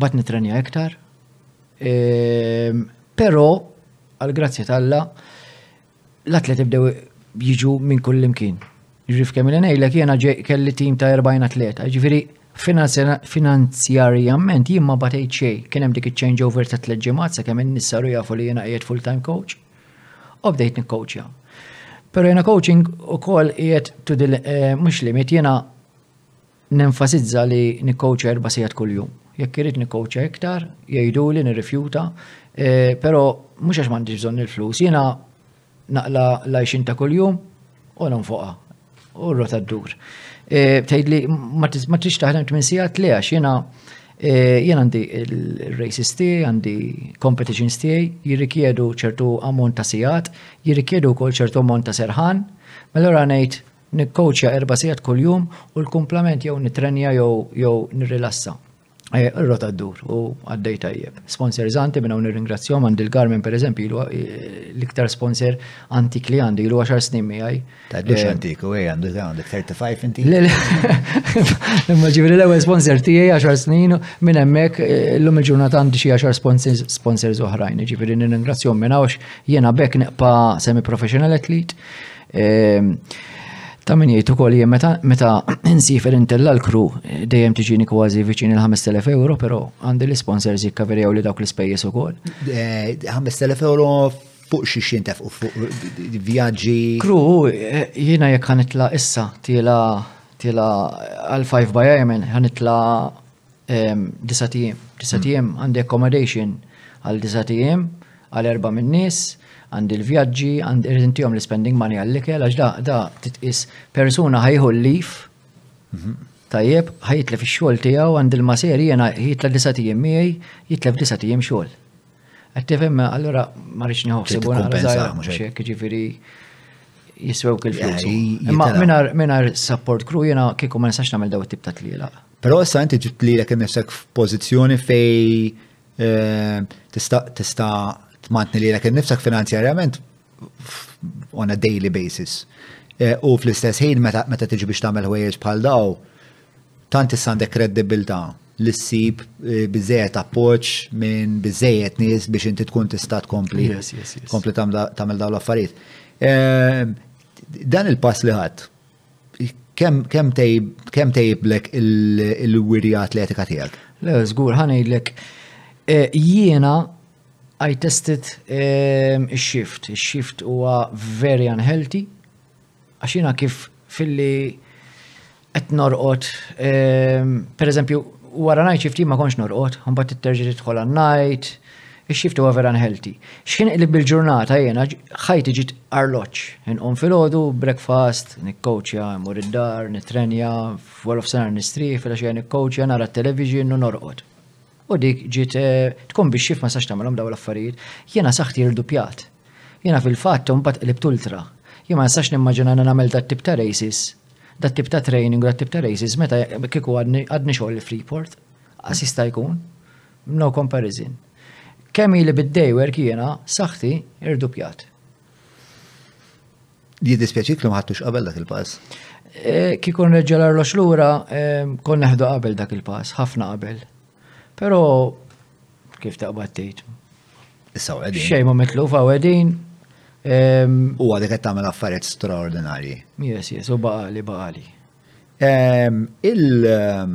bat nitrenja iktar. Ehm, però, għal grazzja talla, l-atleti bdew jiġu minn kull imkien. Ġrif kemm li ngħidlek jiena kelli tim ta' 40 atleta, ġifieri finanzjarjament jien ma batejt xejn. Kien hemm dik iċ-changeover ta' tliet ġimgħat sakemm in-nies saru jafu li jiena qiegħed full-time coach. U bdejt nikkoċja. Pero jena coaching u kol jiet to the eh, mux limit jena nenfasizza li nikkoċja erba sijat kull-jum. Jekk irrit nikkoċja iktar, jgħidu li nirrifjuta, eh, pero mux għax mandi bżon il-flus, jena naqla lajxin ta' kull-jum, U non fuqa. U r-rota d-dur. E, Tgħid li ma trix taħdem 8 sigħat le għax jiena e, jien għandi il-races tiegħi, għandi competitions tiegħi, jirrikjedu ċertu ammont ta' sigħat, jirrikjedu wkoll ċertu ammont ta' serħan. Mela ra ngħid nikkowċja erba' sigħat kuljum u l-kumplament jew nitrenja jew jew nirrilassa. Eh, rota d-dur u għaddej tajjeb. Sponsors anti minna unir ringrazzjom għand il-Garmin per eżempju ilu eh, l-iktar sponsor antik li għandi ilu 10 snin mi għaj. Taddux eh, antiku, għaj għandu għandek 35 inti. Imma ġivri l-ewel sponsor tijaj 10 snin minn emmek l-lum il-ġurnat għandi xie 10 sponsors uħrajn. Ġivri n-ringrazzjom minna għax jena bek neqpa semi-professional athlete Ehm, ta' min jgħid ukoll jien meta meta nsifer intella l-kru dejjem tiġini kważi viċin il-5000 euro, però għandi l-isponsors jikkaverjaw li dawk l-ispejjeż ukoll. 5000 eh, euro fuq xi xi ntefqu fuq vjaġġi. Kru eh, jiena jekk ħanitla issa tiela tiela għal 5 by Ironman ħanitla Disa tijiem. Disa tijiem għandi accommodation għal disa tijiem, għal erba minn nis, għandi l-vjaġġi, għandi irrintijom l-spending money għall-likel, għax da, da titqis persuna ħajħu l-lif, mhm. tajjeb, ħajtlef il-xol tijaw, għandi l-maseri jena jitlef disa tijiem miej, jitlef disa tijiem xol. Għattifem, allora marriċ nħoħsib u naqra ġifiri jiswew kil-flus. Imma minar support crew jena kieku ma nistax namel daw it-tip ta' tlila. Però issa inti ġibt lilek innifsek f'pożizzjoni fej eh, tista' tista' tmantni lilek innifsek finanzjarjament on a daily basis. Eh, u fl-istess ħin meta tiġi biex tagħmel ħwejjeġ bħal daw, tant issa għandek kredibilità li ssib eh, biżejjed appoġġ minn biżejjed nies biex inti tkun tista' tkompli tkompli tagħmel dawn l-affarijiet. Dan il-pass li ħadd Kemm kem tejb, kem tejblek il-wirja atletika tiegħek? Le, żgur ħanejdlek. E, jiena I tested ehm, shift. Shift huwa very unhealthy. Għax jiena kif filli qed norqod, ehm, per eżempju, wara ngħid xifti ma konx norqod, mbagħad titterġi tidħol għan-night, Ix-xift huwa vera unhealthy. X'ħin iqlib bil-ġurnata jiena, ħajti ġiet arloġġ. Inqum filgħodu, breakfast, nikkowċja, immur id-dar, nittrenja, f'warofsinhar nistrieħ, filgħaxija nikkowċja, nara t-television u norqod. U dik ġiet tkun bix-xift ma nistax tagħmilhom dawn l-affarijiet. Jiena saħħti irduppjat. Jiena fil-fatt mbagħad qlibt ultra. Jien ma nistax nimmaġina li nagħmel dat-tip ta' races, dat-tip ta' training u dat-tip ta' races meta kieku għadni xogħol il-Freeport. Qas jista' jkun. No comparison. Kemm ili bid-daywork jiena saħħti irduppjat. Jiddispjaċik li ma ħadtux qabel dak il-pass? Eh, Kikun reġġa l-arlox lura eh, kon neħdu qabel dak il-pass, ħafna qabel. Però kif taqbad tgħid. Issa għedin. Xejn ma mitluf għedin. Ehm, u għadek qed tagħmel affarijiet straordinarji. Yes, yes, u baqali, baqali. Ehm, il- ehm,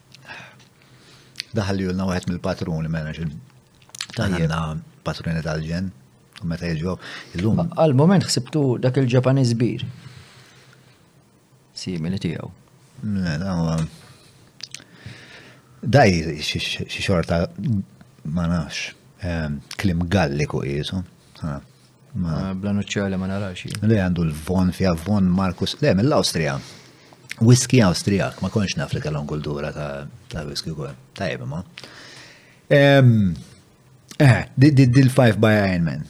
Daħal julna wieħed mill-patruni mela xi tajjena patruni tal-ġen u meta jiġu illum. Għal moment ħsibtu dak il-Ġapaniż bir. Simili tiegħu. Mela, daj xi xorta ma nafx ehm, klim galliku qisu. Bla nuċċar li ma narax. Le għandu l-von fija von Markus, le mill-Awstrija. Whisky Awstrijak, ma konx naf li kellhom kultura ta' whisky ukoll. Tajjeb ma. Eh, dil-5 by Iron Man,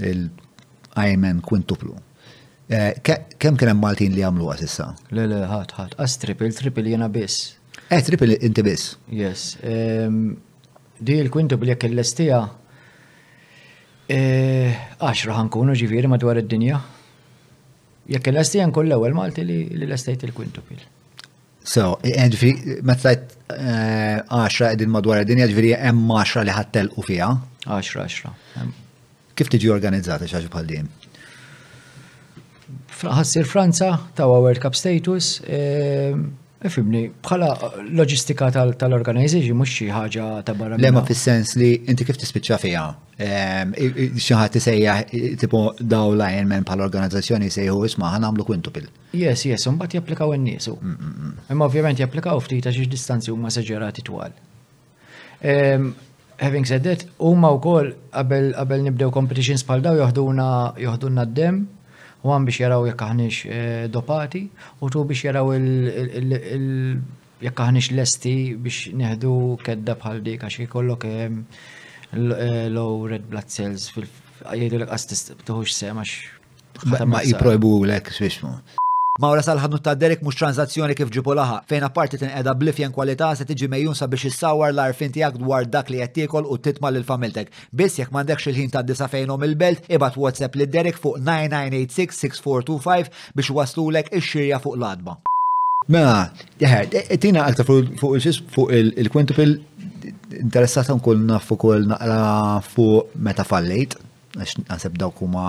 il-Iron Man quintuplu. Eh, Kem kien hemm Maltin li għamlu għasissa? Le, le, ħat, ħat, għas triple, triple jena biss. Eh, triple inti biss. Yes. Di il-quintuple jek il-lestija, Għaxra ħa nkunu ġifieri madwar id-dinja. Jekk il-lesti nkun l-ewwel Malti li l-estate il-quintuple. So, ġifri, meta tajt eh, għaxra qegħdin madwar id-dinja, ġifri hemm għaxra li ħattelqu fiha. Għaxra, għaxra. Kif tiġi organizzata xi bħal din? Ħassir Franza tawa World Cup status, Fimni, bħala loġistika tal-organization mux xi ħaġa ta' barra. Le ma fis-sens li inti kif tispiċċa fiha. Ehm, xi ħadd isejja tipo daw l-Iron Man bħala organizzazzjoni jsejħu isma' ħa nagħmlu quintuple. Yes, yes, mbagħad japplikaw in-niesu. Mm, mm, mm. Imma ovvjament japplikaw ftit għax distanzi huma seġerati twal. Having said that, huma wkoll qabel nibdew competitions bħal daw joħduna joħduna d-dem, u għan biex jaraw jekk aħniex eh, dopati, u tu biex jaraw jekk aħniex lesti biex neħdu kedda bħal dik għax jkollok eh, low red blood cells fil jgħidu l-qas tistuħux sem għax Ma jiprojbu l-ek, xbixmu. Mawra sal-ħanut ta' Derek mhux tranżazzjoni kif ġipu laħaq, fejn apparti tinqeda bl-ifjen kwalità se tiġi megħjun sabiex issawwar l-għarfien tiegħek dwar dak li qed tiekol u titma' lil familtek. Biss jekk m'għandekx il-ħin tgħaddi sa fejn omm il-belt, ibgħat WhatsApp lil Derek fuq 9986-6425 biex iwasslulek ix-xirja fuq l-għatba. Mela, Deher, tina aktar fuq il-quintuple, interessata nkun naf ukoll naqra fuq meta fallejt. għax naħseb dawk huma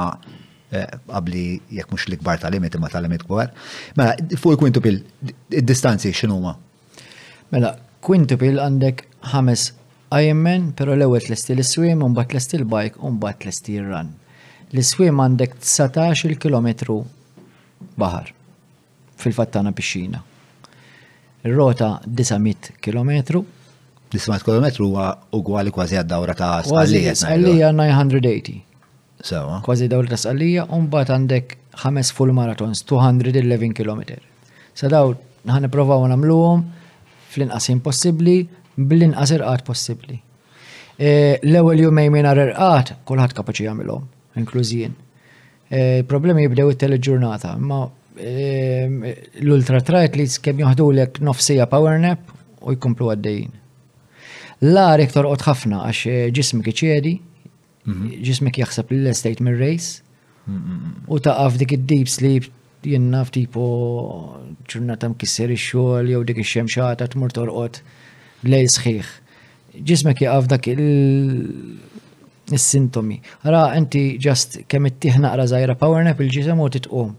eh, qabli jekk mhux l-ikbar tal-limit imma tal-limit kbar. Mela, fuq il-quintuple, id-distanzi x'inhuma? Mela, quintuple għandek ħames Ironman, pero l-ewwel tlesti l-swim, mbagħad tlesti l-bike, u mbagħad tlesti l-run. L-swim għandek 19 il-kilometru baħar. Fil-fatt għandna pixxina. Ir-rota 900 kilometru. 900 kilometru huwa ugwali kważi għad-dawra ta' Sqallija. Sqallija 980. Sewa. Kważi dawra ta' Sqallija, u mbagħad għandek ħames full marathons, 211 km. Sa daw ħan nipprovaw nagħmluhom fl-inqas ħin possibbli, bl-inqas irqad possibbli. E, l-ewwel jumej mingħajr irqad kulħadd kapaċi jagħmilhom, inklużi jien. Il-problemi jibdew it-teleġurnata, imma ehm, l-ultra triathletes kemm joħdulek nofsija power nap u jkomplu għaddejjin. L-għar iktar qod ħafna għax eh, ġismik iċedi, mhm. ġismik jaħseb l-estate mir-race, u taqaf dik id-deep sleep Jien naf tipo ġurnata mkisser ix-xogħol jew dik ix-xemxata tmur torqod lejl sħiħ. Ġismek jaqaf dak il-sintomi. Ara inti ġast kemm ittieħ naqra żgħira power nap il-ġisem u titqum.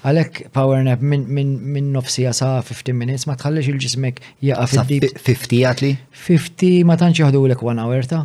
Għalhekk power nap minn nofsija sa 15 minutes ma tħallix il-ġismek jaqaf. 50 għatli? 50 ma tantx jaħdulek 1 hour ta'.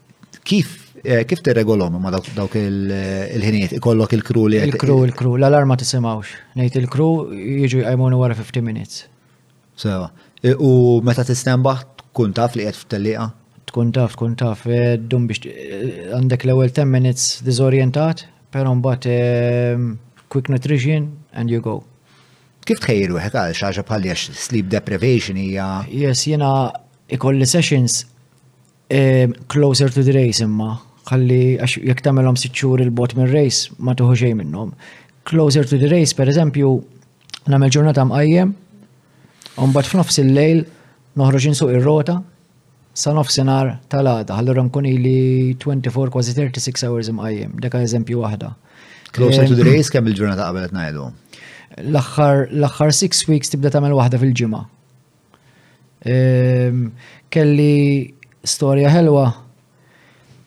Kif eh, kif tirregolhom ma dawk il-ħinijiet ikollok il-kru li Il-kru, il-kru, l-alarm ma tisimgħux. Ngħid il-kru jiġu jqajmuni wara 50 minutes. Sewa. Eh, u meta tistembaħ tkun taf li qed f'telliqa? Tkun taf, tkun taf, eh, dum biex għandek l-ewwel 10 minutes diżorjentat, però mbagħad ehm, quick nutrition and you go. Kif tħejru hekk għal xaġa bħal sleep deprivation hija? Yes, jiena ikolli sessions Closer to the race imma, ħalli għax jekk tagħmelhom sitt xhur il-bot minn race ma tuħu xejn minnhom. Closer to the race, per eżempju, nagħmel ġurnata mqajjem, u mbagħad f'nofs il-lejl noħroġ insuq ir-rota sa nofsinhar tal-għada, allura nkun ili 24 kważi 36 hours mqajjem, dak eżempju waħda. Closer to the race kemm il-ġurnata qabel qed ngħidu? L-aħħar l-aħħar 6 weeks tibda tagħmel waħda fil-ġimgħa. Ehm, kelli storja ħelwa.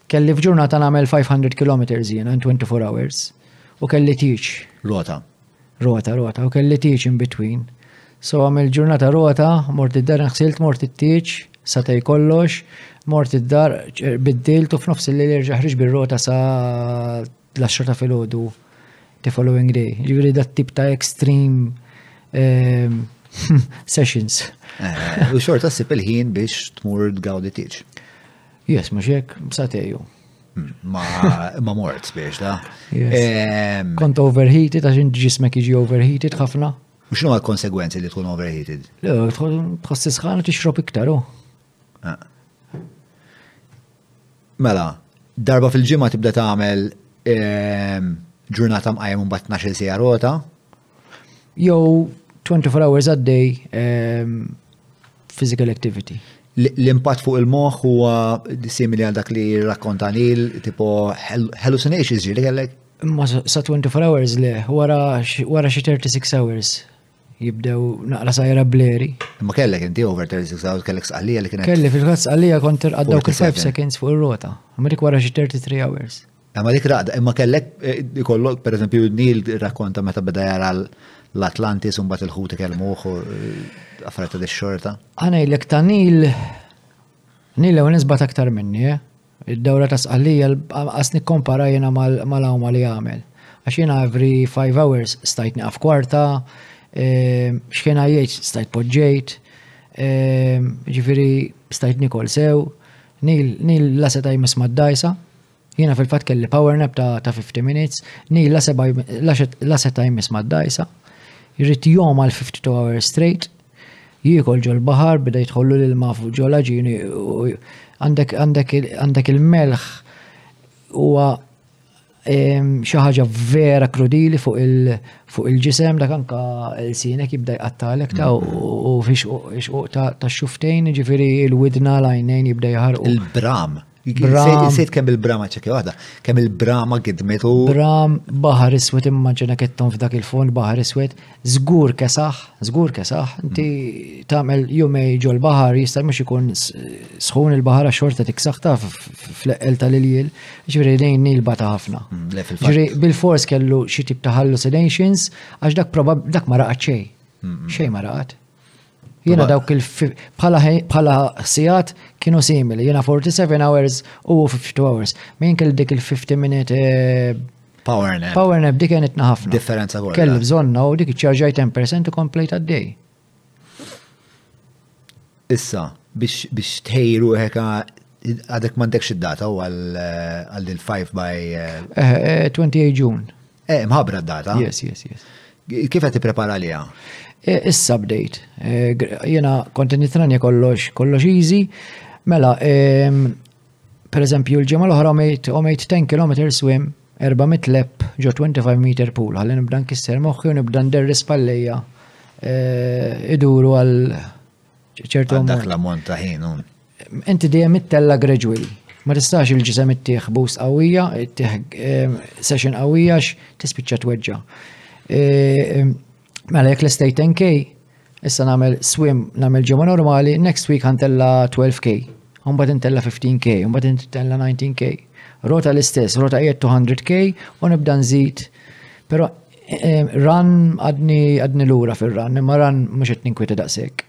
Kelli f'ġurnata nagħmel 500 km jiena in 24 hours u kelli tiċ. Rota. Rota, rota, u kelli tiċ in between. So għamil ġurnata rota, mort id-dar nħsilt, mort it-tiċ, satej kollox, mort id-dar biddilt u f'nofs li l-irġaħriġ bil-rota sa L-10 ta' filgħodu the following day. Ġifieri dat tip ta' extreme ehm, sessions. Eh, u xorta sib il-ħin biex tmur tgawdi tiġ. Yes, mhux hekk, sateju. Hmm, ma mort biex da. Ehm, Kont overheated għax ġismek jiġi overheated ħafna. U xinu għal konsegwenzi li tkun overheated? Tħossi sħana tixrob iktar, oh. Ah. Mela, darba fil-ġimgħa tibda tagħmel ehm, ġurnata mqajjem u mbagħad 12 sija rota. Jew 24 hours a day ehm, physical activity. L-impatt fuq il-moħ huwa simili għal dak li rakkonta Neil, tipo hallucinations ġili kellek? Ma sa 24 hours le, wara xi 36 hours. jibdew naqra sajra bleri. Ma kellek inti over 36 hours, kellek sqallija li kienet. Kelli fil-ħat sqallija kont għaddaw kif 5 seconds fuq il-rota. Ma dik wara xi 33 hours. Ma dik raqda, imma kellek eh, ikollok, per eżempju, Nil rakkonta meta beda jara l-Atlantis un bat il-ħuti kelmuħ u eh, affarijiet ta' xorta. Għana jillek ta' Nil, Nil għu nisbat aktar minni, eh? Id-dawra ta' Sqallija l-bqas nikkompara jiena mal-għawma li għamel. Għax jiena every five hours stajt nieqaf kwarta, ehm, xħin għajjejt stajt poġġejt, ehm, ġifiri stajt nikol sew, nil la seta jmiss mad-dajsa, jiena fil-fat kelli power nap ta' 50 minutes, nil la seta jmiss mad-dajsa, jirrit jom għal 52 hours straight, jiekol ġol-baħar, beda jidħollu l-ilma fuq ġol-għaġin u għandek il-melħ huwa xi ħaġa vera krudili fuq il-ġisem, dak anka l-sinek jibda jqattalek ta' u fix ta' xuftejn, ġifiri il-widna l-għajnejn jibda jħarqu. Il-bram. Bram. Sejt kemm il-brama ċekja waħda, kemm il-brama gidmitu. Bram, baħar iswed immaġina kettom f'dak il-fond, baħar iswed, zgur kesaħ, zgur kesaħ, inti mm. tagħmel jumej ġol baħar jista' mhux ikun sħun il-baħar xorta tiksaħ taf fl-eqqel tal-iljil, ġifieri lejn nilba ta' ħafna. Mm, ġifieri bil-fors kellu xi tip ta' hallucinations għax dak dak ma raqgħet xejn. Mm, xejn ma raqgħet. Jiena Ba- dawk il bħala ħe- bħala sigħat kienu simili, jiena 47 hours u 52 hours. Min kelli dik il-50 minute eh, Power nap. power nap dik kienet ħafna. Differenza kollha. Kelli bżonna u dik iċċarġaj 10% u komplejt għaddej. Issa, biex, biex tħejru heka għadek mandekx id-data u għal eh, għal il-5 by eh, Eh, eh, 28 June. Eh, mħabra d-data. Yes, yes, yes. Kif qed tipprepara liha? Eh, issa bdejt. Eh, jiena konti nitranja kollox, kollox easy. Mela, ehm, per eżempju, l-ġimgħa l-oħra omejt 10 km swim, 400 lep ġo 25 meter pool, ħalli nibda nkisser moħħi u nibda nderris pallejja eh, iduru għal ċertu. Dak l-ammont ta' ħin. Inti dejjem ittella gradually. Ma tistax il-ġisem ittieħ boost qawwija, ittieħ ehm, session qawwija x tispiċċa tweġġa. Ehm, mela jekk l-estate 10k, issa nagħmel swim, nagħmel ġimgħa normali, next week ħantella 12k, mbagħad intella 15k, mbagħad intella 19k. Rota l-istess, rota qiegħed 200k u nibda nżid. Però ehm, run għadni għadni lura fir-run, imma run mhux qed ninkwita daqshekk.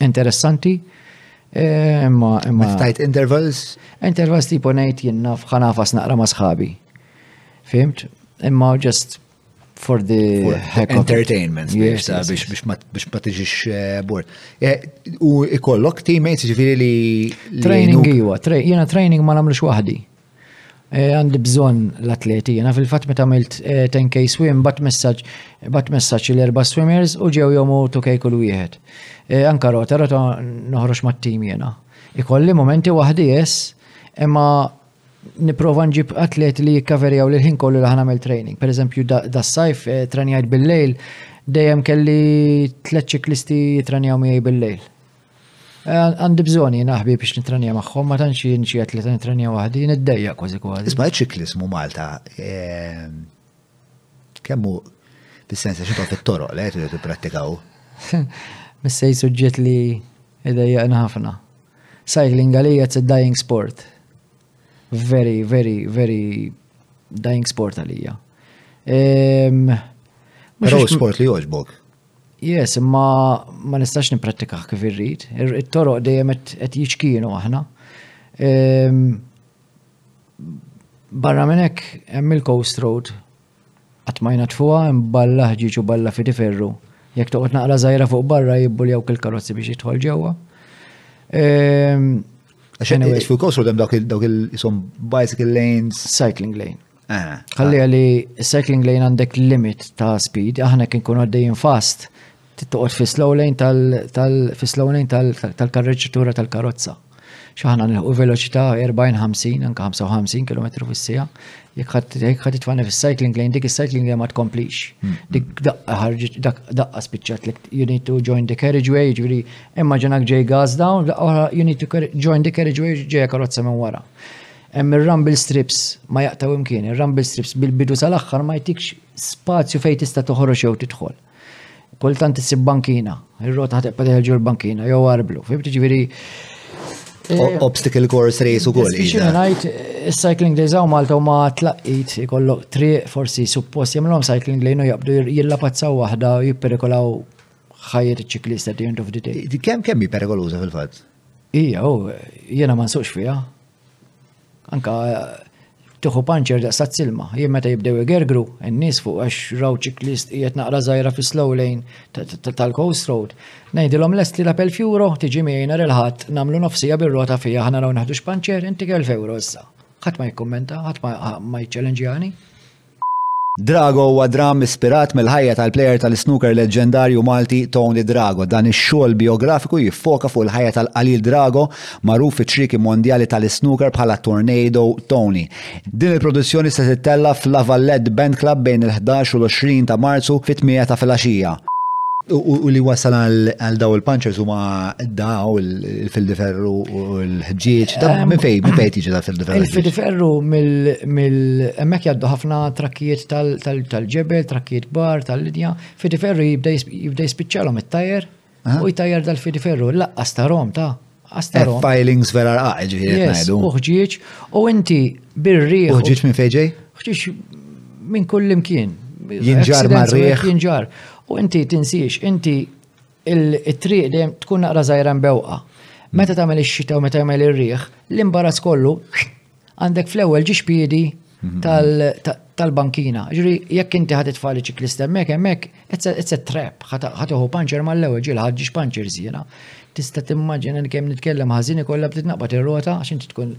Interessanti. Eh, imma imma. Stajt intervals? Intervals tipo ngħid jien naf ħanafas naqra ma' sħabi. Fimt? Imma just for the for heck entertainment yes, yes, biex biex ma biex ma tiġix eh, board. Eh, u ikollok teammates ġifieri li training iwa, jiena training ma nagħmlux waħdi. Eh, għandi bżon l-atleti. Jena fil-fat meta għamilt 10k eh, swim, bat messaġġ bat messaġġ l-erba swimmers u ġew jomu 2k kull wieħed. Eh, anka rota, rota noħroġ mat-tim jena. Ikolli momenti waħdi jess, imma niprofa nġib atleti li jikkaverjaw li ħin kollu li ħanamil training. Per eżempju, da sajf trenjajt bil-lejl, dejjem kelli tleċ ċiklisti jitrenjaw miegħi bil-lejl. Eh, għandi bżoni naħbi biex nitranja maħħom, ma tanċi nċiet li nitranja wahdi, niddejja kważi kważi. Isma, ċiklismu Malta, eh, kemmu fil-sens li xitwa fit-toroq, le, t t-prattikaw. Missej suġġiet li id-dajja ħafna. Cycling għalija it's a dying sport. Very, very, very dying sport għalija. Pero sport li joġbok. Yes, imma ma nistax nipprattikaħ kif irrid. It-toroq dejjem qed jiċkienu aħna. Ehm, barra minn hekk hemm il-Coast Road qatt ma jnatfuha hemm balla ħġieġ u balla ferru. Jekk toqgħod naqra żgħira fuq barra jibbuljaw il-karozzi biex jidħol ġewwa. Ehm, Għax fuq kosru dem dawk il-isom bicycle lanes. Cycling lane. Eh, Ħalli għalli cycling lane għandek limit ta' speed, aħna kien kun għaddejjin fast, toqgħod fi slow lane tal-slow lane tal-karreċitura tal-karozza. Xaħna nilħu veloċità 40-50, anka 55 km fis sija jekk ħadd titfani fis-cycling lane, dik is-cycling lane ma tkomplix. Hmm. Dik daqqa ħarġet, daqqa spiċċat li you need to join the carriageway, ġifieri immaġinak ġej gas down, you need to join the carriageway ġejja karozza minn wara. Hemm ir-rumble strips ma jaqtgħu imkien, ir-rumble strips bil-bidu sal-aħħar ma jtikx spazju fejn tista' toħroġ jew tidħol. Kultant issib bankina, ir-rota ħateq qed ħelġu l-bankina jew arblu, fim tiġifieri. Eh, obstacle course race ukoll. Biex ngħid is-cycling days hawn Malta huma tlaqqit ikollok triq forsi suppost jagħmluhom cycling lejn u jaqbdu jillapazzaw waħda u jipperikolaw ħajjet iċ-ċiklista at the end of the day. Kemm kemm hi perikoluża fil-fatt? Ija, u jiena ma nsuqx fija. Anka tuħu panċer daqsat silma. Jien meta jibdew igergru, n-nies fuq għax raw ċiklist qiegħed naqra żgħira fi slow lane tal-Coast Road. Ngħidilhom lest tilab elf euro, tiġi miegħi nhar il-Ħadd nagħmlu nofsija bir-rota fija ħa naraw neħdux panċer, intik elf euro issa. Ħadd ma jikkummenta, ħadd ma jċċelenġjani. Drago huwa dramm ispirat mill-ħajja tal-plejer tal-isnooker leġġendarju Malti Tony Drago. Dan ix-xogħol bijografiku jiffoka fuq il-ħajja tal-qalil Drago, magħruf fiċ-ċrieki mondjali tal-isnooker bħala Tornado Tony. Din il-produzzjoni se tittella' f'La Vallette Band Club bejn il-ħdax u l-għoxrin ta' Marzu fit-tmiegħa ta' filgħaxija. U li wassal għal dawn il-punchers huma dawn. il-fildiferru u l-ħġieġ, da minn fej, minn fej tiġi da fildiferru? Il-fildiferru mill-emmek jaddu ħafna trakkijiet tal-ġebel, trakkijiet kbar, tal-linja, fildiferru jibda jispiċċalhom it-tajer u jtajjar dal-fildiferru, laqqas ta' rom ta' astarom. Eh, filings vera raqqa ġifieri ngħidu. Uħġieġ u inti birri. Uħġieġ minn fejġej? Uħġieġ minn kull imkien. Jinġar marriħ. Jinġar. U inti tinsiex, inti it-triq dejjem tkun naqra żgħira mbewqa. Meta tagħmel ix-xita u meta jagħmel ir-riħ, l-imbarazz kollu għandek fl-ewwel ġiex piedi tal-bankina. Ġri, jekk inti ħad itfali ċiklist hemmhekk, hemmhekk, it's a trap, ħad uħu panċer mal-ewwel ġil ħad ġiex panċer żiena. Tista' timmaġina li kemm nitkellem ħażin ikollha bdiet naqbad ir-rota għax inti tkun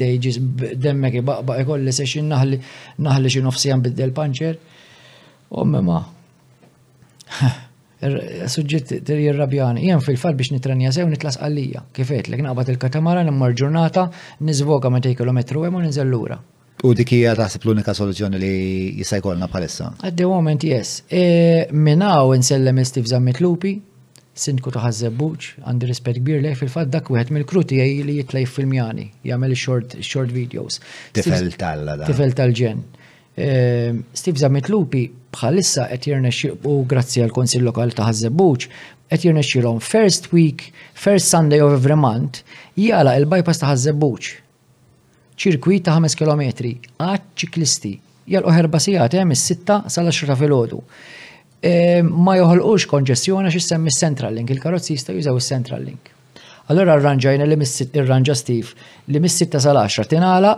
dej ġis demmek ibaqbaq ikolli se xi naħli naħli xi nofsi biddel panċer. Omma, Suġġiet jirrabjani. Jien fil-fat biex nitranja sew nitlas għalija. Kifet, l naqbad il-katamara nimmar ġurnata, nizvoga ma tejk kilometru għem u ninżel lura. U dikija taħseb l-unika soluzzjoni li jista' jkollna bħalissa? At the moment, yes. E, Minaw insellem il-Stif Zammit Lupi, sindku ta' ħazzebbuċ, għandi rispet kbir lej fil-fat dak wieħed mill-kru tiegħi li jitla jiffilmjani, jagħmel short, short videos. Tifel tal-ġen. Ehm, Steve Zamitlupi bħalissa qed jirnexxi u grazzi għal konsil Lokal ta' Ħażebbuġ qed jirnexxilhom first week, first Sunday of every month jala il-bypass ta' Ħażebbuġ. Ċirkwit ta' 5 km għad ċiklisti jalqu ħerba sigħat hemm is-sitta sal-10 ta' filgħodu. Eh, ma joħolqux konġestjoni għax issemmi central link, il-karozzi jistgħu jużaw is-central link. Allora rranġajna li mis-sitt irranġa Steve li mis-sitta sal-10 tingħala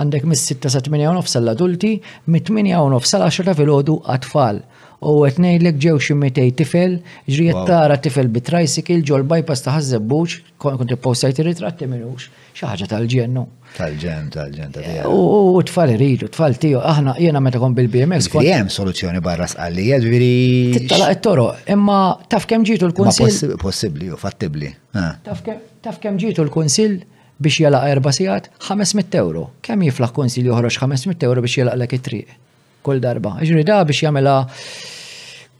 għandek mis-sitta sa 8 nofs sal-adulti, mit-8 nofs sal-10 ta' filgħodu għat-tfal. U qed ngħidlek ġew xi mitej tifel, ġriet tara tifel bi tricycle ġol bypass ta' ħażebbuġ, kont ippostajt ir-ritratti minux, Xi ħaġa tal-ġennu. Tal-ġen, tal-ġen, tal-ġen. U tfal iridu, tfal tiegħu, aħna jiena meta kon bil-BMX. Ġifieri hemm soluzzjoni barra sqallija, ġifieri. Tittalaq it-toro, imma taf kemm ġietu l-kunsill. Possibbli u fattibbli. Ah. Taf kemm ġietu l-kunsill biex jela erba' sigħat 500 euro. Kemm jiflaħ kunsill joħroġ 500 euro biex jelaqlek it-triq? Kull darba. Ġri da biex jagħmilha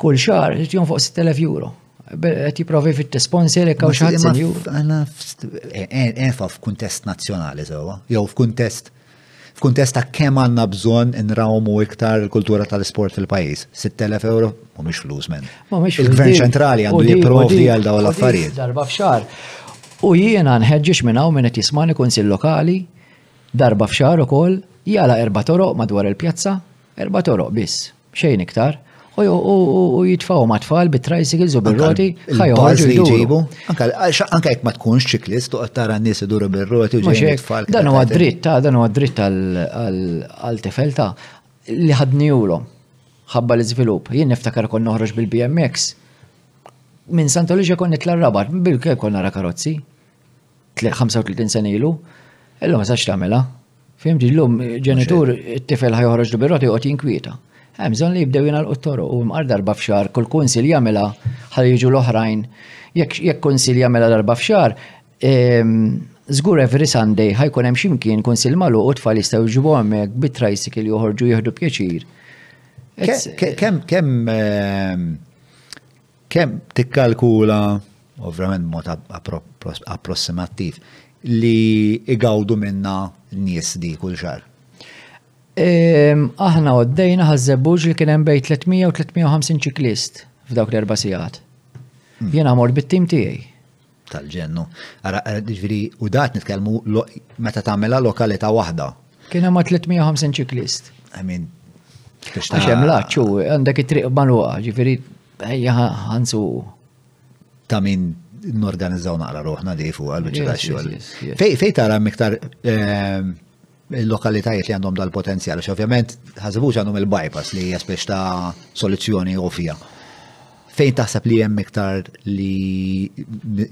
kull xahar irid jonfoq 6000 euro. Qed jipprovi fit sponsor jekk hawn xi ħadd senjur. E- e- Enfa f'kuntest nazzjonali sewwa, jew f'kuntest f'kuntest ta' kemm għandna bżonn nrawmu iktar il-kultura tal-isport fil-pajjiż. 6000 euro mhumiex flus men. Il-Gvern ċentrali għandu jipprovdi għal dawn l-affarijiet. Darba f'xar. U jiena nħeġġeġ minn hawn minn qed jismani kunsill lokali Darba f'xahar ukoll jagħlaq erba' toroq madwar il-pjazza, erba' toroq biss, xejn iktar, u jitfgħu mat-tfal bit-tricycles u bir-roti ħa joħorġu jġibu. Anke jekk ma tkunx ċiklist toqgħod tara n-nies iduru bir-roti u ġejjin tfal. Dan huwa dritt ta' dan huwa dritt għal tifel ta' li ħadnihulhom ħabba l-iżvilupp. Jien niftakar kont noħroġ bil-BMX minn Sant'Oliġa kont nitla' rabat bil-kejl kont nara karozzi. 35 sena ilu, illum ma sax tagħmilha. Fim illum ġenitur it-tifel ħajħorġ li birroti joqgħod jinkwieta. Hemm bżonn li jibdew jingħalqu t-toroq u mqar darba f'xar kull kunsil jagħmilha ħalli jiġu l-oħrajn. Jekk kunsil jagħmilha darba f'xar, ehm, Zgur every Sunday ħajkun hemm ximkien kun silmalu u tfal jistgħu jġibu hemmhekk bi tricycle joħorġu jieħdu pjaċir. Kemm kemm ehm, Kemm tikkalkula, ovvjament b'mod approssimattiv, li igawdu minnha n-nies di kull xahar? Aħna għoddejna Ħaż-Żebbuġ li kien hemm bejn 300 u 350 ċiklist f'dawk l-erba' sigħat. Jiena mort bit-tim tiegħi. tal-ġennu. Ara, eh, ġviri, u dat nitkellmu meta tagħmilha lokalità waħda. Kien hemm 350 ċiklist. I mean, biex ta' xem laċċu, għandek it-triq maluqa, ġifieri ħajja ħansu. Ta' min norganizzaw naqra roħna li fuq għal-bicċa ta' xogħol. Fej tara miktar eh, il-lokalitajiet li għandhom dal-potenzjal, għax ovvjament ħasibux għandhom il-bypass li hija speċ ta' soluzzjoni ovvja. Fejn taħseb li hemm iktar li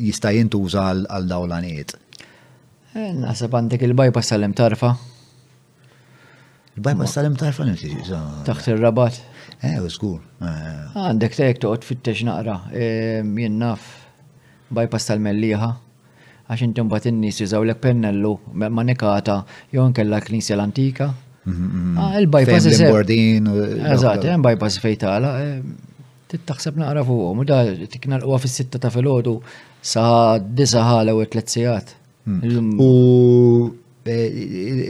jista' jintuża għal dawlanijiet? Eh, naħseb għandek il-bypass tal tarfa. Il-bypass tal tarfa nimsi. Taħt ir-rabat. Eh, żgur. Eh. Għandek tajk toqgħod fittex naqra. Jien naf bypass tal-melliħa. Għax inti mbagħad in-nies jużawlek pennellu manikata jew inkella l-Knisja l-Antika. Mhm, mhm. Ah, il-bypass iżgħar. Il-bordin. Eżatt, hemm bypass fejn tagħla. Eh, taħseb naqra fuqhom u da tikna l fis-sitta ta' filgħodu sa disa' ħala u tliet sigħat. Hmm. U eh,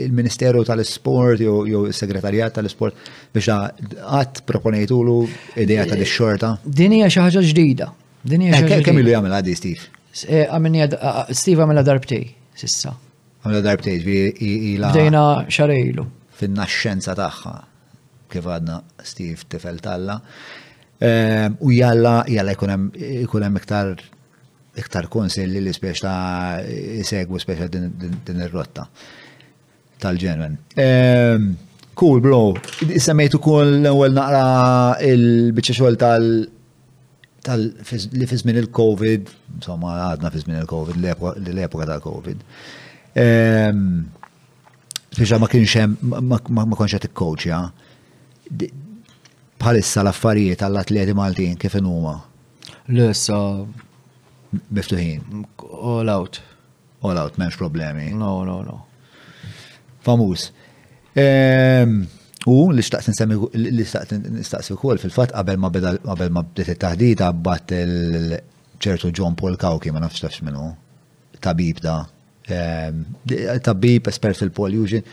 il-Ministeru tal-Sport jew il-Segretarjat tal-Sport biex għat proponejtulu ideja ta' xorta Din hija xi ħaġa ġdida. Din hija eh, Kemm ilu jagħmel għadi Steve? Eh, Steve għamela darbtej, sissa. Għamela darbtej, ila. Bdejna xarejlu. Fin-naxxenza tagħha, kif għadna Steve tifel talla. Eh, u jalla, jalla jkun hemm iktar iktar konsilli li spiex ta' jisegwu spiex din ir-rotta. tal-ġenwen. Ehm, cool, bro. Semmejtu kol l-ewel naqra il-bicċa xol tal- tal li fizmin il-Covid, insomma għadna fizmin il-Covid, l-epoka tal-Covid. Ehm, Speċa ma kienx ma konx qed ikkoċja. Bħalissa l-affarijiet għall-atleti Maltin kif huma? L-issa miftuħin. All out. All out, menx problemi. No, no, no. Famus. Ehm, u li xtaqt nsemmi li xtaqt nistaqsi wkoll fil-fatt qabel ma beda qabel ma bdiet it-taħdita bat ċertu John Paul Kawki ma nafx tafx minnu tabib da ehm, tabib espert fil-pollution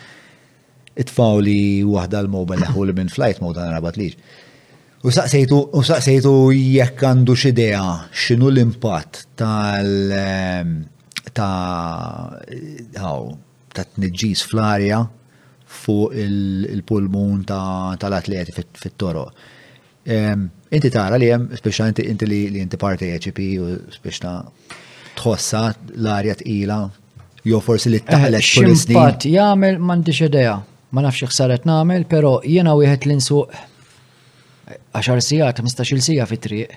Itfgħu li waħda l-mobile neħuli minn flight mode għal rabat liġ. U saqsejtu, u saqsejtu jekk għandu x'idea x'inhu l-impatt tal ehm, ta' għaw, ta' tniġġis fl-arja fuq il-pulmun tal-atleti fit-toro. Inti tara li hemm speċa inti inti li inti parteċipi u speċa tħossa l-arja tqila jew forsi li taħlet eh, kull snin. X'impatt jagħmel m'għandix idea. Ma nafx ħsaret nagħmel, però jiena wieħed li nsuq 10 sigħat, 15-il sija fit-triq.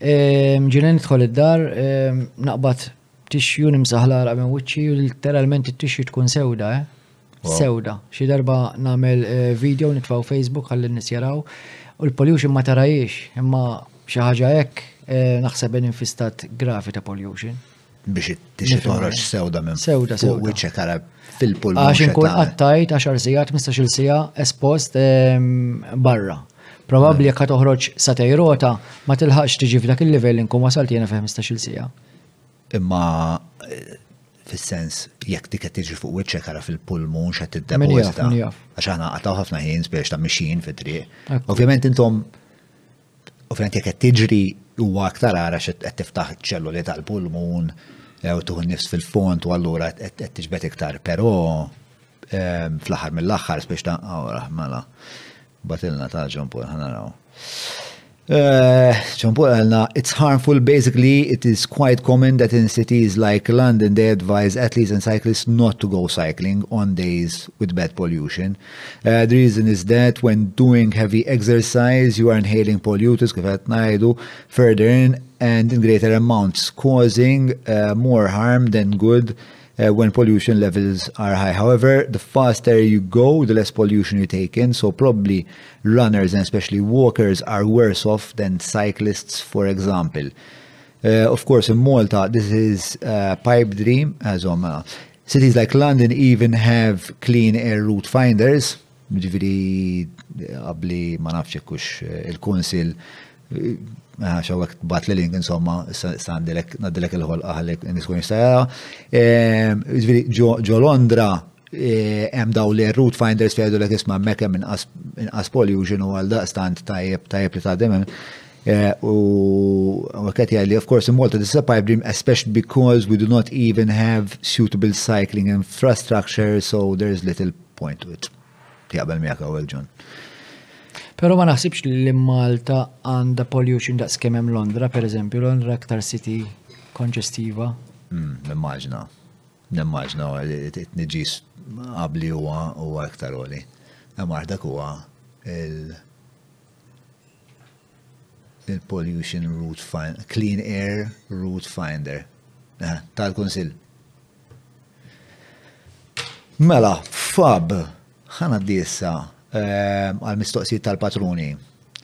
Ehm, Ġieli nidħol id-dar, ehm, naqbad tixju nimsaħla għara minn wiċċi u literalment it-tixju tkun sewda, eh? Sewda, xi darba nagħmel eh, video nitfaw Facebook għalli n-nies jaraw u l-pollution ma tarajiex, imma xi ħaġa hekk eh, naħseb in infistat gravi ta' pollution. Biex tixi toħroġ sewda minn sewda fuq wiċċek ara fil-pulmun. Għax inkun qattajt 10 sigħat, 15-il sigħa espost ehm, barra. Probabbli jekk toħroġ sa tejrota ma tilħaqx tiġi f'dak il-livell inkun wasalt jiena fi 15-il sigħa. Imma fis-sens jekk dik qed tiġi fuq wiċċek ara fil-pulmun x'qed tiddepożita. Għax aħna qataw ħafna ħin spiex ta' mixin fit-triq. Ovvjament intom ovvjament jekk qed tiġri huwa aktar ara x'qed tiftaħ ċelloli tal-pulmun jew tuħu nifs fil-fond u allura qed tiġbed iktar, però ehm, fl-aħħar mill-aħħar spiex ta' mela. batilna ta' John Paul, ħana naraw. Uh, John Paul għalna, it's harmful, basically it is quite common that in cities like London they advise athletes and cyclists not to go cycling on days with bad pollution. Uh, the reason is that when doing heavy exercise you are inhaling pollutants, kif qed do further in and in greater amounts, causing uh, more harm than good. uh, when pollution levels are high. However, the faster you go, the less pollution you take in. So probably runners and especially walkers are worse off than cyclists, for example. Uh, of course, in Malta, this is a pipe dream as on Uh, cities like London even have clean air route finders. Jiġifieri qabbli ma nafx jekk hux il-Kunsill għax hawnhekk tbagħat li link insomma issa ngħaddilek il-ħolqa ħalli nies ikun jista' jara. Jiġifieri ġo Londra hemm dawn l-route finders fejn jgħidulek isma' hemmhekk hemm inqas pollution u għaldaqstant tajjeb tajjeb li tgħaddi hemm. U hawnhekk qed jgħid li of course in Malta this is a pipe dream especially because we do not even have suitable cycling infrastructure so there is little Point to it. Jaqbel miegħek għawel John. Pero ma naħsibx li Malta għanda pollution da' skemem Londra, per eżempju, Londra aktar city konġestiva. Mm, nimmaġna. Nimmaġna li t-nġis għabli huwa huwa aktar għoli. Imma dak huwa il- il-Pollution Route Finder, Clean Air Route Finder eh, tal-Kunsill. Mela, fab, ħana d-dissa eh, għal-mistoqsijiet tal-patruni.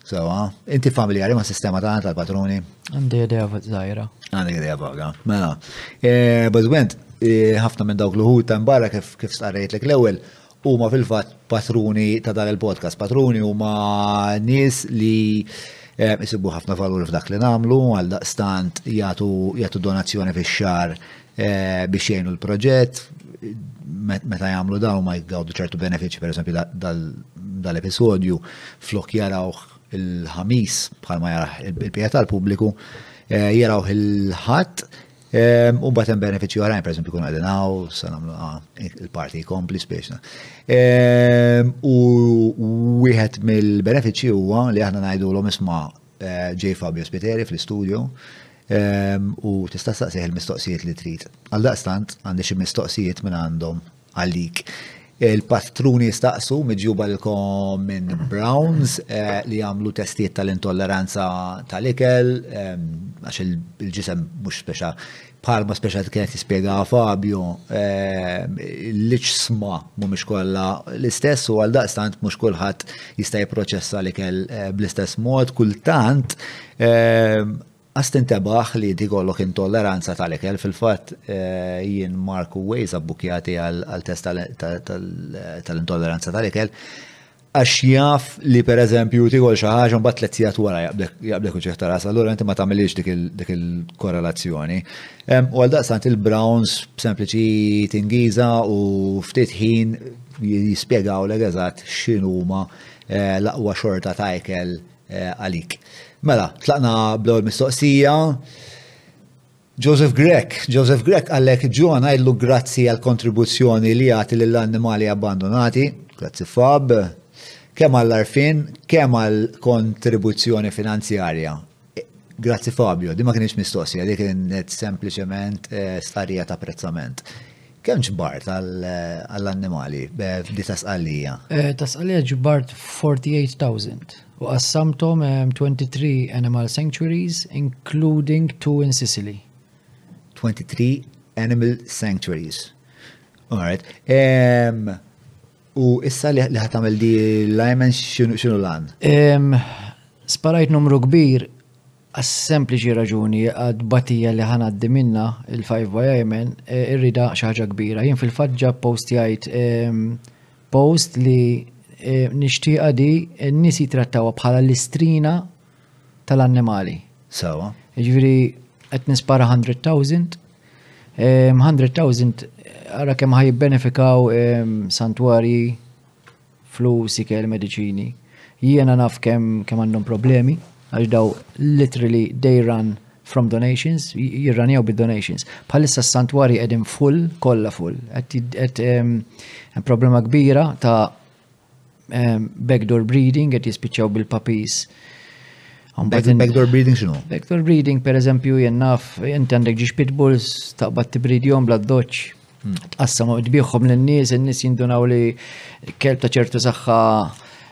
Sewa, inti familjari ma' sistema ta' tal-patruni? Għandi idea zaħira. Għandi idea vaga. Mela, eh, bazzwent, ħafna minn dawk l-ħut ta' barra kif starrejt l-ewel, Huma fil-fatt patruni ta' dan il-podcast. Patruni huma nies li eh, isibu ħafna valur f'dak li nagħmlu, għal daqstant jagħtu donazzjoni fix-xar eh, biex jgħinu l-proġett, meta jagħmlu daw ma jgawdu ċertu benefiċċji, pereżempju dal-episodju flok jarawh il-ħamis bħalma jaraħ il-pija tal-pubbliku, eh, jarawh il-ħadd U mbagħad hemm benefiċċji oħrajn, pereżempju kun qegħdin hawn, se nagħmlu ah, il-parti jkompli spiexna. U wieħed mill-benefiċċji huwa li aħna ngħidulhom isma' eh, ġej Fabio Spiteri fl-istudio u tista' staqsih il-mistoqsijiet li trid. Għal daqstant għandi xi mistoqsijiet minn għandhom għalik. Il-patruni jistaqsu miġjuba lilkom minn Browns eh, li jagħmlu testijiet tal-intolleranza tal-ikel eh, għax il-ġisem mhux speċa bħalma speċa kienet jispjega Fabio eh, l-iċsma mhumiex kollha l-istess u għal daqstant mhux kulħadd jista' jipproċessa l-ikel bl-istess mod kultant Għax tintebaħ li inti jkollok intolleranza tal-ikel, fil-fatt jien Mark u Waze abbukjati għal test tal-intolleranza tal-ikel, għax jaf li per eżempju tikol xi ħaġa mbagħad tliet sigħat wara jaqblek uċieħ ta' ras, allura inti ma tagħmilhiex dik il-korrelazzjoni. U għal daqstant il-Browns b'sempliċi Tingiża u ftit ħin jispjegawlek eżatt x'inhuma l-aqwa xorta ta' ikel għalik. Mela, tlaqna bl-ewwel mistoqsija. Joseph Grek, Joseph Grek għalek ġuħan għajdlu grazzi għal kontribuzzjoni li għati l-annimali abbandonati, grazzi Fab, kem għall-arfin, kem għall-kontribuzzjoni finanzjarja. Grazzi Fabio, di ma kienx mistoqsija, di kienet sempliciment eh, starija ta' prezzament. Kemm ġbart għall-annimali f'di ta' Sqallija? Ta' Sqallija ġbart 48,000 u qassamthom 23 animal sanctuaries including two in Sicily. 23 animal sanctuaries. Alright. U issa li ħat tagħmel di l-ajmen x'inhu l-għan? Sparajt numru kbir għas-sempliċi raġuni għat-tbatija li ħa ngħaddi minnha, il-Five by Ayman, irridha xi ħaġa kbira. Jien fil-fatt ġa ppostjajt post li nixtieqha di n-nies jittrattawha bħala l-istrina tal-annimali. Sawa. Jiġifieri qed nispara 100,000. 100,000 ara kemm ħa jibbenefikaw santwarji, flus, ikel, mediċini. Jiena naf kemm kemm għandhom problemi għax daw literally they run from donations, jirranjaw bid-donations. Bħalissa s-santwari qegħdin full, kollha full. Qed problema kbira ta' backdoor breeding qed jispiċċaw bil-papis. Backdoor breeding x'inhu? Backdoor breeding pereżempju jien naf inti għandek ġiex pitbulls taqbad tibridjhom bla doċċ tqassam u tbieħhom lin-nies, in-nies jindunaw li kelb ta' ċertu saħħa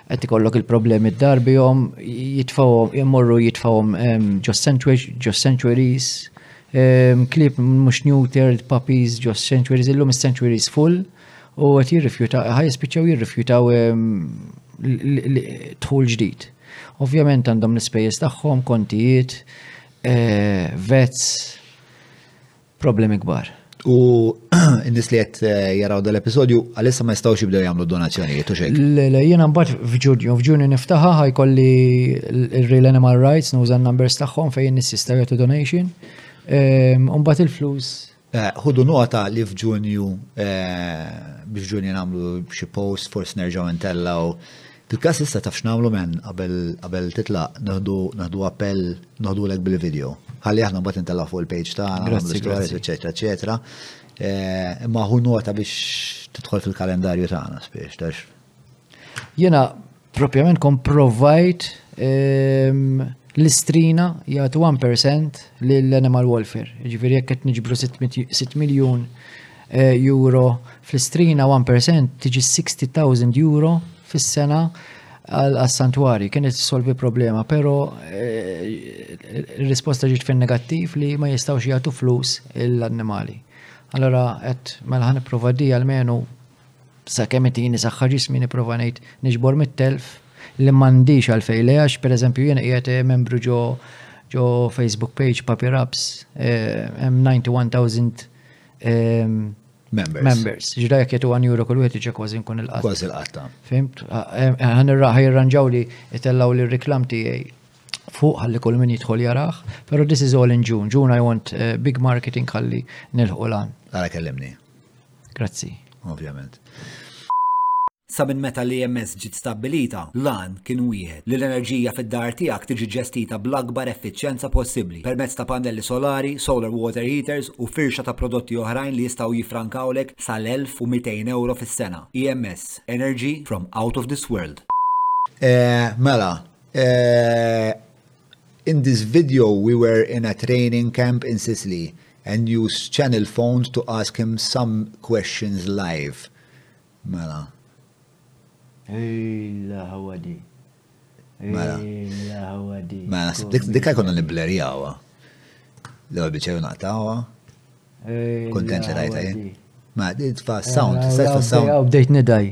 qed ikollok il-problemi d-dar bihom, jitfawhom, imorru jitfawhom ġo sanctuaries, klib mhux neutered, puppies ġo sanctuaries, illum is-sanctuaries full u qed jirrifjutaw, ħaj jispiċċaw jirrifjutaw tħul ġdid. Ovvjament għandhom l-ispejjeż tagħhom, kontijiet, eh, vets, Problemi kbar. U n-nis li għet eh, jaraw dal-episodju, għalissa ma jistawx jibdew jgħamlu donazzjoni, jittu xek. Le, jena mbatt f'ġunju, f'ġunju niftaħa ħajkolli il-Real Animal Rights, nuża n-numbers tagħhom fejn n-nis jistaw jgħatu donation. Ehm, Umbat il-flus. Eh, ħudu nota li f'ġunju, eh, biex ġunju namlu xie post, forse nerġaw intellaw Fil-każ issa taf x'nagħmlu men qabel titlaq naħdu appell noħdulek bil-video. Ħalli aħna mbagħad intelgħu fuq il-page tagħna, nagħmlu stories, eċetera, eċetera. Eh, imma hu nota biex tidħol fil-kalendarju tagħna spiex tax. Jiena propjament komprovajt ehm, l-istrina jgħatu 1% lill-animal welfare. Ġifieri jekk qed niġbru 6 miljun Euro fl-istrina, one percent tiġi 60,000 euro fis-sena għas-santwari. Kienet solvi problema, pero il-risposta eh, ġiet fin negattiv li ma jistawx jgħatu flus l-annimali. Allora, għet, mela ħan prova di għal-menu sa' kemetini saħħa ġismi niprofa ngħid niġbor mit-telf li m'għandix għalfej li għax pereżempju jien qiegħed eh, membru ġo ġo Facebook page Papi Raps eh, hemm 91,000 ehm, members. Members. Ġda jek jetu għan juru kull wieħed iġa kważi nkun il-qatta. Kważi il-qatta. Fimt? Għan irraħ jirranġaw li jitellaw li reklam tijaj fuq għalli kull min jitħol jaraħ, pero this is all in June. June I want uh, big marketing għalli nilħu lan. Għala kellimni. Grazzi. Ovvjament. Sa minn meta l-EMS ġiet stabbilita, l-għan kien wieħed, li l-enerġija fid-dar tiegħek tiġi ġestita bl-akbar effiċjenza possibbli permezz ta' pannelli solari, solar water heaters u firxa ta' prodotti oħrajn li jistgħu jiffrankawlek sal-1,200 ewro fis-sena. EMS, energy from out of this world. Mela, In this video we were in a training camp in Sicily and used channel phones to ask him some questions live. Mela. Illa ħawa di. Mela. Illa ħawa di. Mela, naħseb dik dik jkollna niblerjawha. L-ewwel biċċa jew naqtawha. Kuntent li rajta jien. Ma, tfa sound, tista' sound. Bdejt nidaj.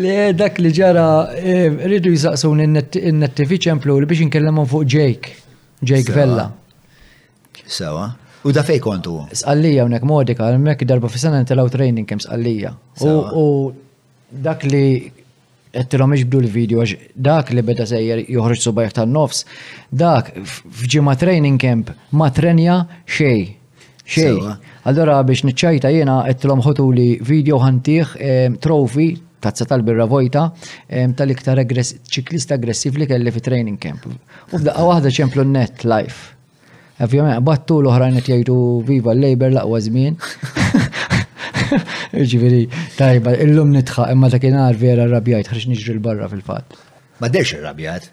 Le, dak li ġara, eh, rridu jizaqsun il-nettivi ċemplu li biex nkellemon fuq Jake, Jake Vella. Sewa. U da fej kontu? Sqallija unek modika, unek darba fissana nitelaw training kem sqallija. U dak li għettilom iġbdu l-video, dak li beda sejjer joħroġ subajħ tan-nofs, dak fġima training camp ma trenja xej Xej. Allora biex niċċajta jiena għettilhom ħotu li video ħantiħ ehm, trofi tazza tal-birra vojta ehm, tal-iktar ċiklista aggressiv li kelli fi training camp. U f'daqqa waħda ċemplu net life. Ovvijament, battu l-oħrajn qed jgħidu viva l-labor laqwa żmien. Ġifieri, tajba, illum nitħaq imma ta' kien vera rabjajt ħarġ niġri l-barra fil-fatt. Ma derx irrabjat.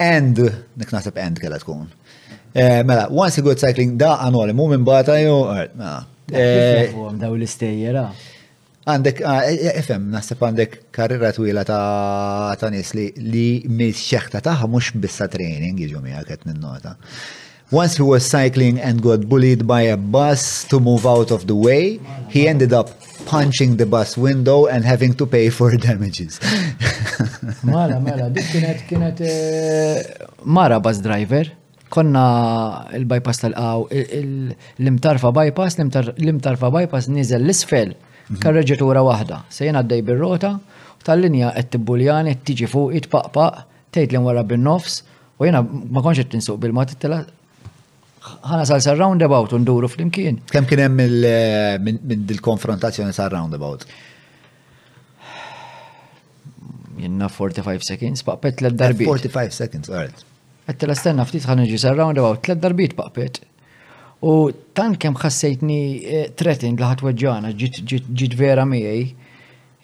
And, dik naħseb and kella tkun. Eh, mela, once a good cycling da anonimu minn bata ju, mela. Eh, daw l-istejjera. Ah. Għandek, ah, eh, efem, naħseb għandek karriera twila ta' nis li li mis xeħta taħħa mux bissa training jiġu miegħek qed ninnota. Once he was cycling and got bullied by a bus to move out of the way, he ended up punching the bus window and having to pay for damages. mela, mela, dik kienet kienet eh, mara bus driver. Konna il-bypass tal-qaw, l-imtarfa bypass, l-imtarfa bypass nizel l-isfel, mhm. karreġetura wahda. Se jena għaddej bil-rota, tal-linja qed tibbuljani, tiġi fuq, it-paqpaq, Tgħid li wara bin-nofs u jiena ma kontx qed tinsuq bil-mod titla' ħana sal sar roundabout u nduru flimkien. Kemm kien hemm eh, minn dil-konfrontazzjoni sar roundabout? Jenna 45 seconds, paqpet tlet darbit. 45 seconds, għart. Għattela stenna ftit ħan iġi sar round about tlet darbit paqpet. U tant kem ħassejtni eh, threatened li ħatweġġana ġit vera miegħi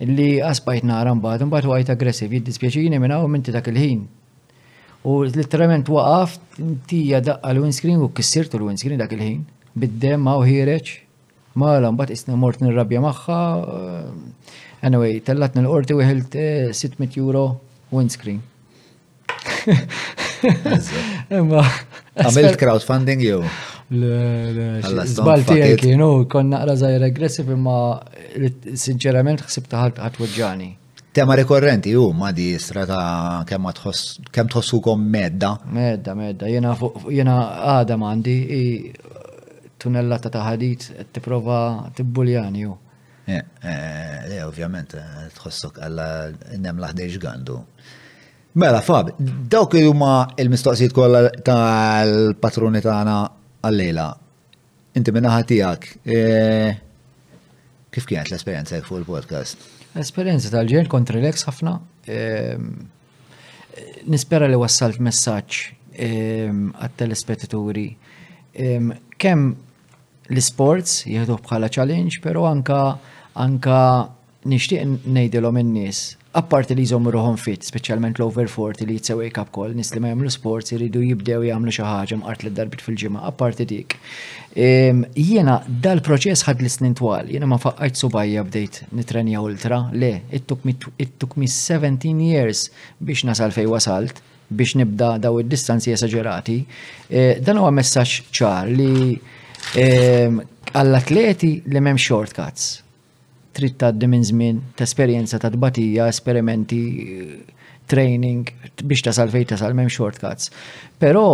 Li qas bqajt nara mbagħad, imbagħad hu għajt aggressiv, jiddispjaċini minn hawn minti dak il-ħin. U litteralment waqaf tija daqqa l-windscreen u kissirtu l-windscreen dak il-ħin. Biddem hawn ħireċ. Mala mbagħad isni mort nirrabja magħha. Eh, anyway, tellatni l-qorti u ħilt 600 eh, euro windscreen. Imma. Għamilt crowdfunding jew? Zbalti għek, jenu, kon naqra zaħi regressiv imma sinċerament xsib taħat għatweġġani. Tema rikorrenti ju, ma di istra ta' kemm kem tħossu kom medda. Medda, medda, jena, jena għada mandi, tunellata ta' ħadit, t-prova t-buljani ju. Le, ovvjament, tħossok għalla nem laħdej ġgandu. Mela, Fab, dawk li huma il-mistoqsijiet kollha tal-patruni tagħna għal-lejla. Inti minna ħatijak, e, kif kienet l-esperienza fuq il-podcast? L-esperienza tal-ġen kont relax ħafna. E, nispera li wassalt messaġġ e, għat-telespettaturi. Kemm l-isports jieħduh bħala challenge, pero anka anka nixtieq ngħidilhom in-nies apparti li jżommu ruħhom fit, speċjalment l-over 40 li jitsew wake up call, nis li ma jagħmlu sports iridu jibdew jagħmlu xi ħaġa mqart li darbit fil-ġimgħa, apparti dik. Ehm, jiena dal-proċess ħad l-snin twal, jiena ma faqqajt subajja bdejt nitrenja ultra, le, it took me 17 years biex nasal fej wasalt, biex nibda daw id-distanzi esagerati, eh, dan huwa messaġġ ċar li eh, għall-atleti li m'hemm shortcuts. Trid tgħaddi minn żmien ta' esperjenza ta' tbatija, esperimenti, training biex tasal fejn tasal m'hemm shortcuts. Però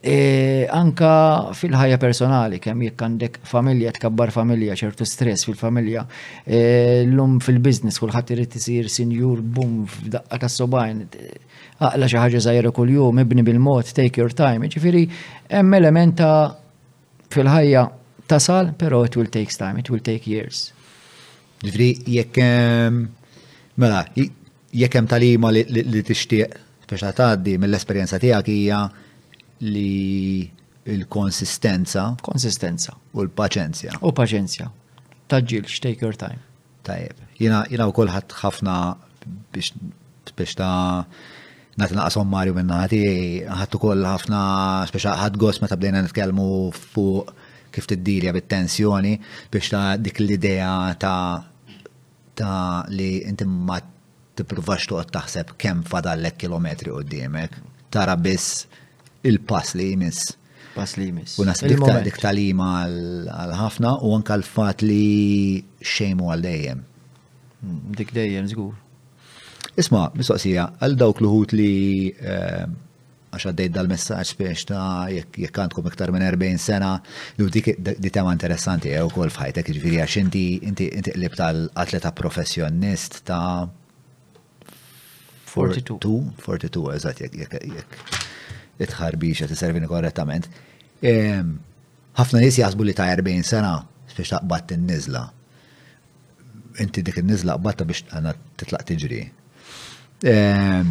eh, anka fil-ħajja personali kemm jekk għandek familja tkabbar familja ċertu stress fil-familja l-lum fil-business kulħadd irid isir sinjur bum f'daqqa tas-sobajn Aqla' xi ħaġa żgħira kuljum, ibni bil-mod, take your time. Jiġifieri hemm element ta' fil-ħajja tasal, però it will takes time, it will take years. Ġifri, jekk ehm, mela, jekk hemm talima li tixtieq biex la tgħaddi mill-esperjenza tiegħek hija li l-konsistenza. Konsistenza. U l-paċenzja. U paċenzja. Taġġilx, take your time. Tajjeb. Jiena wkoll ħadd ħafna biex biex ta' nagħti naqa' sommarju minn ħati, ħadd ukoll ħafna speċa ħadd gost meta bdejna nitkellmu fuq kif tiddilja bit-tensjoni biex ta' dik l-idea ta' ta' li inti ma Tippruvax toqgħod taħseb kemm fadallek kilometri quddiemek, tara biss il-pass li jmiss. Pass li jmiss. U nasib dik talima għal ħafna u anka l-fat li xejmu għal dejjem. Hmm, dik dejjem żgur. Isma, mistoqsija, għal dawk l-ħut li eh, Għax għaddejt dal-messaġġ biex ta' jekk jekk għandkom iktar minn 40 sena, jew dik di tema interessanti eh, ukoll f'ħajtek, jiġifieri għax inti inti inti qlibt għal atleta professjonist ta' 42. 42, 42 eżatt jekk jekk jekk it-tħarbix qed iservini korrettament. Em, Ħafna nies jaħsbu li ta' 40 sena biex taqbad in-niżla. Inti dik in-niżla qbadta biex għandha titlaq tiġri. Em,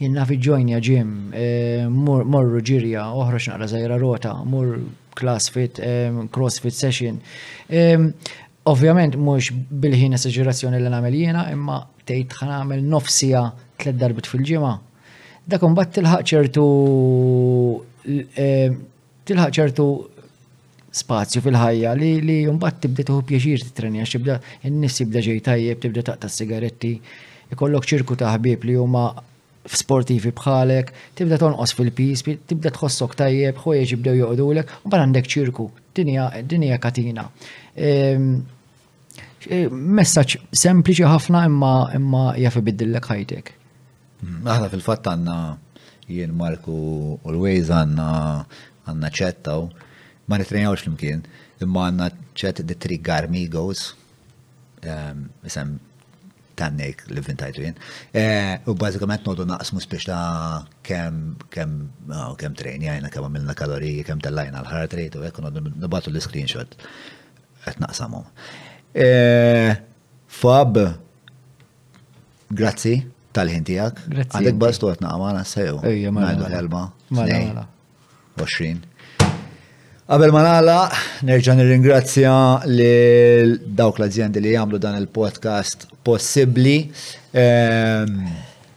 Jien naf iġġojnja ġim, eh, morru ġirja, oħroġ naqra żgħira rota, mur class fit, eh, crossfit session. Eh, ovvjament mhux bil-ħin esaġerazzjoni li nagħmel jiena, imma tgħid ħa nagħmel nofsija tliet darbit fil-ġimgħa. Dak imbagħad tilħaq ċertu Tilħaq ċertu spazju fil-ħajja li li mbagħad tibda tuħu pjaċir titrenja, tibda n-nies jibda ġej tajjeb, tibda taqta' sigaretti, ikollok ċirku ta' ħbieb li huma sportivi bħalek, tibda tonqos fil-pis, tibda tħossok tajjeb, ħwejjeġ jibdew joqdulek, u bħal għandek ċirku, dinja dinja katina. Ehm, Eh, messaċ sempliċi ħafna imma imma jaf ibiddillek ħajtek. Mm, aħna fil-fatt għanna jien Marku u l-Waze għanna għanna ċettaw, ma nitrenjawx l-imkien, imma għanna ċett di tri garmigos, ehm, isem tannek li vintajtu jien, eh, u bazzikament nodu naqsmu spiex ta' kem, kem, oh, kem trejn jajna, kem għamilna kaloriji, kem tellajna l-heart rate, u għek nodu nabatu l-screenshot. Qed naqsamhom. Eh, Fab, grazzi tal-ħin tijak. Grazzi. Għadek bastu għatna għamana sew. Ejja, ma għadu ħelba. Ma għala. 20. Għabel ma għala, nerġan nirringrazzja li dawk l-azjendi li jgħamlu dan il-podcast possibli. Ehm,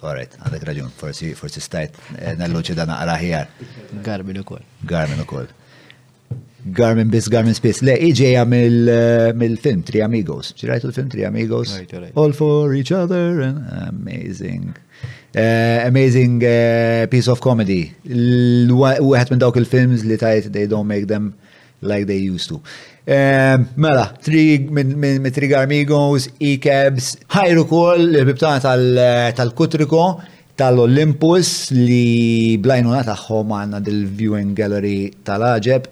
Alright, għandek raġun, forsi forsi stajt eh, nelluċi dan naqra ħjar. Garmin ukoll. Garmin ukoll. Garmin bis, Garmin spiss. Le, iġeja eh, mill-film Tri Amigos. Ġirajtu l-film Tri Amigos? All for each other and amazing. Uh, amazing uh, piece of comedy. Wieħed minn dawk il-films li tajt they don't make them Like they used to. Ehm, mela, trig minn Trig Armigos, E-Cabs, ħajru kol l-bibtana tal-Kutriko, tal-Olympus li blajnuna taħħom għanna dil-viewing gallery tal-ħġeb.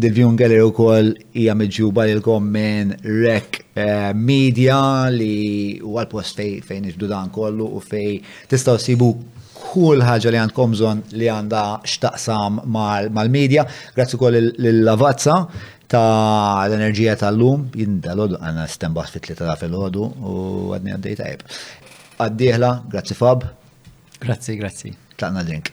Dil-viewing gallery u kol hija miġjuba lilkom minn Rek eh, Media li huwa l-post fejn iġdu dan kollu u fej Tistgħu ssibu kull ħaġa li għandkom bżonn li għandha x'taqsam mal-media. Grazzi wkoll lil Lavazza ta' l-enerġija tal-lum, jien dal-għodu għanna stembaħ fit tlieta ta' fil-ħodu u għadni għaddej tajb. Għaddieħla, grazzi Fab. Grazzi, grazzi. Tlaqna drink.